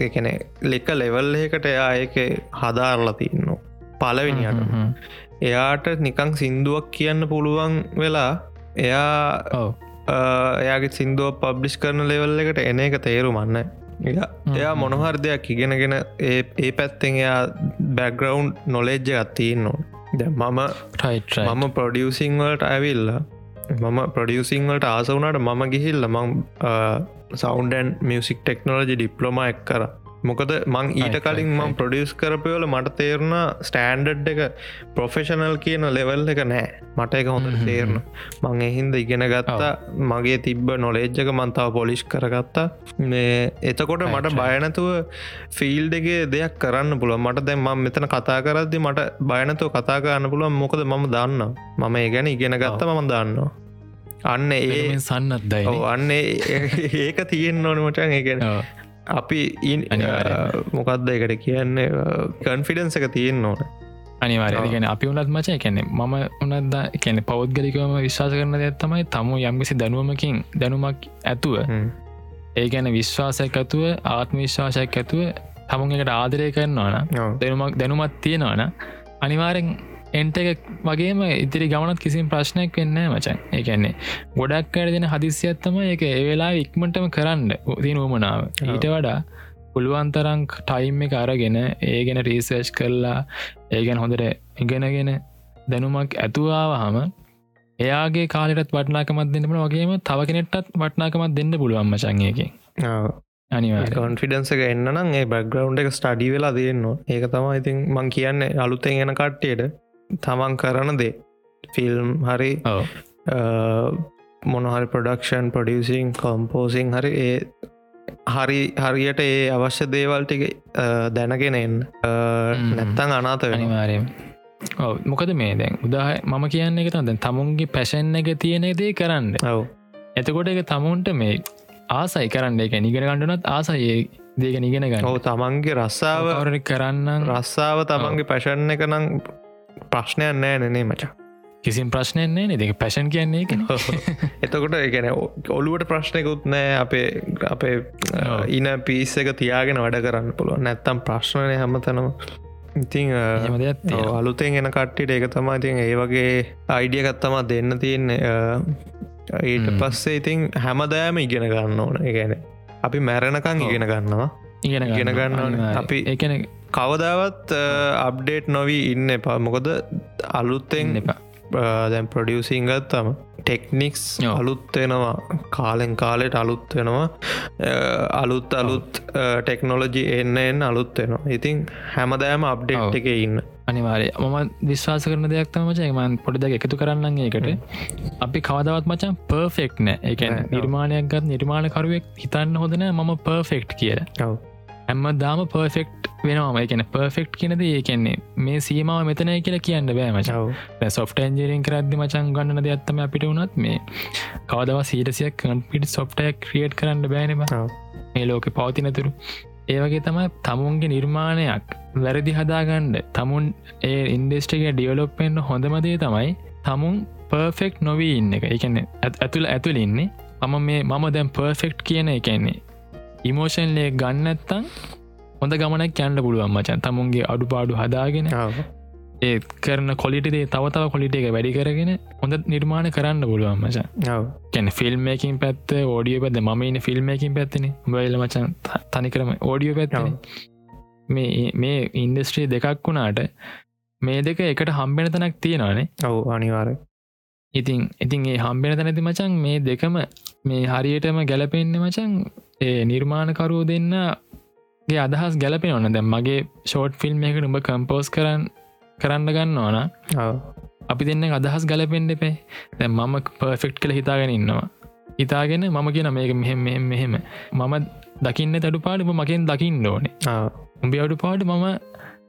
එකන ලෙක ලෙවල් එකට එයා එක හදාරලා තින්නවා පලවෙනිට එයාට නිකං සින්දුවක් කියන්න පුළුවන් වෙලා එයා එයාගේ සිින්දුව පබ්ලිෂ් කරන ලෙවල් එකට එන එක තේරුමන්න එයා. මොනහර දෙයක් ඉගෙනගෙන ඒ පැත්තෙන් එයා බැග්‍රවන්් නොලෙජ්ජ ගත්තියෙන් නො ද මම මම ප්‍රඩියසිං වලට ඇවිල්ල මම ප්‍රඩියසිං වලට ආස වුනට මම ගිහිල්ල මං සෞන්ඩන් මියසික් ටෙක්නෝලජි ඩිප්ලොම එක් කර මොකද මං ඊට කලින් මං. ප්‍රඩියස් කරපයවල මට තේරුණ ස්ටෑන්ඩඩ් එක ප්‍රොෆෙෂනල් කියන ලෙවල් එක නෑ. මට එක හොඳ තේරණ. මං එහින්ද ඉගෙන ගත්තා. මගේ තිබ්බ නොලේජ්ජක මන්තාව පොලිෂ් කරගත්තා. මේ එතකොට මට. බයනතුව ෆිල්ඩගේ දෙයක් කරන්න පුළුව මට දැන් ම මෙතන කතා කරද්දි මට බයනතුව කතා කරන්න පුළුවන්. මොකද මම දන්න මම ඒ ගැන ඉගෙන ගත්ත මම දන්නවා. අන්න ඒ වෙනුවෙන් සන්නත් දයි ඔව්, අන්න ඒක තියෙන් ඕන මචන් ඒගෙන අපි. මොකක්ද එකට කියන්නේ? කන්ෆිඩන්ස එක තියෙන් ඕන. අනිවාරය ඔව්. ගැන අපි උනත් මචය කැනෙ ම උනද කැන පෞද්ගලිකවම විශ්වාස කරන දෙයක් තමයි තමු යම්කිසි දැනුවමකින් දැනුමක් ඇතුව. ඒ ගැන විශ්වාසයක් ඇතුව ආත්ම විශ්වාසයක් ඇතුව තමුන් එකට ආදරය කරන්නවාන දැනුමක් දැනුමත් තියෙනවාන අනිවාරෙන් එන්ට එක වගේම ඉතිරි ගමනත් කිසිම ප්‍රශ්නයක් වෙන්න මචන්. ඒකන්නේ ගොඩක් අයට දෙන හදිසියත්තම එක ඒවෙලා ඉක්මටම කරන්න තින උමනාව ඊට වඩා පුළුවන්තරං ටයිම් එක අරගෙන ඒ ගැන රීසර්ච් කරලා ඒ ගැන හොඳට ඉගෙනගෙන දැනුමක් ඇතුවාවහම එයාගේ කාලෙටත් වටනාකමත් දෙන්නට වගේම තව කෙනෙටත් වටනාකමත් දෙන්න පුළුවන් මචන්යකින් අනිවා කොන්ෆිඩන්ස එක එන්න නම් ඒ බැග්‍රවන්් එක ස්ටඩි වෙලා දෙන්නවා ඒක තම ඉතින් මං කියන්න අලුතෙන් එන කට්ටයට තමන් කරන දේ. ෆිල්ම් හරි මොනහරි ප්‍රඩක්ෂන් ප්‍රඩියසින් කොම්පෝසිං හරි ඒ හරි හරියට ඒ අවශ්‍ය දේවල් ටික දැනගෙනෙන් නැත්තං අනාත වෙන අනිවාරයෙන් ඔව. මොකද මේ දැන් උදාහ මම කියන්න එක තද තමුන්ගේ පැශන් එක තියෙන දේ කරන්න. ඔව. එතකොට එක තමුන්ට මේ ආසයි කරන්න. එක නිගෙන ගණඩනත් ආසයි දේක නිගෙන ගන්න. තමන්ගේ රස්සාාව කරන්න රස්සාාව තමන්ගේ පැශන්න එක නම් ප්‍රශ්නයක් නෑ නෙනේ මචා. කිසිම් ප්‍රශ්නයන්නේ නෙ දෙක පැශන් කියන්නේ එතකොට ගැන ඔලුවට ප්‍රශ්නයකුත් නෑ. අපේ අපේ. ඉන පිස් එක තියාගෙන වැඩ කරන්න පුළුව නැත්තම් ප්‍රශ්නය ඉතිං දෙයක් ඔව්, තියෙනවා. අලුතෙන් එන කට්ටිට එක තමා ඉතින් ඒ වගේ අයිඩියකත්තමා දෙන්න තියන්නේ. ඊට හ්ම්. පස්සේ ඉතින් හැමදෑම ඉගෙන ගන්න ඕන. ගැන අපි මැරණකං. ඉගෙන ගන්නවා. ඉගෙන ඉගෙන ගන්න. අපි- ඒකන කවදාවත් අප්ඩේට් නොවී ඉන්න එපා. මොකද අලුත්තෙන් එපා. දැන් ප්‍රඩියසිං ගත්තම ටෙක්නික්ස්. අලුත්වෙනවා කාලෙන් කාලෙට අලුත්වෙනවා අලුත් අලුත් ටෙක්නොලජි එන්න එන්න අලුත්වෙනවා ඉතින් හැමදෑම. අප්ඩේට් එක ඉන්න. අනිවාරය මම විශ්වාස කරන දෙයක් තමච මන් පොඩිද එකතු කරන්න ඒකට. අපි කවදවත් මචන් පර්ෆෙක්් නෑ. එක. නිර්මාණයක් ගත් නිර්මාණකරුවෙක් හිතන්න හොදන මම පර්ෆෙක්් කියල. හැම්ම දාම පර්ෆෙක්් වෙනවාම එකන පර්ෆෙක්් කියනද ඒකන්නේ මේ සීමාව මෙතනය කියලා කියන්න බෑමච ඔව්. සොෆ්ට ඇන්ජරින් කරද්දි මචන් ගන්නන දෙයක්ත්තම අපිට වනත් මේ කවදව සීරසියක් කන්පිට සොෆ්ටයක් ක්‍රියට් කරන්න ඔව්. මේ ලෝක පවතිනතුරු ඒවගේ තමයි තමුන්ගේ නිර්මාණයක් වැරදි හදාගණ්ඩ තමුන් ඒ ඉන්ඩස්ට්‍රික ඩියවලොප්පෙන්න්න හොඳමදේ තමයි තමුන් පර්ෆෙක්් නොවී ඉන්න එක. එකන ඇතුළ ඉන්නේ. මම මේ මම දැම් පර්ෆෙක්් කියන එකන්නේ ඉමෝෂන්ලේ ගන්නත්තං හොඳ ගමනක් යන්න පුළුවන් මචන්. තමුන්ගේ අඩුපාඩු හදාගෙන ඔව්. ඒ කරන කොලිටේ තවතාව කොලිට එක වැඩි කරගෙන හොඳ නිර්මාණ කරන්න පුළුවන් ඔව්. කැන ෆිල්ම්මකින් පැත්ත ෝඩිය පැද ම ඉන්න ෆිල්ම්මකින් පැත්තින. බයිල මචන් තනිකරම ඕඩියෝ පැත්තින. මේ මේ ඉන්ඩස්ට්‍රී දෙකක් වුණාට මේ දෙක එකට හම්බෙන තැනක් තියෙනවානේ. ඔව් අනිවාර ඉතින් ඉතින් ඒ හම්බෙන තැනැති මචන් මේ දෙකම මේ හරියටම ගැලපෙන්න්න මචන් ඒ නිර්මාණකරුව දෙන්නගේ අදහස් ගැලපෙන ඕන දැම් මගේ ෂෝට් ෆිල්ම් එකට උඹ කම්පෝස් කරන්න කරන්න ගන්න ඕන අපි දෙන්න අදහස් ගලපෙන්ඩ එපේ. දැ මම පර්ෆෙක්් කළ හිතාගෙන ඉන්නවා. හිතාගෙන මම කියන මේක මෙහෙම මෙහෙම මෙහෙම. මම දකින්න තඩු පාඩුම මගෙන් දකින්න ඕනේ. උඹේ අඩු පාඩු මම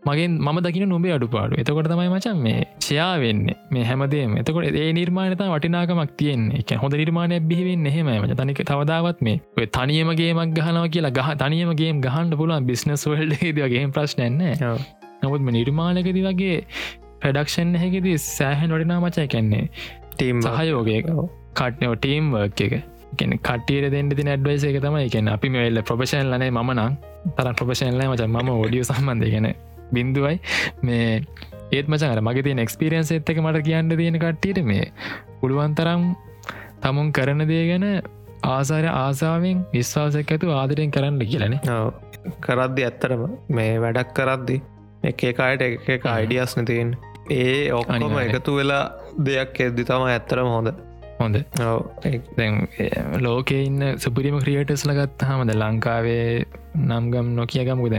මගෙන් මම දකින නොබේ අඩු පාඩු එතකොට තමයි මචන් මේ ෂයා වෙන්න. මේ හැමදේම එතකොට ඒ නිර්මාණත වටිනාකමක් තියෙන්නේ. එක හොඳ නිර්මාණය බිහිවෙන් එහෙම මච. තනික තවදාවත් මේ ඔය තනියමගේමක් ගහනව කියලා ගහ තනියමගේ ගහන්න පුළුවන් බිස්නස් වල්ඩ දගේ ප්‍රශ්නයන්නේ නමුත් නිර්මාණකති වගේ ප්‍රඩක්ෂන් හැකෙති සෑහන් වටිනා මචය කැන්නේ ටීම් සහයෝගය කට්නෝ ටීම් වර්ක් එක. කෙන කටියට දෙන්න තින ඇඩ්වයිස එක තමයි එකන අපි මෙල්ල ප්‍රපේෂන් ලනේ මනං තර ප්‍රපේෂන්ල මච. ම ෝඩියෝ සම්බන්ධ ගෙන බින්දුවයි මේ ඒත් මචර මගේ තිය එක්ස්පිරියන්ස් එත්තක මට කියන්න තියෙන කට්ටියට මේ පුළුවන්තරම් තමුන් කරන දේ ගැන ආසාර ආසාාවෙන් විශ්වාසයක් ඇතු ආදරයෙන් කරන්න කියලන කරද්දි ඇත්තරම මේ වැඩක් කරද්දි එක එකයට එක අයිඩියස් නතින් ඒ අනිවාර්යෙන්. එකතු වෙලා දෙයක් එද්දි තම ඇත්තරම හොඳ. හොඳ. දැන් ලෝක ඉන්න සුපිරිම ක්‍රියටස් ලගත් හමද ලංකාවේ නම්ගම් නොකිය ගමුද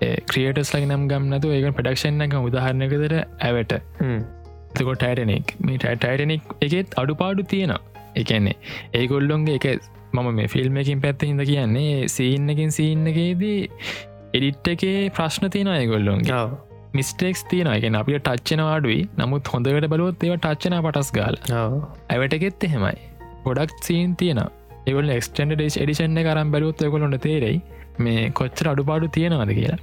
ක්‍රියටස් ලගේ නම් ගම්නතු ඒක ප්‍රඩක්ෂන් එක උදාහරණකදර ඇවට. තකොට ටයිටනෙක් මේ ටයිටනෙක් එකෙත් අඩුපාඩු තියෙනවා. එකන්නේ ඒගොල්ලොන්ගේ එක මම මේ ෆිල්ම් එකින් පැත්ත හිද කියන්නේ සීන්නකින් සීන්නකේදී එඩිට් එකේ ප්‍රශ්න තියෙන ඒගොල්ලොන්ගේ. මිස්ටෙක්ස් තියෙන එක අපිට ටච්චනවාඩුයි නමුත් හොඳකට බලොත් ඒව ටච්චන පටස් ගාල. ඇවටගෙත් එහෙමයි. ගොඩක් සීන් තියෙන එවල් එක්ස්ටන්ඩ ඩේස් එඩිෂන්න කරම් බැලුත් එකොලොට තේරෙයි මේ කොච්චර අඩුපාඩු තියෙනවාද කියලා.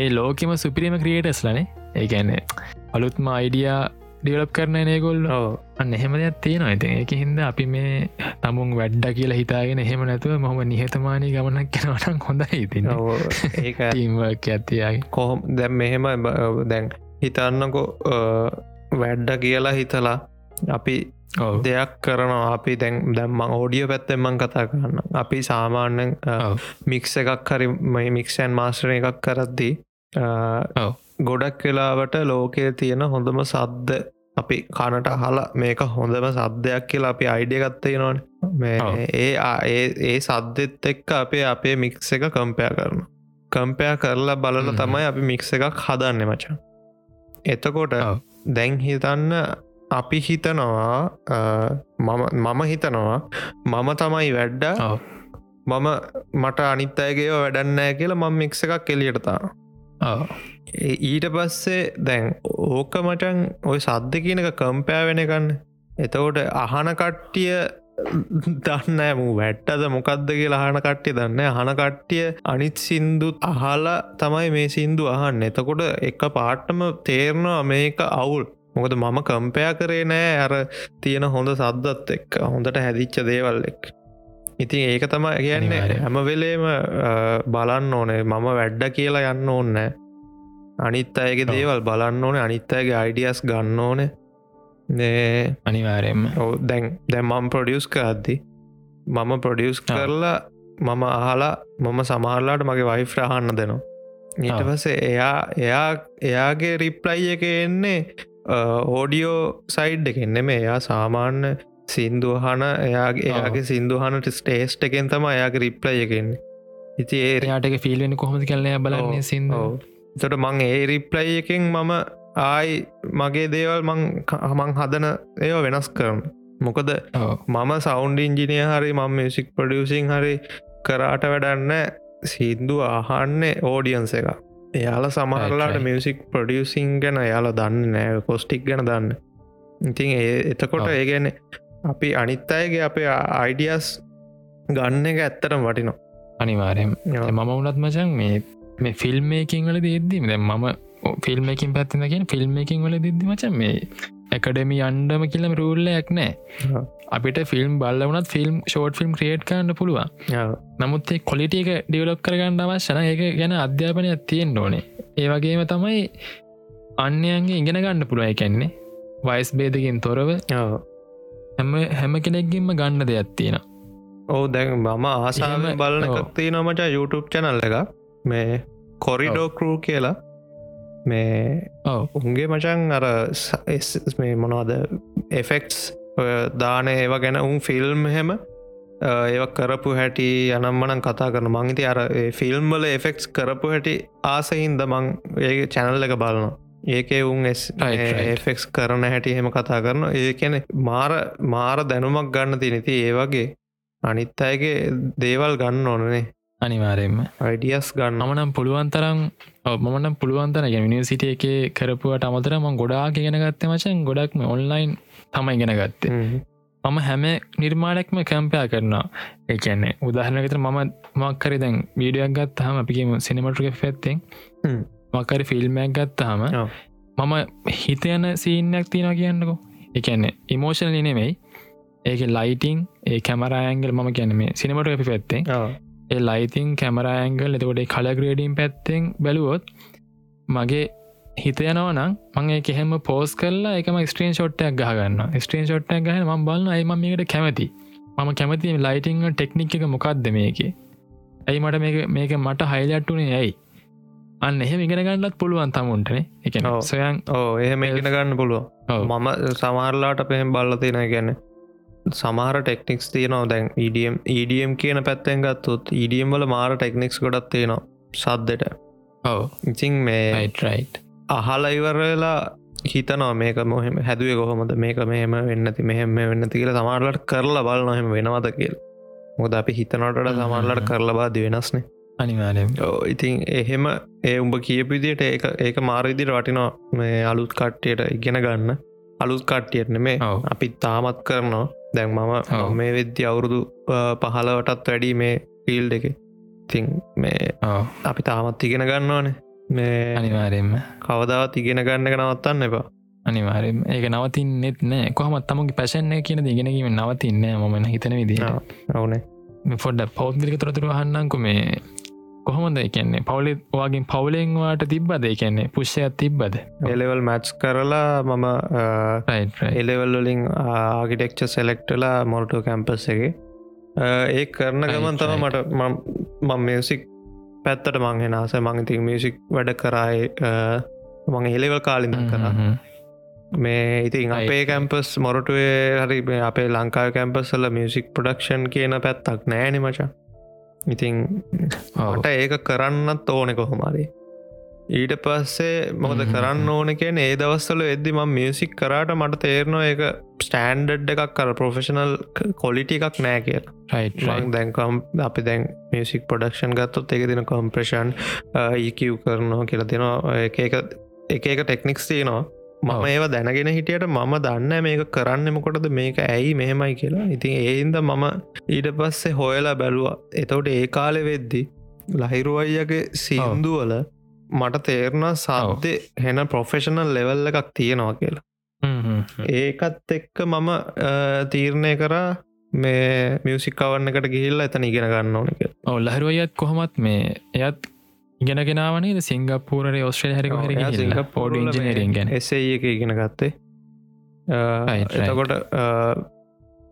ඒ ලෝකෙම සුපිරිම ක්‍රියටස් ලනේ ඒගැන්නේ අලුත්ම අයිඩියා ඩියලප් කරන නේගොල්ල ඔව්. අන්න එහෙම දෙයක් තියෙනවා. ඇති එක හින්ද අපි මේ තමුන් වැඩ්ඩ කියලා හිතාගෙන එහෙම නැතුව මොහම නිහතමානී ගමනක් ඉතින්න ඔව්. ඒක ටීම්වක් ඇතියාගේ කොහොම දැම් මෙහෙම දැන් හිතන්නකො වැඩ්ඩ කියලා හිතලා අපි දෙයක් කරනවා අපි දැන් දැම්ම ඕඩිය පැත්තෙන්මං කතා කරන්න අපි සාමාන්‍යෙන්. මික්ස එකක් හරි මික්ෂන් මාස්ටර එකක් කරද්දී. ගොඩක් වෙලාවට ලෝකයේ තියෙන හොඳම සද්ද අපි කනට හලා මේක හොඳම සද්දයක් කියලා අපි අයිඩිය ගත්තේ නොන මේ. ඒ ඒ සද්දෙත් එක්ක අපේ අපේ මික්ස එක කම්පයා කරන කම්පයා කරලා බලල. තමයි අපි මික්ස එකක් හදන්න මචන් එතකොට. දැන් හිතන්න අපි හිතනවා මම හිතනවා මම තමයි වැඩ්ඩ. මම මට අනිත් අයගේ වැඩන්නෑ කියලා මම මික්ස එකක් කෙලියටතා ඔව්. ඊට පස්සේ දැන් ඕක මටන් ඔය සද්ධ කියනක කම්පෑ වෙනකන්න එතකොට අහන කට්ටිය දන්න මු වැට්ටද මොකක්ද කියලා අහන කට්ටිය දන්න අහන කට්ටිය අනිත් සින්දුත් අහලා තමයි මේ සින්දු අහන්න. එතකොට එක පාට්ටම තේරනවා මේක අවුල් මොකද මම කම්පයා කරේ නෑ. අර තියෙන හොඳ සද්දත් එක් හොඳට හැදිච්ච දේවල් එක් ඉතින් ඒක තම අනිවාර්යෙන්. හැම වෙලේම බලන්න ඕනේ. මම වැඩ්ඩ කියලා යන්න ඕන්න අනිත් අයගේ. දේවල් බලන්න ඕනේ. අනිත් අයගේ අයිඩියස් ගන්න ඕනේ. නේ. අනිවාරයෙන්ම. ඔව් දැන් දැන් මම ප්‍රඩියස් කරද්දි මම ප්‍රඩියස්. කරලා මම අහලා මම සමහරලාට මගේ වයිෆ් රහන්න දෙනවා. ඊට. පස්සේ එයා එයා එයාගේ රිප්ලයි එක එන්නේ ඕඩියෝ සයිඩ් එකෙන්නෙම එයා සාමාන්‍ය සින්දුවහන එයාගේ. එයාගේ සින්දුහනට ස්ටේස්ට එකෙන් තම එයාගේ රිප්ලයි එකෙන්නේ ඉති ඒ යාටක ෆිල්වෙන කොහොමද කලනය බලන්නේ සිින්ද. තොට මං ඒ රිප්ලයි එකෙන් මම ආයි මගේ දේවල් මං හමං හදන ඒව වෙනස් කරන මොකද මම සෞන්ඩ ඉංජිනය හරි මම මිසික් ප්‍රඩියසිං හරි කරාට වැඩන්න සින්දු අහන්නේ ඕඩියන්ස එක එයාල සමහරලාට. මියසික් ප්‍රඩියසිං ගැන යාල දන්න නෑ කොස්ටික් ගැන දන්න ඉතින් ඒ එතකොට ඔව්. ඒගැන අපි අනිත් අයගේ අපේ අයිඩියස් ගන්න එක ඇත්තරම් වටිනවා අනිවාරයෙන් මම වනත් මචන් මේ මේ ෆිල්ම්මේකින් වල දෙද්දිම දැ මම ෆිල්ම්මකින් පැත්තිනගෙන ෆිල්ම්මකින් වල දෙද්දි මචන් මේ එකඩමි අන්ඩම කියලම රූල්ලයක් නෑ. අපිට ෆිල්ම් බල්ල වනත් ෆිල්ම් ෂෝට් ෆිල්ම් ක්‍රියට් කරන්න පුළුවන් ඔව්. නමුත් කොලිට එක ඩියවලොක් කරගන්න අවශ්‍යන ඒක ගැන අධ්‍යාපනයක් තියෙන් ඕනේ ඒවගේම තමයි අන්‍යයන්ගේ ඉගෙන ගන්න පුළුව එකන්නේ වයිස් බේදකින් තොරව. හැම හැම කෙනෙක්ගින්ම ගන්න දෙයක් තියෙන ඔවු දැන් මම ආසාාව එහෙම- බලන ඔව්. එකක්තිී නොමට YouTube චැනල් එක මේ කොරිඩෝ කරූ කියලා මේ උන්ගේ මචන් අර මේ මොනවද? එෆෙක්ස් දාන ඒව ගැන උන් ෆිල්ම් හෙම ඒව කරපු හැටි යනම්මනන් කතා කරන. මංහිති අර ෆිල්ම්බල එෆෙක්ස් කරපු හැටි ආසහින්ද මං ඒ චැනල් එක බලනවා. ඒකේ උන්. එෆෙක්ස් කරන හැටි හෙම කතා කරන ඒකැන මාර මාර දැනුමක් ගන්න තිනති ඒ වගේ අනිත් අයගේ දේවල් ගන්න ඕනනේ අනිවාරයෙන්ම. අයිඩියස් ගන්න. මනම් පුළුවන් තරම් ඔව්, මමනම් පුළුවන්තර නිසිට එක කරපුුවට අමතර ම ගොඩා ගෙන ගත්ත මචන් ගොඩක්ම ඔන්ලයින් තමයි ගෙන ගත්තේ. හ්ම්. මම හැම නිර්මාණයක්ම කැම්පයා කරනවා. එකන්නේ උදාහරනකතර මම මක්කරි දැන් වීඩියක් ගත් හම අපිම සිනමටක පැත්තෙන් හ්ම්. මකරි ෆිල්ම්මයක් ගත්තාම ඔව්. මම හිත යන සීනයක් තියෙන කියන්නකෝ. එකන්නේ ඉමෝෂණ නෙමෙයි. ඒක ලයිටිං ඒ කැමරඇංගල් මම ගැන මේ සිනමට අපි පැත්තෙන් ඔව්. ඒ ලයිතින් කැමරඇංගල් එතකොට කලග්‍රේඩීම් පැත්තෙන් බැලුවොත් මගේ හිත යනවනම් මං ඒක එහෙම පෝස් කරලා එකම ස්ට්‍රීන් ෂොට්ටයක් ගහගන්න ස්ට්‍රීන් ෂොට්ටක් ගහ ම බලන්න අයිම මේකට කැමති මම කැමති ලයිටිං ටෙක්නික් එක මොකක්ද මේක ඇයි මට මේක මට හයිලට්ටුනේ ඇයි අන්න එහෙම ඉගෙන ගන්නත් පුළුවන් තමුන්ටනේ එක. සොයන් ඕ එහෙම ඉගෙන ගන්න පුළුව. මම සමහරලාට පෙහෙම බල්ල තියෙන ගැන සමහර ටෙක්නික්ස් තියනවා. දැන් EDM EDM කියන පැත්තෙන් ගත්තුත් EDM වල මාර ටෙක්නික්ස් ගොඩත් තියෙනවා සද්දට. ඔව. ඉතින් මේ රයිට් අහල ඉවරලා හිතනවා මේක මොහෙම හැදුවේ කොහොමද? මේක මෙහෙම වෙන්නති මෙහෙම වෙන්නති කියල සමාරලට කරලා බල නොහෙම වෙනවද කියල්. මොද අපි හිතනටට සමාරලට කරලා බාද වෙනස්නේ. අනිවාරයෙන් ඉතින් එහෙම ඒ උඹ කියපිදිට ඒක ඒක මාරවිදිට වටිනවා මේ අලුත් කට්ටියට ඉගෙන ගන්න. අලුත් කට්ටියටන මේ. අපි තාමත් කරනවා දැන් මම. මේ වෙද්‍ය අවුරුදු පහලවටත් වැඩි මේ ෆිල්් එක. තින් මේ අපි තාමත් ඉගෙන ගන්නවානේ. මේ අනිවාරයෙන්ම. කවදාවත් ඉගෙන ගන්න එක නවත්තන්න එපා. අනිවාරෙන් ඒක නවතින් නෙත් නෑ. කොහමත් තමගේ පැශන්න කියන ඉගෙනීම නවතින්න මන හිතන විදිහ අවුනේ පොඩ්ඩ පෞද්ගලික තොරතුර හන්නංකු මේ කොහොමද? කියන්නේ පවුලි වගේ පවුලෙන්වාට තිබ්බද? කියන්නේ පුෂ්‍යයක් තිබ්බද? එලෙවල් මැච් කරලා මම එලෙවල් වලින් ආගිටෙක්ච සෙලෙක්ටලා මොල්ටෝ කැම්පස් එක. ඒ කරන ගමන් තම මට මං මියසික් පැත්තට මංහෙන ආස මංඉතින් මියසික් වැඩ කරයි මං හෙලෙවල් කාලිඳ කරා. මේ ඉතින් අපේ කැම්පස් මොරටුවේ හරි මේ අපේ ලංකාව කැම්පස්සල මියසික් ප්‍රඩක්ෂන් කියන පැත්තක් නෑනෙ මචා ඉතින් මට ඒක කරන්නත් ඕනෙ කොහොමරි ඊට පස්සේ මොකද කරන්න ඕන කියන ඒ දවස්සල එද්දි ම මියසික් කරාට මට තේරනවා ඒක ස්ටෑන්ඩඩ් එකක් කර ප්‍රොෆෙෂනල් කොලිටි එකක් නෑ කිය ලං දැන්කම් අපි දැන් මියසික් පොඩක්ෂන් ගත්තොත් එක දින කොම්ප්‍රේෂන් ඒකව් කරනවා කියලා දෙනවා. එක එක ටෙක්නික්ස් තියනවා මම ඒව දැනගෙන හිටියට මම දන්න මේක කරන්නමකොටද මේක ඇයි මෙහෙමයි කියලා. ඉතින් ඒන්ද මම ඊට පස්සේ හොයලා බැලුවා. එතවට ඒ කාලෙ වෙද්දි ලහිරුවයියගේ සින්දුවල මට තේරණ සාධ්‍ය හෙන ප්‍රොෆෙෂනල් ලෙවල්ල එකක් තියෙනවා කියලා. ඒකත් එක්ක මම තීරණය කරා මේ මියසික්කවන්නකට ගිහිල්ල එතන ඉගෙන ගන්න ඕනක ඔව ලහරුවයත් කොහොමත් මේ එයත් ඉගෙනගෙනවනේ සිංගපපූරේ ඔස්ට්‍රේල හරි හරි පෝඩ ඉජනරින් ගැන. එසේ එක ඉගෙන ගත්තේ. එතකොට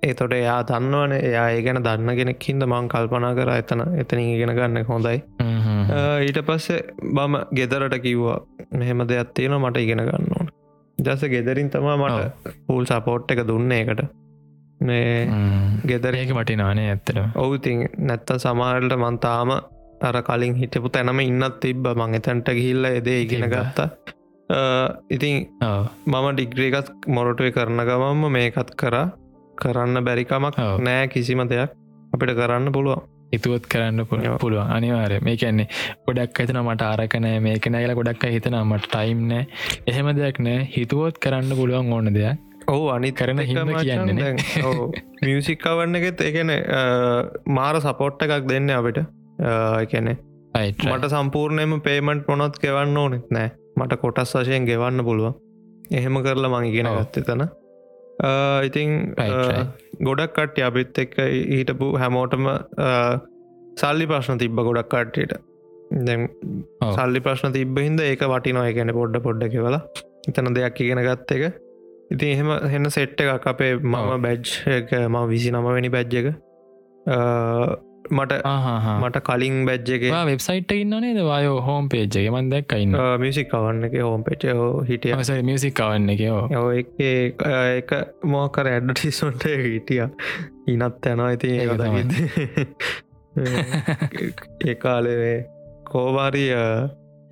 ඒතොට එයා දන්නවන එයා ඒ ගැන දන්න කෙනෙක් හිද මං කල්පනා කර එතන එතන ඉගෙන ගන්න හොඳයි. ඊට පස්සේ බම ගෙදරට කිව්වා මෙහෙම දෙයක් තියෙන මට ඉගෙන ගන්න ඕන. ජස ගෙදරින් තමා මට පූල් සපෝට් එක දුන්න එකට මේ ගෙදර ඒක වටිනානේ ඇත්තට ඔවුතින් නැත්ත සමාරල්ට මන්තාම අර කලින් හිටපු තැනම ඉන්නත් තිබ්බ. මං එතැන්ට ගිහිල්ල එදේ ඉගෙන ගත්තා. ඉතින් මම ඩිග්‍රේකත් මොරටුව කරන ගමම්ම මේකත් කරා. කරන්න බැරිකමක් නෑ කිසිම දෙයක්. අපිට කරන්න පුළුවන්. හිතුවත් කරන්න පුළ පුළුවන්. අනිවාර මේ කියන්නේ ගොඩක් ඇතන මට ආරකනෑ මේක නෑල ගොඩක් හිතන මට ටයිම් නෑ. එහෙම දෙයක් නෑ. හිතුවොත් කරන්න පුළුවන් ඕන දෙයක්. ඔහු අනි කරන හිම කියන්නේ. මියසික්කවන්න *laughs* එකෙත් එකන මාර සපෝට්ට එකක් දෙන්න අපිට එකනෙ මට සම්පූර්ණයම පේමන්ට් මොනොත් ගෙවන්න ඕනෙත් නෑ. මට කොටස් වශයෙන් ගෙවන්න පුළුවන්. එහෙම කරලා මං ඉගෙන ගත්ත තන. ඉතිං ගොඩක් කට්ටය අපිත් එක්ක හිටපු හැමෝටම සල්ලි ප්‍රශ්න තිබ්බ ගොඩක් කට්ටයට. සල්ලි ප්‍රශ්න තිබ්බ හිද ඒක වටිනො එකන පොඩ්ඩ පොඩ්ඩ කියලා ඉතන දෙයක් ඉගෙන ගත්ත එක. ඉති එහෙම හෙන්න සෙට්ට එකක් අපේ මම බැජ් එක ම විසි නම වැනි බැජ්ජ එක මට මට කලින් බැජ්ජගේ වෙබ්සයිට් ඉන්නනේ දවායෝ හෝම් පේජ්ගේ මන් දැක්කයින්න මිසික් කවන්න එක. හෝම් පෙච හිටිය. මියසික් කවන්න එක එක මෝකර ඇඩටිසොන්ට හිටිය. ඉනත් යනවා ඇති ඒකාලේ කෝවාරිය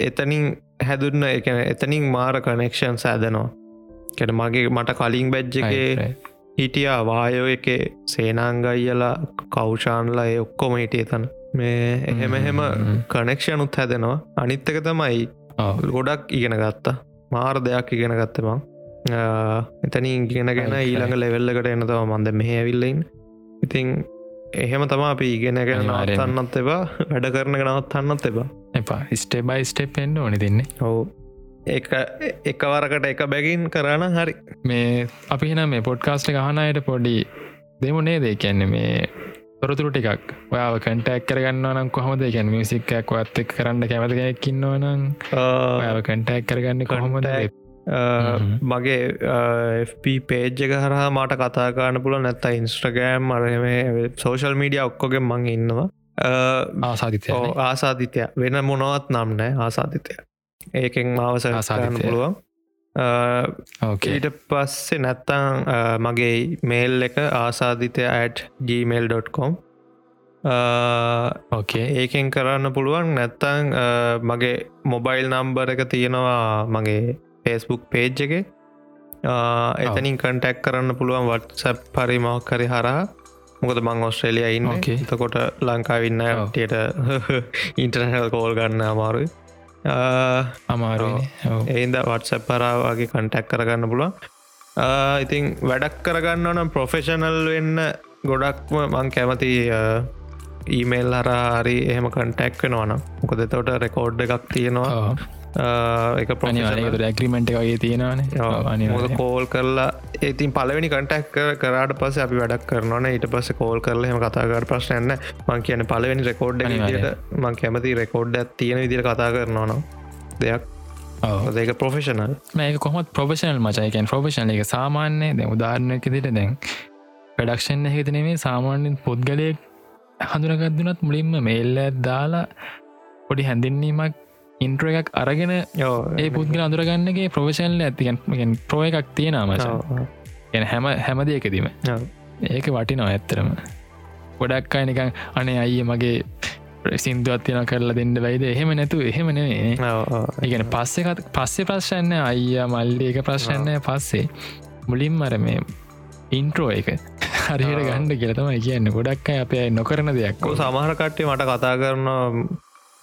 එතනින් හැදුන්න එකන එතනින් මාර කනෙක්ෂන් සෑදනවා කැට මගේ මට කලින් බැජ්ජගේ හිටියා වායෝ එක සේනාංගයියලා කෞෂාන්ලා ඒ ඔක්කොම හිටිය තන. මේ එහෙම එහෙම කනෙක්ෂනුත් හැදෙනවා. අනිත්තක තමයි ගොඩක් ඉගෙන ගත්තා. මාර දෙයක් ඉගෙන ගත්තමං එතනින් ඉගෙන ගැන ඊළඟ ලෙවෙල්ලකට එනතව මන්ද මෙහ ඇවිල්ලයින් ඉතිං එහෙම තම අපි ඉගෙන ගැන නවත්තන්නත් එබා වැඩ කරන නවත් අන්නත් එබා එපා. ස්ටේබයි ස්ටේප් එන්න ඕනි දෙන්නේ. ඔවු එකවරකට එක බැගින් කරන හරි. මේ අපි හින මේ පොඩ්කාස්ට ගහනයට පොඩි දෙමුණේ දේ කියන්නේ මේ තොරතුරු ටිකක්. ඔයාව කටක් කරගන්න නම් කොහොමද? ගැන මිසික්කයක් වත් එක් කරන්න කැමතිගැක්කින්නව නම් ඔයාව කටක් කරගන්න කොහොමද? මගේ FP පේජ්ජක හරහා මට කතාකාන්න පුල නැත්ත ඉන්ස්ට්‍රගෑම් අරම සෝශල් මීඩිය ඔක්කොගෙන් මං ඉන්නවා. ආසාධිතය ආසාධිතය වෙන මොනවත් නම් නෑ ආසාධිතය ඒකෙන් මාව සහසාගන්න පුළුවන්. ඊට පස්සේ නැත්තං මගේ මේල් එක ආසාධිතය at gmail.com ඕකේ ඒකෙන් කරන්න පුළුවන්. නැත්තං මගේ මොබයිල් නම්බර එක තියෙනවා මගේ ෆේස්බුක් පේජ් එක. එතනින් කටැක් කරන්න පුළුවන් වටසැප් පරිමක්කරි හරහා. මොකද මං ඔස්ට්‍රේලිය ඉන්න. එතකොට ලංකාවින්න. ටියට ඉන්ටර්නල් කෝල් ගන්න අමාරුයි අමාරුයි එයින්ද වටසැප් පරාවගේ කන්ටැක් කරගන්න පුළුවන්. ඉතින් වැඩක් කරගන්න ඕනම් ප්‍රොෆෙෂනල් වෙන්න ගොඩක්ම මං කැමති ඊමේල් හරහරි එහෙම කන්ටැක් වෙනවනම් මොකද තවට රෙකෝඩ් එකක් තියෙනවා එක අනිවාරයකට ඇග්‍රිමෙන්ට් එකගේ තියෙනවානේ කෝල් කරලා ඒතින් පලවෙනි කටක් කරාට පස අපි වැඩක් කරනන ඊට පස්ස කෝල් කරල හෙම කතාගට ප්‍රශ්නයන්න මං කියන පලවෙනි රෙකෝඩ් මං කැමති රෙකෝඩ් තියෙන විදිර කතා කරනවන දෙයක්. ඒක ප්‍රොෆෙෂනල් මේක කොහොත් ප්‍රොෆෙෂනල් මචයිකන් ප්‍රොෆෙෂනල් එක සාමාන්‍යය දැ උදාරණයක දිට දැන් ප්‍රඩක්ෂන් එකතිනේ සාමාන්‍යෙන් පුද්ගලයෙක් හඳුනගත්දුනත් මුලින්ම මෙල්ල දාලා පොඩි හැඳින්වීමක් ඉන්ට්‍ර එකක් අරගෙන ඒ පුද්ගල අඳුරගන්නගේ ප්‍රොෆෙෂන්ල ඇතිගෙන් ප්‍රෝ එකක් තියෙන මච. එන හැම හැමදයකදීම ඒක වටිනවා ඇත්තරම ගොඩක් අය නිකං අනේ අයිය මගේ සිින්දුවත් තියෙන කරලා දෙන්න බයිද? එහෙම නැතු එහෙම නෙවේ ඉගෙන පස්සෙකත් පස්සේ ප්‍රශ්යන්න අයිය මල්ලි එක ප්‍රශ්නය පස්සේ. මුලින් මර මේ ඉන්ට්‍රෝ එක හරියට. ගණ්ඩ කියලතම කියන්න. ගොඩක් අපේ නොකරන දෙයක්. සමහරකට්ටේ මට කතා කරන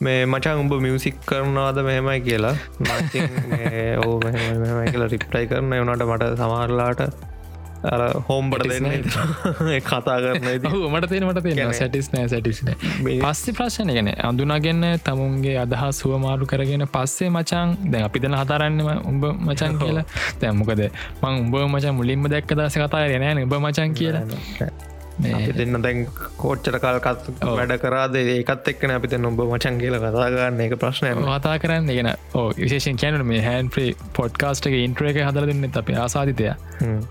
මේ මචන් උඹ මියසික් කරනවාද මෙහෙමයි කියලා. *laughs* ඕ කියලා රිප්ටයි කරන වනට මට සමහරලාට හෝම්බට දෙන්න *laughs* කතා කරන මට තියෙන මට සැටිස් නෑ සැටිස්න පස්සෙ ප්‍රශ්න ගැන අඳුනාගන්න තමුන්ගේ අදහස් සුවමාරු කරගෙන පස්සේ මචන් දැ අපි දෙන හතරන්නම උඹ මචන් කියලා. දැම්මකද මං උඹ මචන් මුලින්ම දැක්ක දස කතා නෑ උඹ මචන් කියලා දෙන්න දැන් කෝච්චර කාල්කත්. වැඩ කරාද? ඒකත් එක්න අපිත නොඹ මචන් කියල කතාගන්න එක ප්‍රශ්නය කතා කරන්න. ගෙන ඕ විශේෂෙන් කැනට මේ හැන් ප්‍රී පොඩ්කාස්ට එක ඉන්ට්‍ර එක හදර දෙන්න අප ආසාධිතය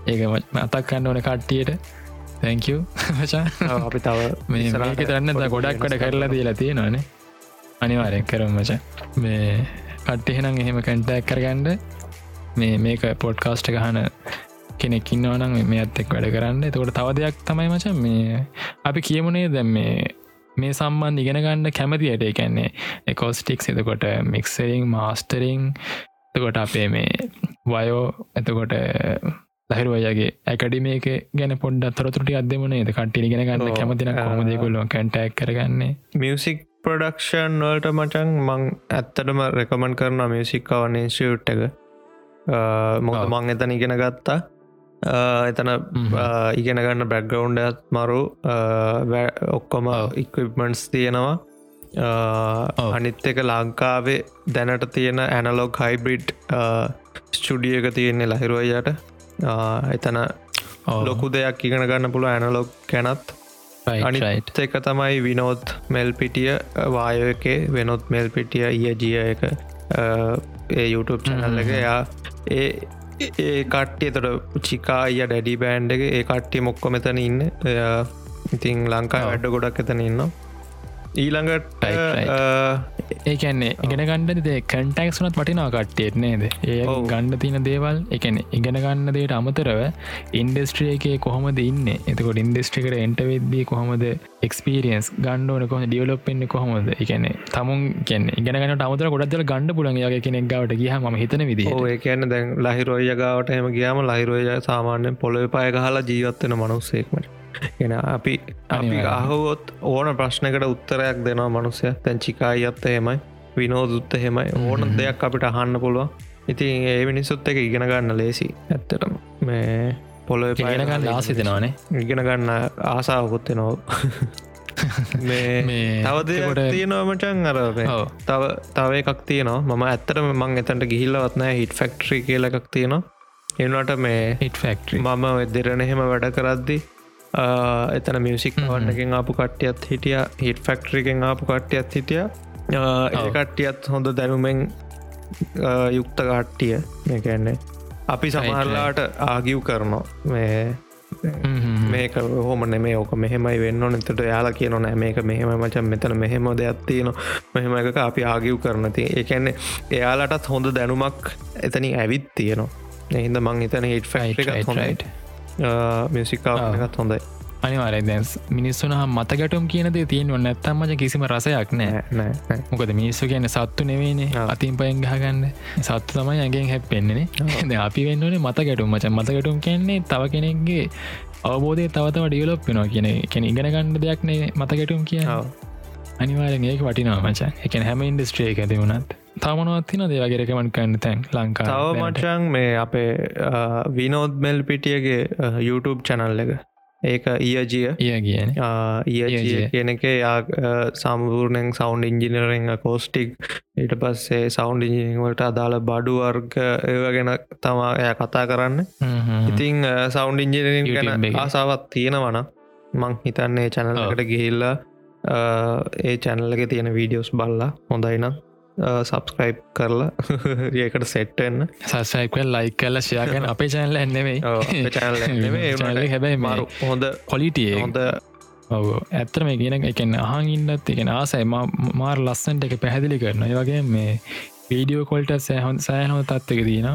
ඒක අතක් කන්න ඕන කට්ටියට. තැංකව *laughs* මචා අපි තව මේක තරන්න ගොඩක් වැඩ කරලා දීලා තියෙනවානේ අනිවාරයෙන් කරම මච මේ කට්ටෙහෙනම් එහෙම කැන්ටක් කරගන්ඩ මේ මේක පොඩ්කාස්ට ගහන කෙනෙක් ඉන්නවනම් මේ අත්තෙක් වැඩ කරන්න. එතකොට තව දෙයක් තමයි මච මේ අපි කියමුණේ දැම් මේ මේ සම්බන් ඉගෙන ගන්න කැමතියට එකන්නේ එකෝස්ටික් එතකොට මික්සරිං මාස්ටරිං එතකොට අපේ මේ වයෝ එතකොට ලහිරුවයගේ ඇකඩිමේක ගැන පොඩ්ඩ තරතුරටි අදමනේ කට්ටි ගෙන ගන්න. කැමතින කොමදකුල්ල කැන්ටක් කරගන්නේ? මියසික් ප්‍රඩක්ෂන් වල්ට මචන් මං ඇත්තටම රෙකමන් කරන මියසික්කවන ඉන්ස්ටියුට් එක. ඔව්. මං එතන ඉගෙන ගත්තා එතන හ්ම්. ආ, ඉගෙන ගන්න බැක්ග්‍රවන්් ඇත් මරු වැ- ඔක්කොම. ඉක්විප්මන්ස් තියෙනවා. අනිත් එක ලංකාවේ දැනට තියෙන ඇනලොග් හයිබ්‍රිඩ් ස්ටඩිය එක තියෙන්නේ ලහිරුවයට එතන ලොකු දෙයක් ඉගෙන ගන්න පුළුව ඇනලොග් කැනත් අනිත් එක තමයි විනෝත් මෙල් පිටිය වායෝ එකේ වෙනොත් මෙල් පිටිය ඊය ජිය එක ඒ YouTube චැනල් එක හ්ම්. යා ඒ ඒ කට්ටිය තොට චිකාය ඩැඩි බෑන්් එක ඒ කට්ටිය මොක්කො මෙතන ඉන්න ඉතින් ලංකා. වැඩ ගොඩක් එතන ඉන්න ඊළඟට. අ, ඒකන්නේ ඉගෙන ගණඩ කටෙක්ස් වනත් වටිනා කට්ටියත් නේද? ඒ. ගණ්ඩ තින දේවල් එකන ඉගෙන ගන්න දේට අමතරව ඉන්ඩස්ට්‍රිය එක කොහොමද ඉන්න? එතකොට ඉන්ඩස්ට්‍රිකට එන්ට වෙද්දී කොහොමද එක්ස්පිරියන්ස් ගණ්ඩෝන කොහ ඩියවලොප්ෙන්න්න කොහොමද? එකන තමුන් කියන ඉගෙනගන්න අමතර ගොඩදල ගණඩ පුලන්ගේ කෙනෙක් ගවට ගහ ම හිතන විදි ඒ කියන්න දැන් ලහිරෝය ගාවට එම ගියාම ලහිරෝය සාමාන්‍යෙන් පොළොව පය ගහලා ජීවත්වෙන මනුස්සෙක්මට එන අපි අපි. අහුවොත් ඕන ප්‍රශ්නකට උත්තරයක් දෙනවා මනුස්සය. තැන් චිකායිත් එහෙමයි විනෝදුත්ත හෙමයි ඕන. දෙයක් අපිට අහන්න පුළුවන්. ඉතින් ඒ මිනිස්සුත් එක ඉගෙන ගන්න ලේසි. ඇත්තටම මේ පොළොව ඉගෙනගන්න ආසිතනවානේ ඉගෙන ගන්න ආසාාවකුත්ත නොව *laughs* මේ මේ තව දෙයක් එතකොට- තියෙනවමචන් අර. තව තව එකක් තියෙනවා. මම ඇත්තරම මං එතන්ට ගිහිල්ලවත්නෑ හිට ෆෙක්ට්‍රී කියල එකක් තියෙනවා. එනට මේ හිට ෆෙක්ටරි මම දෙරන එහෙම වැඩ කරද්දි එතන මියසික්. වන්නකින් ආපු කට්ටියත් හිටිය හිට ෆෙක්ට්‍රිකෙන් ආපු කට්ටියත් හිටිය. ඔව්. කට්ටියත් හොඳ දැනුමෙන් ආ, යුක්ත කට්ටිය. මේකන්නේ අපි සමහරලාට ආගිව් කරනවා. මේ මේක හෝම නෙමේ ඕක මෙහෙමයි වෙන්න නතට යාලා කියන නෑ මේක මෙහෙම මචන් මෙතන මෙහෙම දෙයක් තියෙන මෙහෙම එක අපි ආගිව් කරනති ඒකැන්නේ එයාලටත් හොඳ දැනුමක් එතනින් ඇවිත් තියෙනවා. එහින්ද මං හිතන හිට ෆයිට හොඳයිට මියසිකාගත් හොඳයි. අනිවාරය දැන්ස් මිනිස්සුන මත ගැටුම් කියනද තියෙන ඔන්න ඇත්තම් මච කිසිම රසයක් නෑ. මොකද මිනිස්සු කියන්න සත්තු නෙවේනේ අතින් පයෙන් ගහගන්න. සත්තු තමයි ඇගෙන් හැප්පෙන්න්නේ *laughs* ද අපි වෙන්නනේ මත ගැටුම් මච මත ගැටුම් කියන්නේ තව කෙනෙක්ගේ අවබෝධය තවතව ඩියලොප් වෙනවා කියන කෙන ඉගෙන ගන්න දෙයක් නේ මත ගැටුම් කිය අනිවාරෙන් ඒක වටිනවා මචන් එක හැම ඉන්ඩස්ට්‍රේ එක තිබුණත් තමනවත්තින දේවගේරකමන් කන්න තැන් ලංකා තව මචන් මේ අපේ විනෝද් මෙල් පිටියගේ YouTube චැනල් එක. ඒක ඊයජිය. ඒ කියන ඊය කියන එක සම්පූර්ණයෙන් සෞන්් ඉංජිනරෙන් කෝස්ටික් ඊට පස්සේ සෞන්් ඉජිනිවලට අදාළ බඩු වර්ග ඒව ගැන තමා එය කතා කරන්න. ඉතිං සෞන්් ඉංජිනරින් ගැන ආසාවත් තියෙනවන මං හිතන්නේ චැනලකට ගිහිල්ලා ඒ චැනල්ලක තියෙන වීඩියෝස් බල්ලා හොඳයිනම් සබස්ක්‍රයිබ් කරලා *laughs* ඒකට සෙට්ටන්න සසයිකල් ලයි කල්ල ශයාකන් අපේ චැනල එන්නෙවෙයි *laughs* හැබැයි මාරු හොඳ කොලිටිය හොඳ ඔව ඇත්තර මේ කියන එකෙන් අහන් ඉන්නත් එකෙන ආසයි. මාර් ලස්සන්ට එක පැහැදිලි කරන වගේ මේ වීඩියෝ කොල්ට සෑහොන් සෑහනෝ තත්වක දීන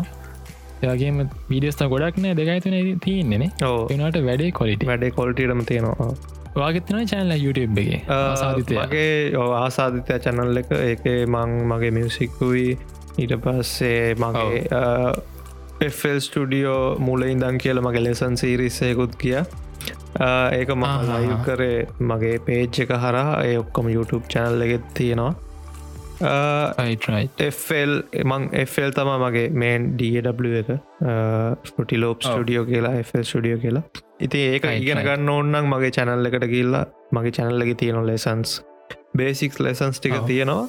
ඒගේම වීඩියස්ත ගොඩක් නෑ. දෙකයිතුන තියන්නේ ඕනට වැඩේ කොලිට වැඩේ කොල්ටටම තියෙනවා වාගත්න චැනල YouTube එක? ආසාධිතයගේ ආසාධිතය චැනල් එක. ඒක මං මගේ මියසික්කුයි ඊට පස්සේ මගේ එෆල් ස්ටඩියෝ මුල ඉදන් කියල මගේ ලෙසන් සීරිස්සයකුත් කිය ඒක ම ලයු කරේ මගේ පේජ් එක හරහා. ඒ ඔක්කොම YouTube චැනල් එකෙත් තියෙනවා. එල් මං එල් තම මගේ මේන් DW එක. ස්පටිලෝප් ස්ටඩියෝ කියලා එල් ස්ටඩියෝ කියලා ඉති ඒක ඉගෙන ගන්න ඕන්නන් මගේ චැනල් එකට ගිල්ලා මගේ චැනල්ලගේ තියෙන ලෙසන්ස් බේසික්ස් ලෙසන්ස් ටික තියෙනවා.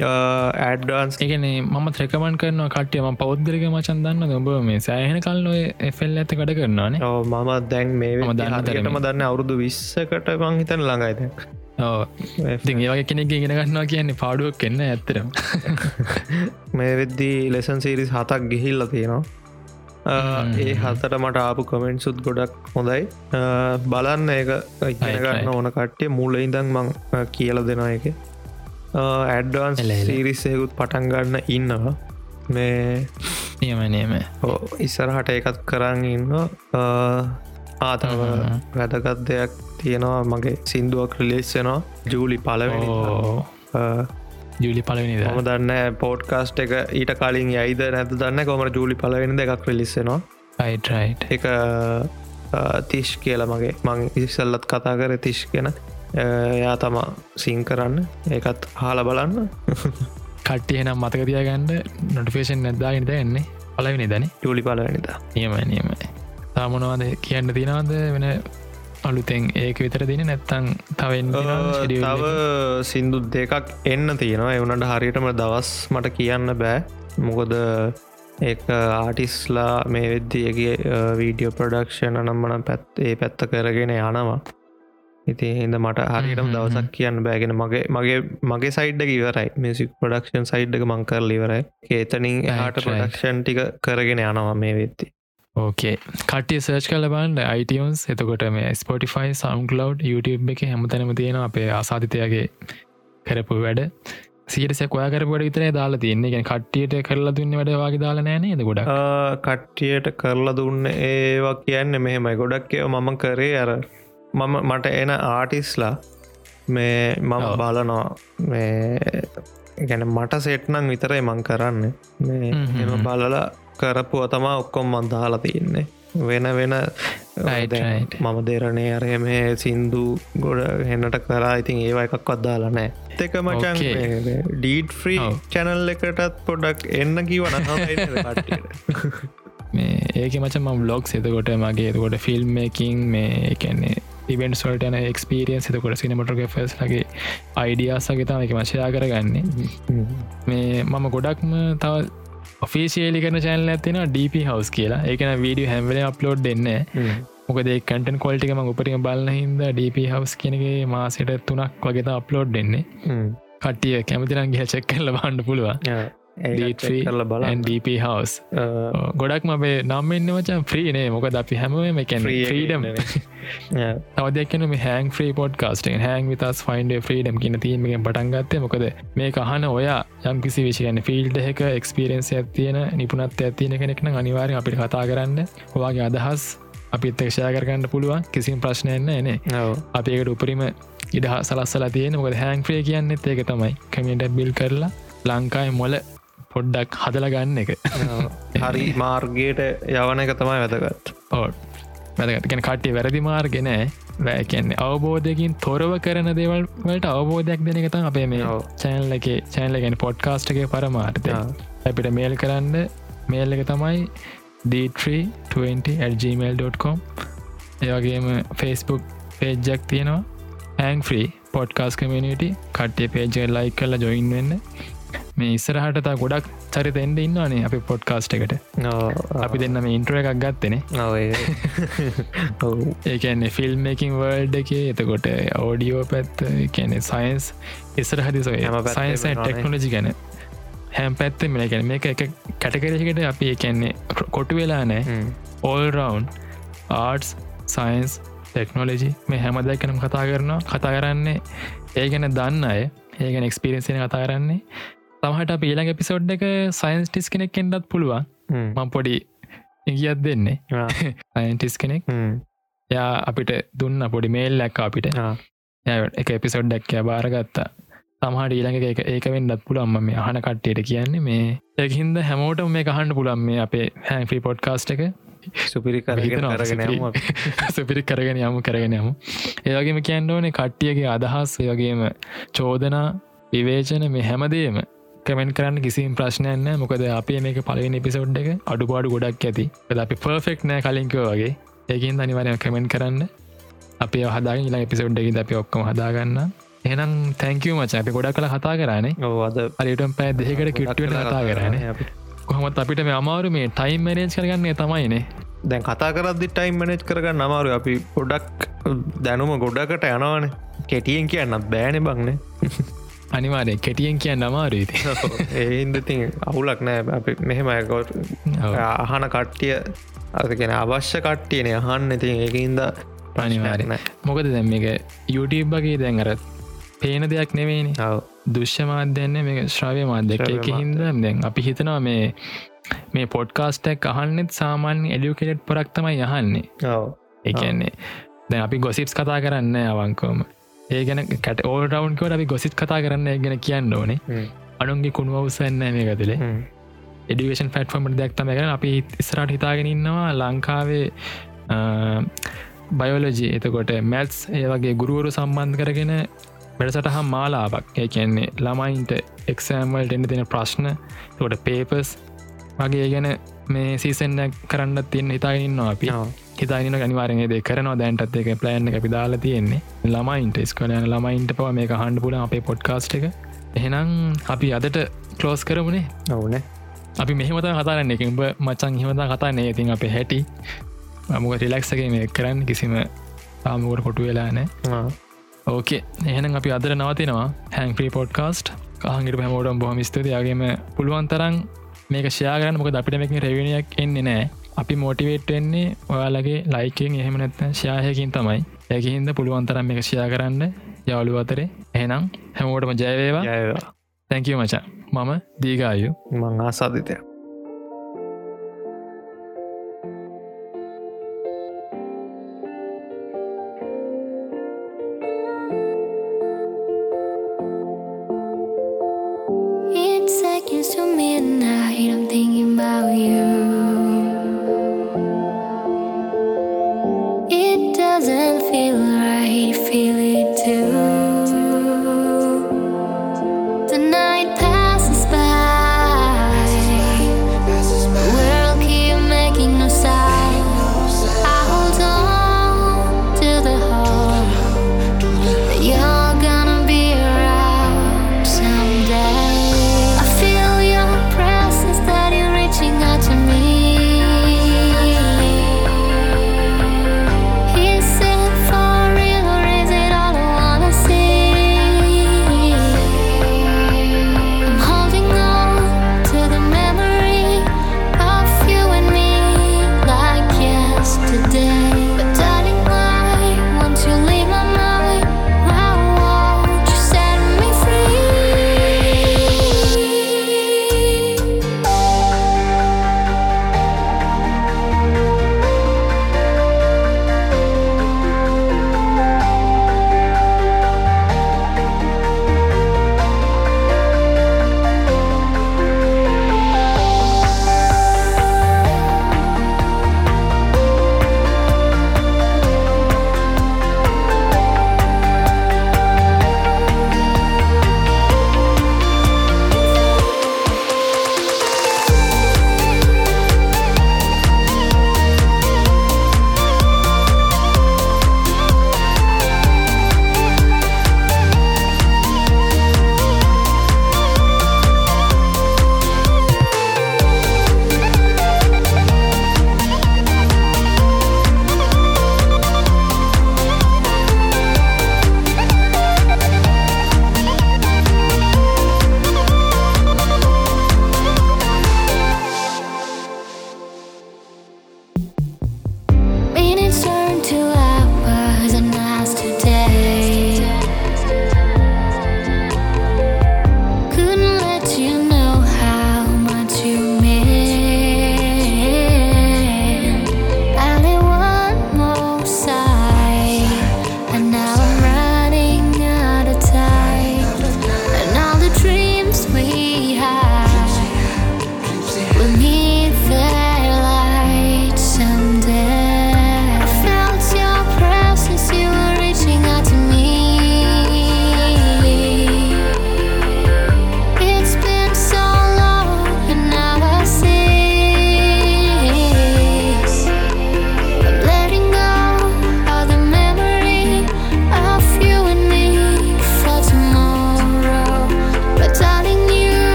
ඇඩ්ඩන්ස් එකන මම ත්‍රකමන් කරන කටියම පෞද්ගලික මචන් දන්න ඔබ මේ සෑහන කල් නොය එෆල් ඇත කඩ කරනවානේ. මම දැන් මේ දන්නටම දන්න අවුරුදු විස්සකට මං හිතන ළඟයිද ඉති ඒවගේ කෙනෙක් ගෙන ගන්නවා කියන්නේ පාඩුවක් කෙන්න ඇත්තරම් *laughs* මේ වෙද්දී ලෙසන් සීරිස් හතක් ගිහිල්ල තියෙනවා ඒ හතට මට ආපු කමෙන්ට්සුත් ගොඩක් හොඳයි. බලන්න ඒක ඉගෙනගන්න ඕන කට්ටේ මුල ඉඳන් මං කියල දෙෙන එක ඇඩ්ඩන්ස් සීරිස්සයකුත් පටන් ගන්න ඉන්නවා. මේ නියමනේම ඉස්සරහට එකත් කරන්න ඉන්න ආතව වැදගත් දෙයක් තියෙනවා. මගේ සින්දුවක් රිලේස්සෙනවා ජූලි පලවෙනි ජූලි පලවෙනි ම දන්න පෝට්කාස්ට් එක ඊට කලින් යයිද නැත දන්න කොම ජූලි පලවෙනි එකක් රිලිස්සෙනවා අයිටයි එක තිශ් කියල මගේ මං ඉස්සල්ලත් කතා කර තිශ් කෙන එයා තමා සිං කරන්න. ඒකත් හාල බලන්න. *laughs* කට්ටිය නම් මතකතිය ගන්න නොටිෆේෂන් නැද්දාගෙනද එන්නේ පලවෙනි දැන ජූලි පලවෙනිදා නියම නියමයි. තාමනවාද කියන්න තිනාද වෙන අලුතෙන් ඒක විතර දින නැත්තං තවෙන් තව සින්දු දෙකක් එන්න තියෙනවා. එවනට හරියටම දවස් මට කියන්න බෑ. මොකොද ඒ ආටිස්ලා මේ වෙද්දියගේ වීඩියෝ ප්‍රඩක්ෂණ නම්මන පැත් ඒ පැත්ත කරගෙන යනවා. ඉති හිද මට හරිටම දවසක් කියන්න බෑගෙන මගේ මගේ මගේ සයිඩ්ඩ ඉවරයි. මිසික් ප්‍රඩක්ෂන් සයිඩ්ක මංකර ලිවරයි ඒතනින් හට ප්‍රඩක්ෂන් ටික කරගෙන යනවා මේ වෙත්ති ඕකේ කටිය සර්ච් කල බන්ඩ අයිටන්ස් එතකොට මේ ස්පොටිෆයි සම්කලව් YouTube එක හැමතැනම තියෙන අපේ ආසාධිතයගේ කරපු වැඩ. කොයා කරපුට විතරේ දාලා තියන්නේ. ගැන කට්ටියට කරලා දුන්න වැඩවාගේ දාලා නෑනේද ගොඩ කට්ටියට කරලා දුන්න ඒවා කියන්න මෙහෙමයි. ගොඩක් මම කරේ අර මම මට එන ආටිස්ලා මේ මම බලනවා. මේ ගැන මට සෙට්නං විතරයි මං කරන්න. මේ එම බලලා කරපුුව තමා ඔක්කොම් මන්දාලා තියන්නේ වෙන වෙන මම දෙරණේ අරය මේ සින්දු ගොඩ හෙන්නට කරා ඉතින් ඒවා එකක් අදදාලා නෑ එක මචන් ඩීඩ් ෆ්‍රී චැනල් එකටත් පොඩක් එන්න කිවන *laughs* මේ ඒක මචම බ්ලොග් එතකොට මගේ එතකොට ෆිල්ම්මකින් මේ එකන්නේ ඉවෙන්ට සොල්ටන එක්ස්පිරියන් එතකොට සිනමටක ෆස් ලගේ අයිඩියසගේ තම එක මශයා කරගන්නේ. *laughs* මේ මම ගොඩක්ම තව ඔෆිසිේලි කරන චැනල ඇතින ඩප හවස් කියලා. ඒකන වීඩිය හැම්වල අප්ලෝඩ් දෙන්න මොකද කටන් කොල්ටිකම උපරිම බලන්න හිද ඩප හවස් කියනගේ මාසට තුනක් වගේත අප්ලෝඩ් දෙන්නේ. කටිය කැමතිරන්ගේ චෙක් කල්ල බාන්න පුළුවන් කරල බල DP house. ගොඩක් මබේ නම් එන්න මචන් ්‍රීනේ මොක අපි හැමම කැන ්‍රීඩම් තවදයක්න මේ හැන් ්‍රී පොඩ් කාස්ට හැන් විතස් ෆයින්ඩ ්‍රීඩම් කියන තීමෙන් පටන්ගත්තේ මොකද මේ අහන ඔයා යම් කිසි විශෂගන්න ෆිල්ඩ එක එක්ස්පිරෙන්න්ස ඇතියන නිපුනත් ඇතියන කෙනෙක්න අනිවාරය අපිට කතා කරන්න. ඔවාගේ අදහස් අපිත් එක්ෂය කරගන්න පුළුවන්. කිසිම ප්‍රශ්නයන්න එනේ අපේකට උපරිම ඉඩ සලස්සලා තියෙන මොකද හැන් ්‍රේ කියන්න ඒක තමයි. කමිට බිල් කරලා ලංකායි මොල පොඩ්ඩක් හදල ගන්න එක. *laughs* හරි මාර්ගයට යවන එක තමයි වැදගත්. ඕට් වැදගත්ගෙන කට්ටි වැරදි මාර්ගෙන වැැකන්නේ අවබෝධයකින් තොරව කරන දේවල් වලට අවබෝධයක් දෙන එකතම් අපේ මේ චැනල් එක චැනල ගැන පොඩ්කාස්ට් එක පරමාර්ථය. අපිට මේල් කරන්න. මේල් එක තමයි d320@gmail.com ඒවගේම ෆස්බුක් පේජ්ජක් තියෙනවා. හැන් ්‍රී පොඩ්කාස් කමියනිට කට්ටිය පේජ ලයි කල්ල ජොයින් වෙන්න මේ ඉස්සරහට තා ගොඩක් චරිත එන්ඩ ඉන්නවානේ අපි පොඩ්කාස්ට් එකට. අපි දෙන්න මේ ඉන්ට්‍ර එකක් ගත්තනේ ඒකන්නේ ෆිල්ම් එකින් වර්ල්ඩ එක එතකොට ඕඩියෝ පැත් කියන සයින්ස් ඉස්සර හදි සයින්ස් ටෙක්නෝලජි ගැන. හැම් පැත්ත මෙ ගැන මේ එක කැටකරකට අපි එකන්නේ කොටු වෙලා නෑ. All round arts science technology මේ හැමදැකනම් කතා කරනවා කතා කරන්නේ. ඒ ගැන දන්න අය ඒගැන එක්ස්පිරෙන්සින කතා කරන්නේ තමහට පීලඟ පිසෝඩ් එක සයින්ස් ටිස් කෙනෙක් කෙන්ඩත් පුළුවන්. මං පොඩි ඉගියත් දෙන්නේ. අයින්ටිස් *laughs* කෙනෙක්. යා අපිට දුන්න පොඩි මේල් ලැක්ක අපිට. එක එපිසෝඩ් ඩක්කය බාරගත්තා තමහට ඊළඟ එක ඒක වෙන්නත් පුළන්ම මේ අහන කට්ටයට කියන්නේ මේ ඒහින්ද හැමෝට මේ කහන්න පුළන් මේ අපේ හැන්ෆි පොඩ්කාස්ට එක. සුපිරි කරගෙන *laughs* සුපිරි. කරගෙන යමු කරගෙන යමු. ඒවගේම කියන්න ඕනේ කට්ටියගේ අදහස් වගේම චෝදනා විවේචන මේ හැමදේම කමෙන්ට කරන්න කිසිම් ප්‍රශ්නයන්න මොකද අපේ මේක පලවෙන එපිසෝඩ් එක අඩුපාඩු ගොඩක් ඇති. අපි පර්ෆෙක්් නෑ කලින්කව වගේ. ඒකින් අනිවරය කමෙන්ට් කරන්න. අපේ හදාගෙන ඉලා එපිසෝඩ් එක අපි ඔක්කොම හදාගන්න එනම් තැංකව මච අපි ගොඩක් කළ කතා කරන්නේ ඕද අලිටම් පෑ දෙකට කිට්ට කතා කරන කොහොමත් අපිට මේ අමාරු මේ ටයිම් මනේජ් කරගන්නේ තමයිනේ දැන් කතා කරදදි ටයිම් මනේජ් කරගන්න අමාරු අපි පොඩක් දැනුම ගොඩකට යනවාන. කෙටියෙන් කියන්නත් බෑන බංන *laughs* අනිවාරය කෙටියෙන් කියන්න අමාරුීති *laughs* ඒන්දති අවුලක් නෑ. අපි මෙහෙමකොත් අහන කට්ටිය අගෙන අවශ්‍ය කට්ටියන අහන්න. ඉතින් ඒකන්ද පනිවාරන මොකද දැම් එක YouTube වගේ දැන් අර පේන දෙයක් නෙවෙයිනි. දුෂ්‍ය මාධ්‍යයන්න මේ ශ්‍රාවය මාධ්‍යක හින්ද දැන් අපි හිතනවා මේ මේ පොඩ්කාස්ටක් අහන්නෙත් සාමාන්‍ය එඩියුකෙට් පොරක් තමයි යහන්නේ ඒන්නේ දැන් අපි ගොසිප්ස් කතා කරන්න අවංකෝම ඒ ගැන කට ඕල් රවන්්කවට අපි ගොසිත් කතා කරන්න ගැන කියන්න ඕනේ. අනුන්ගේ කුණුවවසන්න මේ ගතුලේ එඩිවේෂන් ෆට්ෆර්මට දැක්තම ගැන අපි ඉස්රට හිතාගෙන ඉන්නවා ලංකාවේ බයෝලජි එතකොට මැත්ස් ඒ වගේ ගුරුවරු සම්බන්ධ කරගෙන වැඩසටහම් මාලාවක්. ඒ කියන්නේ ළමයින්ට එක්සෑම්වල්ට එන්න තියෙන ප්‍රශ්න තොට පේපස් වගේ ගැන මේ සීසන්න කරන්න තියන්න හිතාගන්නවා අපි හිතාගෙන අනිවාරගේ දෙ කරනවා. දැන්ටත් එක ප්ලෑන් එක පිදාලා තියෙන්නේ. ළමයින්ට ස්කලයන ළමයින්ට පව මේ හන්ඩ පුල අපේ පොඩ්කාස්ට් එක. එහෙනම් අපි අදට කලෝස් කරමුණේ ඔවුන අපි මෙහමත කතාරන්න එක උඹ මචන් හිමතා කතා නෑ ඉතින් අප හැටි. අමුක රිලක්සගේ මේ කරන්න? කිසිම ආමුකට කොටු වෙලානෑ ඕකේ එහෙනම් අපි අදර නවතිනවා. හැන් ප්‍රී පොඩ්කාස්ට් කාහගට හැමෝටම් බොහම ස්තුතියාගේම පුළුවන් තරන් මේක ශයාගරන්න මොක අපිට මේක රෙවිනියක් එන්නේ නෑ අපි මෝටිවේට් වෙන්නේ ඔයාලගේ ලයිකෙන් එහෙම නැත්න ශාහයකින් තමයි. ඇකිහින්ද පුළුවන්තරම් එක ෂයා කරන්න. යවලු අතරේ. එහෙනම් හැමෝටම ජයවේවා තැංකව මචා. මම දීගායු මං ආසාධිතය